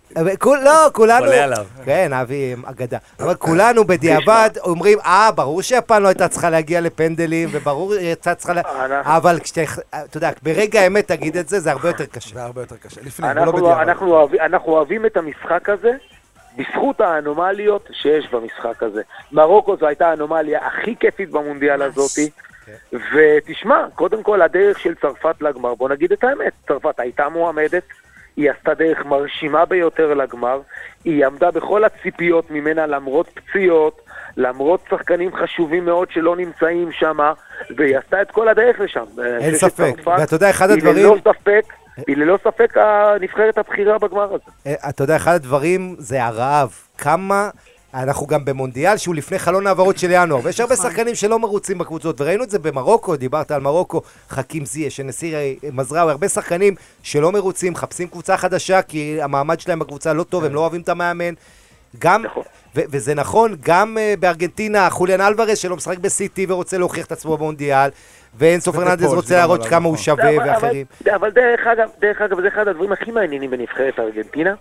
לא, כולנו... עולה עליו. כן, אבי אגדה. אבל כולנו בדיעבד אומרים, אה, ברור שיפן לא הייתה צריכה להגיע לפנדלים, וברור הייתה צריכה... לה-" אנחנו- אבל כשאתה, אתה יודע, ברגע האמת תגיד את זה, זה הרבה יותר קשה. זה הרבה יותר קשה. לפני, אנחנו, בדיעבד. אנחנו אוהבים את המשחק הזה בזכות האנומליות שיש במשחק הזה. מרוקו זו הייתה האנומליה הכי כיפית במונדיאל הזאתי. ותשמע, קודם כל הדרך של צרפת לגמר, בוא נגיד את האמת, צרפת הייתה מועמדת, היא עשתה דרך מרשימה ביותר לגמר, היא עמדה בכל הציפיות ממנה למרות פציעות, למרות שחקנים חשובים מאוד שלא נמצאים שם, והיא עשתה את כל הדרך לשם. אין ספק. ואתה יודע, אחד היא הדברים... ללא ספק, היא ללא ספק הנבחרת הבכירה בגמר הזה. אה, אתה יודע, אחד הדברים זה הרעב. כמה... אנחנו גם במונדיאל שהוא לפני חלון העברות של ינואר, ויש הרבה שחקנים שלא מרוצים בקבוצות, וראינו את זה במרוקו, דיברת על מרוקו, חכים זיה, שנשיא מזרעוי, הרבה שחקנים שלא מרוצים, מחפשים קבוצה חדשה, כי המעמד שלהם בקבוצה לא טוב, הם לא אוהבים את המאמן. גם, נכון. ו- וזה נכון, גם uh, בארגנטינה, חוליאן אלוורז שלא משחק בסיטי ורוצה להוכיח את עצמו במונדיאל, ואינסו פרננדז רוצה להראות כמה הוא. שווה ואחרים. אבל, דרך אגב, דרך אגב, זה אחד הדברים הכי מעניינים בנבחרת ארגנטינה.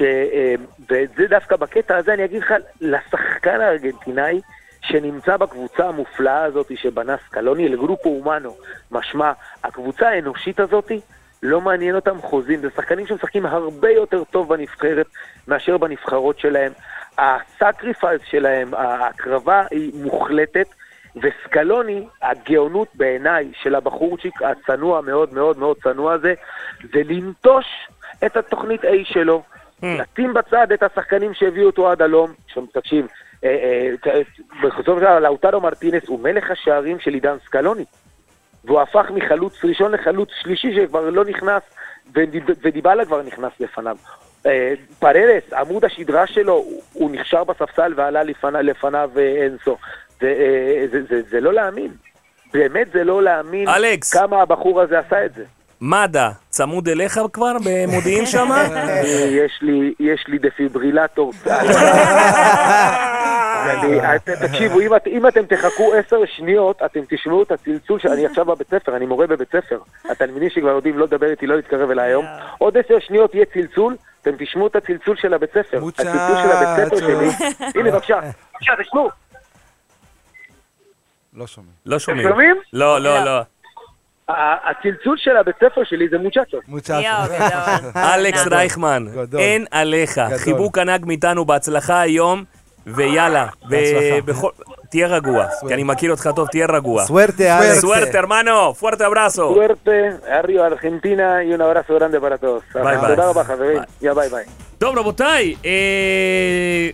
אה, וזה דווקא בקטע הזה, אני אגיד לך, לשחקן הארגנטינאי שנמצא בקבוצה המופלאה הזאת שבנה סקלוני, ל grupo humano, משמע, הקבוצה האנושית הזאת, לא מעניין אותם חוזים, זה שחקנים שמשחקים הרבה יותר טוב בנבחרת מאשר בנבחרות שלהם. ה sacrifice שלהם, ההקרבה היא מוחלטת, וסקלוני, הגאונות בעיניי של הבחורצ'יק הצנוע מאוד מאוד מאוד צנוע הזה, זה לנטוש את התוכנית A שלו, לשים בצד את השחקנים שהביאו אותו עד הלום, עכשיו תקשיב, אה, אה, בסופו של דבר לאוטרו מרטינס הוא מלך השערים של עידן סקלוני, והוא הפך מחלוץ ראשון לחלוץ שלישי שכבר לא נכנס, ודיב- ודיבלה כבר נכנס לפניו. אה, פררס, עמוד השדרה שלו, הוא- נכשר בספסל ועלה לפניו, אה, אינסו. זה, אה, זה, זה, זה לא להאמין. באמת זה לא להאמין אלכס. כמה הבחור הזה עשה את זה. מד"א, צמוד אליך כבר במודיעין שם? יש לי, יש לי דפיברילטור. אני- את- תקשיבו, אם את- אם אתם תחכו עשר שניות, אתם תשמעו את הצלצול של... אני עכשיו בבית ספר, אני מורה בבית ספר. התלמידים שכבר יודעים לא לדבר איתי, לא להתקרב אליי היום. עוד עשר שניות יהיה צלצול, אתם תשמעו את הצלצול של הבית ספר. הצלצול של הבית ספר שלי. הנה, בבקשה. בבקשה, תשמעו. לא שומעים. לא אתם שומעים. שומעים? לא, לא, לא. ה- הצלצול של הבית ספר שלי זה מוצ'צ'ו. מוצ'צ'ו. אלכס. רייכמן. אין עליך. חיבוק ענק מאיתנו, בהצלחה היום, ויאללה. בהצלחה. תהיה רגוע, כי אני מכיר אותך טוב, תהיה רגוע. Suerte, אלכס. Suerte, hermano, fuerte abrazo. Argentina y un abrazo grande para todos. ביי ביי. תודה רבה חברים, יא ביי ביי. טוב, רבותיי, אה?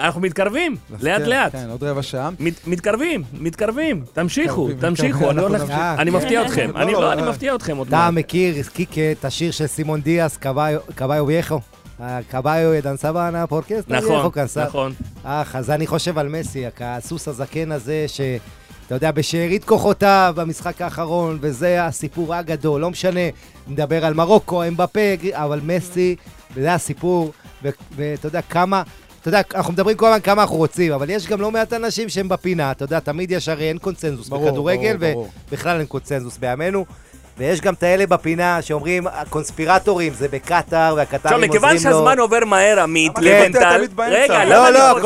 אנחנו מתקרבים, לאט כן, לאט. כן, עוד רבע שעה. מת- מתקרבים, מתקרבים, תמשיכו, תמשיכו, מתקרבים, אני מפתיע אתכם, לא, אני לא, לא, אני. מפתיע אתכם עוד אתה מעט. מכיר, קיקה, את השיר של סימון דיאס, קבאיו וייכו? קבאיו ידן סבנה פורקסטה נכון. נכון. אך, אז אני חושב על מסי, הסוס הזקן הזה, שאתה יודע, בשארית כוחותיו במשחק האחרון, וזה הסיפור הגדול, לא משנה, נדבר על מרוקו, אמבפה, אבל מסי, וזה הסיפור, ואתה יודע כמה... אתה יודע, אנחנו מדברים כל הזמן כמה אנחנו רוצים, אבל יש גם לא מעט אנשים שהם בפינה, אתה יודע, תמיד יש הרי אין קונצנזוס ברור, בכדורגל, ברור, ברור. ובכלל אין קונצנזוס בימינו. ויש גם את האלה בפינה שאומרים, הקונספירטורים זה בקטאר, והקטארים עכשיו, עוזרים לו. מכיוון שהזמן עובר מהר, עמית, לבנטל... רגע, לא, למה לא, אני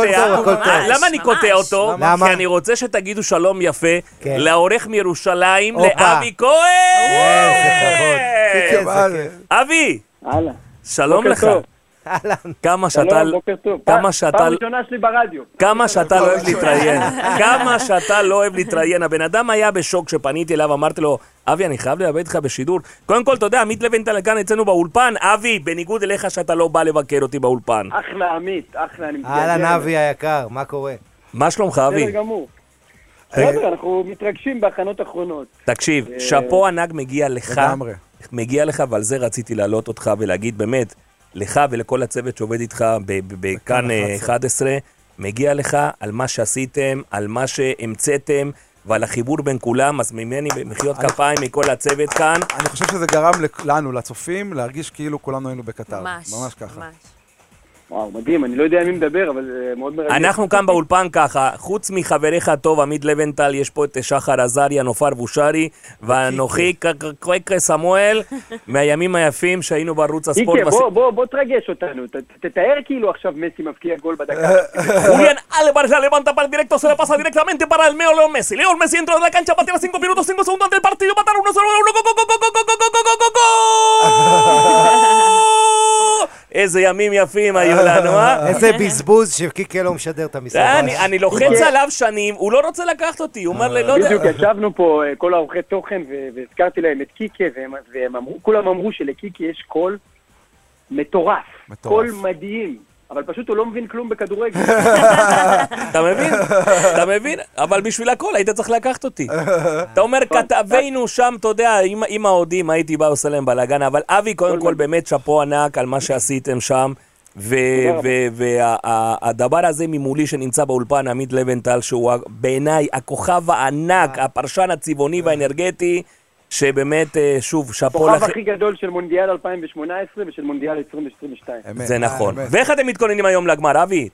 קוטע? אה, למה אני קוטע. אותו? למה? כי אני רוצה שתגידו שלום יפה כן. לעורך מירושלים. לאבי כהן! כבוד. כן, אבל- אבי. שלום לך. כמה שאתה... שלום, בוקר טוב. כמה שאתה- פעם ראשונה שלי ברדיו. כמה שאתה לא אוהב להתראיין, כמה שאתה לא אוהב להתראיין. הבן אדם היה בשוק כשפניתי אליו, אמרתי לו, אבי, אני חייב לדבר איתך בשידור. קודם כל, אתה יודע, עמית לבנטל כאן אצלנו באולפן, אבי, בניגוד אליך שאתה לא בא לבקר אותי באולפן. אחלה עמית, אחלה, אני אהלן אבי היקר, מה קורה? מה שלומך, אבי? בסדר גמור. בסדר, אנחנו מתרגשים בהכנות אחרונות. תקשיב, אה, שאפו ענק מגיע לך, לגמרי. מגיע לך, ועל זה רציתי להעלות אותך ולהגיד באמת, לך ולכל הצוות שעובד איתך בכאן אה, 11, מגיע לך על מה שעשיתם, על מה שהמצאתם. ועל החיבור בין כולם, אז ממני מחיאות כפיים מכל הצוות כאן. אני חושב שזה גרם לנו, לצופים, להרגיש כאילו כולנו היינו בקטר. ממש. ממש ככה. ממש. וואו, מדהים, אני לא יודע מי מדבר, אבל זה מאוד מרגש. אנחנו כאן באולפן ככה, חוץ מחבריך הטוב עמית לבנטל, יש פה את שחר עזריה, נופר בושרי, ואנוכי קרקרקרק סמואל, מהימים היפים שהיינו בערוץ הספורט. איקה, בוא, בוא, בוא תרגש אותנו. תתאר כאילו עכשיו מסי מבקיע גול בדקה. Julián Álvarez la levanta para el directo, se le pasa directamente para el Meo León Messi. León Messi dentro de la cancha, patea 5 minutos, 5 segundos del partido, mataron 1-0, 1 go, go, go, go, go, go, go, go, go, go, go! איזה ימים יפים היו לנו, אה? איזה בזבוז שקיקה לא משדר את המשחק. אני- אני לוחץ עליו שנים, הוא לא רוצה לקחת אותי, הוא אומר לי, לא יודע. בדיוק ישבנו פה, אה, כל העורכי תוכן, והזכרתי להם את קיקה, והם אמרו, כולם אמרו שלקיקה יש קול מטורף. מטורף. קול מדהים. אבל פשוט הוא לא מבין כלום בכדורגל. אתה מבין? אתה מבין? אבל בשביל הכל היית צריך לקחת אותי. אתה אומר, כתבינו שם, אתה יודע, עם- האוהדים הייתי בא עושה להם בלאגן, אבל אבי, קודם כל, באמת שאפו ענק על מה שעשיתם שם. והדבר הזה ממולי שנמצא באולפן, עמית לבנטל, שהוא בעיניי הכוכב הענק, הפרשן הצבעוני והאנרגטי, שבאמת, אה, שוב, שאפו הכוכב לכם. הכי גדול של מונדיאל 2018 ושל מונדיאל 2022. אמת. זה נכון. אמת. ואיך אתם מתכוננים היום לגמר, אבי?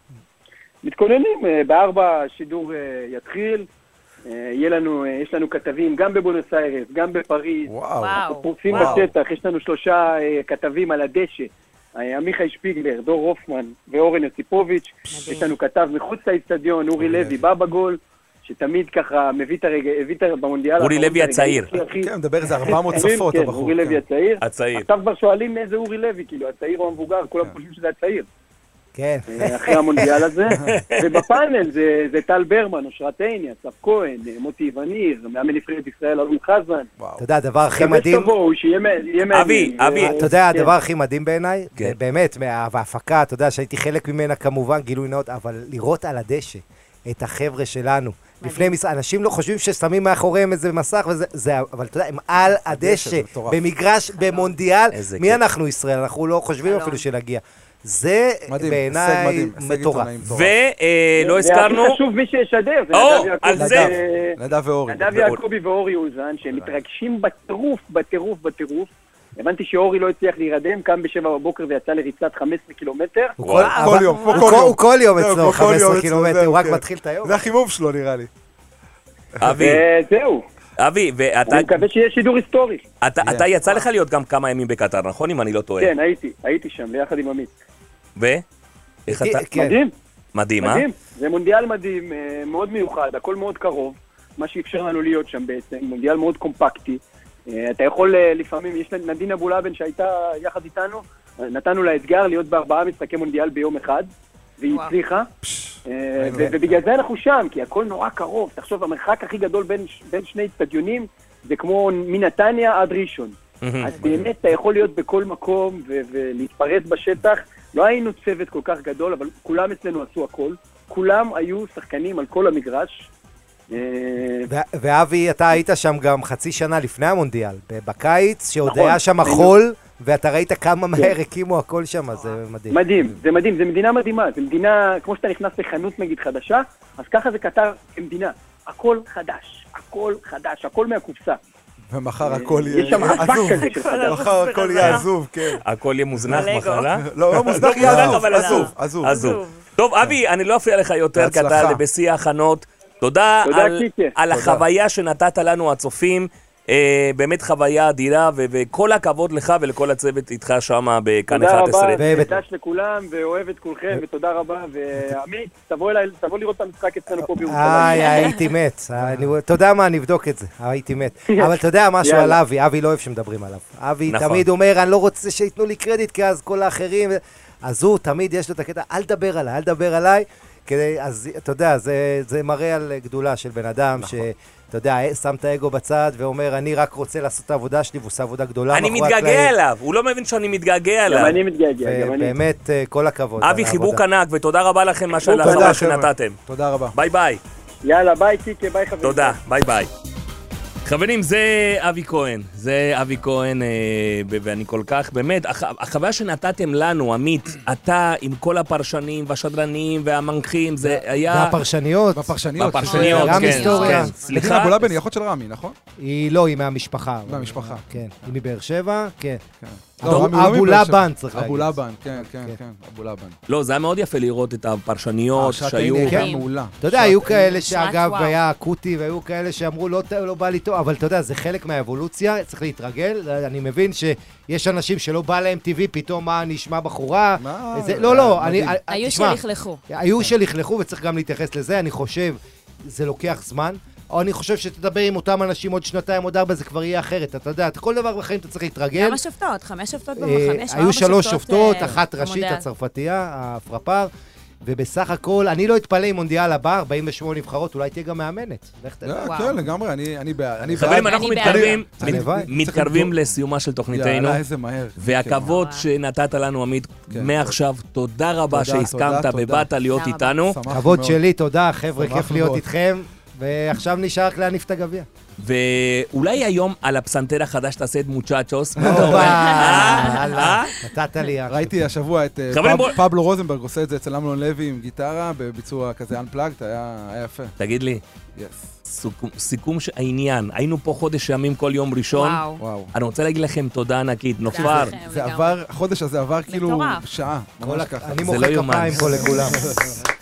מתכוננים, אה, בארבע השידור אה, יתחיל. אה, יהיה לנו, אה, יש לנו כתבים גם בבונוס איירס, גם בפריז. וואו. וואו. פרוסים. בשטח, יש לנו שלושה אה, כתבים על הדשא. אה, עמיחי שפיגלר, דור הופמן ואורן יוסיפוביץ'. יש לנו כתב מחוץ לאצטדיון, אורי לוי, בא בגול, שתמיד ככה מביא את הרגע, הביא את ה- במונדיאל. אורי לוי הצעיר. כן, מדבר איזה 400 צפות, כן, הבחור. אורי לוי כן. הצעיר. הצעיר. עכשיו כבר שואלים מאיזה אורי לוי, כאילו, הצעיר או המבוגר, כולם חושבים שזה הצעיר. כן. אה, אחרי המונדיאל הזה. ובפאנל זה זה טל ברמן, אושרת עיני, אסף כהן, אה, מוטי וניר, מאמן נבחרת ישראל אלון חזן. אתה יודע, הדבר הכי מדהים... שתבואו, שיהיה מעניין. אבי, אבי, אתה יודע, כן. הדבר הכי מדהים בעיניי, כן. באמת, מה- וההפקה, אתה יודע, שהייתי חלק ממנה כמובן, גילוי נאות, אבל לראות על הדשא את החבר'ה שלנו. לפני מס... אנשים לא חושבים ששמים מאחוריהם איזה מסך וזה, זה, אבל אתה יודע, הם על הדשא. במגרש, במונדיאל, מי כיף. אנחנו ישראל? אנחנו לא חושבים. אפילו שנגיע. זה בעיניי מטורף. ולא הזכרנו... והכי חשוב, מי שישדר, זה נדב. ו- נדב ואורי. נדב יעקבי ואורי אוזן, שהם מתרגשים בטירוף, בטירוף, בטירוף, הבנתי שאורי לא הצליח להירדם, קם בשבע בבוקר ויצא לריצת 15 קילומטר. הוא כל- יום, הוא כל יום. הוא כל יום זהו, אצלו כל יום 15 אצלו, קילומטר, זהו, הוא רק כן. מתחיל את היום. זה החימום שלו, נראה לי. אבי, וזהו, אבי, ואתה אני מקווה שיהיה שידור היסטורי. אתה- אתה יצא לך להיות גם כמה ימים בקטר, נכון? אם אני לא טועה. כן, הייתי, הייתי שם ביחד עם עמית. ו? איך אתה? כן. מדהים, מדהים, אה? מדהים. זה מונדיאל מדהים, אה, מאוד מיוחד, הכל מאוד קרוב, מה שאפשר לנו להיות שם בעצם, מונדיאל מאוד קומפקטי. אה, אתה יכול אה, לפעמים, יש נדין אבולאבן שהייתה יחד איתנו, אה, נתנו לה אתגר להיות בארבעה משחקי מונדיאל ביום אחד, והיא וואו. הצליחה. ובגלל זה אנחנו שם, כי הכל נורא קרוב. תחשוב, המרחק הכי גדול בין, שני אצטדיונים זה כמו מנתניה עד ראשון. אז באמת אתה יכול להיות בכל מקום ולהתפרץ בשטח. לא היינו צוות כל כך גדול, אבל כולם אצלנו עשו הכל. כולם היו שחקנים על כל המגרש. אה, ו- ואבי, אתה היית שם גם חצי שנה לפני המונדיאל, בקיץ, שעוד נכון, היה שם היינו. חול, ואתה ראית כמה מהר הקימו הכל שם, זה מדהים. מדהים, זה מדהים, זה מדינה מדהימה. זה מדינה, כמו שאתה נכנס לחנות נגיד חדשה, אז ככה זה קטר כמדינה. הכל חדש, הכל חדש, הכל מהקופסה. ומחר הכל יהיה עזוב. מחר הכל יהיה עזוב, כן. הכל יהיה מוזנח. מחר, אה? לא, לא מוזנח, לא יהיה מוזנח, עזוב, עזוב, עזוב. טוב, אבי, אני לא אפריע לך יותר, כי אתה. בשיא ההכנות. תודה תודה, על- קיקה. על תודה. החוויה שנתת לנו, הצופים. אה, באמת חוויה אדירה, ו- וכל הכבוד לך ולכל הצוות איתך שם בכאן תודה 11. רבה, באמת. ודש לכולם, ואוהב את כולכם, ותודה רבה. ועמית, תבוא אליי, תבוא לראות את המשחק אצלנו פה בירושלים. איי, הייתי מת. אני- אתה יודע מה, נבדוק את זה. הייתי מת. אבל אתה יודע משהו. על אבי, אבי לא אוהב שמדברים עליו. אבי נכון. תמיד אומר, אני לא רוצה שייתנו לי קרדיט, כי אז כל האחרים... אז הוא תמיד יש לו את הקטע, אל תדבר עליי, אל תדבר עליי. כדי, אז אתה יודע, זה, זה מראה על גדולה של בן אדם, נכון. שאתה יודע, שם את האגו בצד ואומר, אני רק רוצה לעשות את העבודה שלי, והוא עושה עבודה גדולה אני מתגעגע הקלעים. אליו, הוא לא מבין שאני מתגעגע גם אליו. אני מתגעגע, גם אני. ובאמת, אה, כל הכבוד. אבי, חיבוק. ענק, ותודה רבה לכם מה על תודה, החוויה חבר'ה. שנתתם. תודה רבה. ביי ביי. יאללה, ביי קיקה, ביי חברים. תודה, ביי ביי. חברים, זה אבי כהן, זה אבי כהן, אה, ואני כל כך, באמת, הח- החוויה שנתתם לנו, עמית, אתה עם כל הפרשנים והשדרנים והמנחים, זה היה... והפרשניות, בפרשניות. בפרשניות, גם כן, היסטוריה. כן. מדינה סליחה, אבולאבן היא אחות של רמי, נכון? היא לא, היא מהמשפחה. מהמשפחה. כן, היא מבאר שבע, כן. לא, אבו. לבן, צריך להגיד. אבו לבן, כן, כן, כן. כן, אבו לבן. לא, זה היה מאוד יפה לראות את הפרשניות שהיו... כן. מעולה. אתה יודע, היו כאלה שאגב. היה אקוטי, והיו כאלה שאמרו, לא, לא בא לי טוב, אבל אתה יודע, זה חלק מהאבולוציה, צריך להתרגל. אני מבין שיש אנשים שלא בא להם טבעי, פתאום מה נשמע בחורה. מה? לא, לא, אני... אני- היו שלכלכו. היו שלכלכו, וצריך גם להתייחס לזה. אני חושב, זה לוקח זמן. או אני חושב שתדבר עם אותם אנשים עוד שנתיים, עוד ארבע, זה כבר יהיה אחרת. אתה יודע, כל דבר בחיים אתה צריך להתרגל. גם השופטות, חמש שופטות אה, במחנה, חמש היו שלוש שופטות, אה, אחת ראשית. הצרפתייה, הפרפר, ובסך הכל, אני לא אתפלא אם מונדיאל הבא, 48 נבחרות, אולי תהיה גם מאמנת. לא. כן, לגמרי, אני אני בעד. חברים. אנחנו. מתקרבים, לסיומה של תוכניתנו. יאללה, איזה מהר. והכבוד כן. שנתת לנו, עמית, כן. מעכשיו, תודה רבה שהסכמת. ובאת להיות. איתנו. כבוד. שלי, תודה, חבר'ה, כיף להיות. איתכם. ועכשיו נשאר רק להניף את הגביע. ואולי היום על הפסנתר החדש תעשה את מוצ'צ'וס. הופה, אה? נתת לי... ראיתי השבוע את אה, פבלו רוזנברג עושה את זה אצל אמנון לוי עם גיטרה בביצוע כזה Unplugged, היה יפה. תגיד לי. סיכום- העניין, היינו פה חודש ימים כל יום ראשון. וואו. אני רוצה להגיד לכם תודה ענקית, נופר. זה. עבר, החודש הזה עבר כאילו. שעה. אני מוחא לא. כפיים פה לכולם.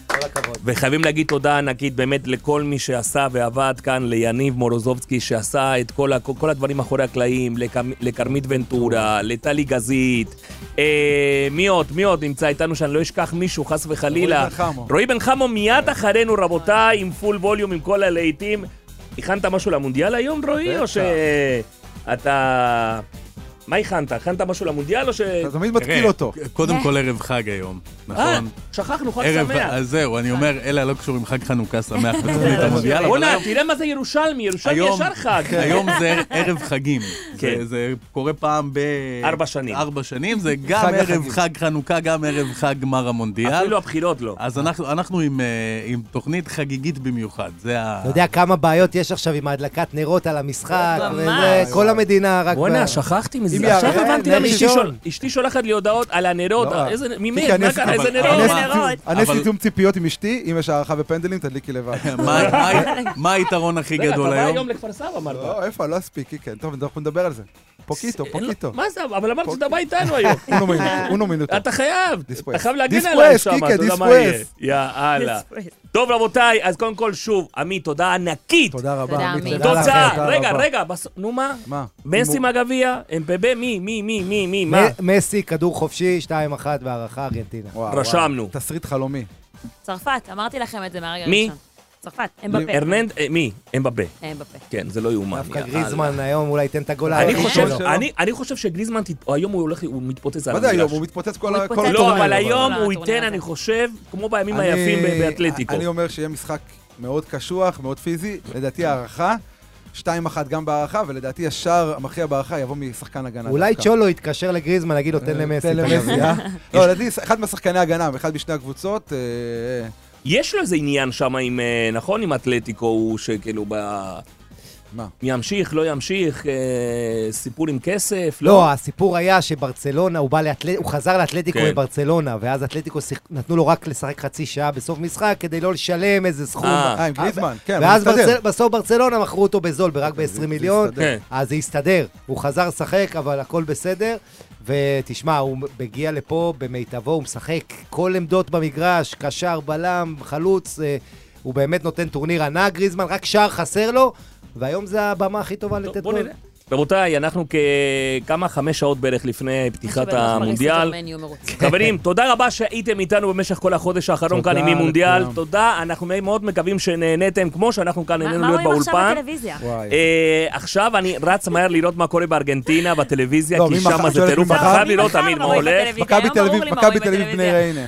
וחייבים להגיד תודה ענקית באמת לכל מי שעשה ועבד כאן, ליניב מורוזובסקי שעשה את כל, כל הדברים מאחורי הקלעים, לכרמית ונטורה, לטלי גזית. אה, מי עוד? מי עוד נמצא איתנו שאני לא אשכח מישהו, חס וחלילה. רועי בן חמו. מיד אחרינו, רבותיי, עם פול ווליום, עם כל הלהיטים. הכנת משהו למונדיאל היום, רועי? או בטח. שאתה... מה הכנת? הכנת משהו למונדיאל או ש... אתה תמיד מתקיל אותו. קודם כל ערב חג היום, אה, נכון? שכחנו, חג שמח. אז זהו, אני אומר, אלה לא קשורים חג חנוכה שמח בתוכנית המונדיאל, אבל בוא'נה, היום- תראה מה זה ירושלמי, ירושלמי ישר חג. היום זה ערב חגים. כן. זה- קורה פעם ב... ארבע שנים. ארבע שנים, זה גם ערב. חג חנוכה, גם ערב חג גמר המונדיאל. אפילו הבחירות לא. אז אנחנו עם, אה, עם תוכנית חגיגית במיוחד, זה ה... אתה יודע כמה בעיות יש עכשיו עם ההדלקת נרות על המשחק, ממש. וזה, כל המדינה רק... בואנה, שכחתי מזה. עכשיו הבנתי למה אשתי שולחת לי הודעות על הנרות. לא, איזה, ממי? אני מה קרה? איזה נרות? אני עשיתי תיאום ציפיות עם אשתי, אם יש הארכה בפנדלים, תדליקי לבד. מה- מה- היתרון הכי אתה גדול בא היום? היום לכפר סבא, אמרת. לא, איפה, לא אספיק, כן. טוב, אנחנו נדבר על זה. Poquito, poquito. מה זה? אבל אמרת שאתה בא איתנו היום. Uno minuto. אתה חייב. אתה חייב להגן עליי שם, אתה יודע מה después. יהיה. יאללה. טוב, רבותיי, אז קודם כל, שוב, עמית, תודה ענקית. תודה רבה, תודה, עמית. תוצאה, לכם, תודה רגע, רבה. רגע, בס- נו מה? מה? מסי מהגביע, אמפבה, מי, מי, מי, מי, מי, מה? מסי, כדור חופשי, 2-1 והערכה ארגנטינה. וואו, וואו. רשמנו. תסריט חלומי. צרפת, אמרתי לכם את זה מהרגע מי? צרפת, אמבפה. ארננד, אה, מי? אמבבה. אמבפה. כן, זה לא יאומן. דווקא. גריזמן היום אולי ייתן את הגול חושב, שלו. אני, אני חושב שגריזמן, היום הוא הולך, הוא מתפוצץ על מה זה המגרש. היום? הוא מתפוצץ כל לא, הטורניר, אבל אבל- היום הוא ייתן. אני חושב, כמו בימים היפים ב- באתלטיקו. אני אומר שיהיה משחק מאוד קשוח, מאוד פיזי. לדעתי הערכה, 2-1 גם בהערכה, ולדעתי השער המכריע בהערכה יבוא משחקן הגנה. אולי. צ'ולו יתקשר לגריזמן, להגיד לו, תן למסי. תן למסי, הגביע." אה? לא, לדעתי אחד מהשחקני הגנה, אחד משני הקבוצות. אה, אה, יש לו איזה עניין שם עם, אה, נכון, עם אתלטיקו, הוא שכאילו ב... מה? ימשיך, לא ימשיך, אה, סיפור עם כסף, לא? לא, הסיפור היה שברצלונה, הוא בא לאתל... הוא חזר לאתלטיקו כן. מברצלונה, ואז אתלטיקו שיח- נתנו לו רק לשחק חצי שעה בסוף משחק, כדי לא לשלם איזה סכום. אה. אה, עם גריזמן, כן, ואז הוא מסתדר. ברצל... בסוף ברצלונה מכרו אותו בזול, ברק זה- ב-20 זה מיליון. כן. אז זה הסתדר. הוא חזר לשחק, אבל הכל בסדר. ותשמע, הוא מגיע לפה במיטבו, הוא משחק כל עמדות במגרש, קשר, בלם, חלוץ, אה, הוא באמת נותן טורניר ענק, גריזמן, רק שער חסר לו, והיום זה הבמה הכי טובה טוב, לתת בוא גול. נראה. רבותיי, אנחנו כמה, חמש שעות בערך לפני פתיחת המונדיאל. חברים, תודה רבה שהייתם איתנו במשך כל החודש האחרון כאן עם מונדיאל. תודה, אנחנו מאוד מקווים שנהניתם, כמו שאנחנו כאן מה נהנינו מה להיות רואים עכשיו באולפן. בטלוויזיה? אה, עכשיו אני רץ מהר לראות מה קורה בארגנטינה בטלוויזיה, לא, כי שם? זה טירוף, מחר? חייב לראות מחר תמיד מה הולך. מכבי תל אביב, מה מכבי תל אביב בני. ריינה.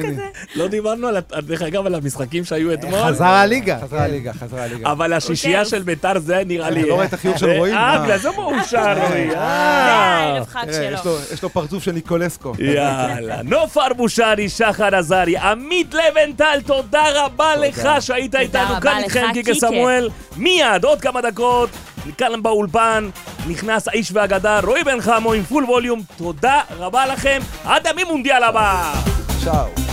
לא דיברנו, דרך אגב, על המשחקים שהיו אתמול. חזר הליגה. חזרה הליגה, חזרה הליגה. אבל השישייה אוקיי. של ביתר זה נראה לי... אתה לא רואה את החיוך של רועי? אה, מה? בגלל זה מאושר רועי. זה אה. חג תראה, יש שלו. לו- פרצוף של ניקולסקו. יאללה. נופר בושרי, שחר עזרי, עמית לבנטל, תודה רבה לך שהיית איתנו כאן איתכם, קיקה. סמואל. מיד, עוד כמה דקות, כאן באולפן, נכנס האיש והגדה, רועי בן חמו עם פול ווליום. תודה רבה לכם, עד המי מונדיאל הבא. צ'או.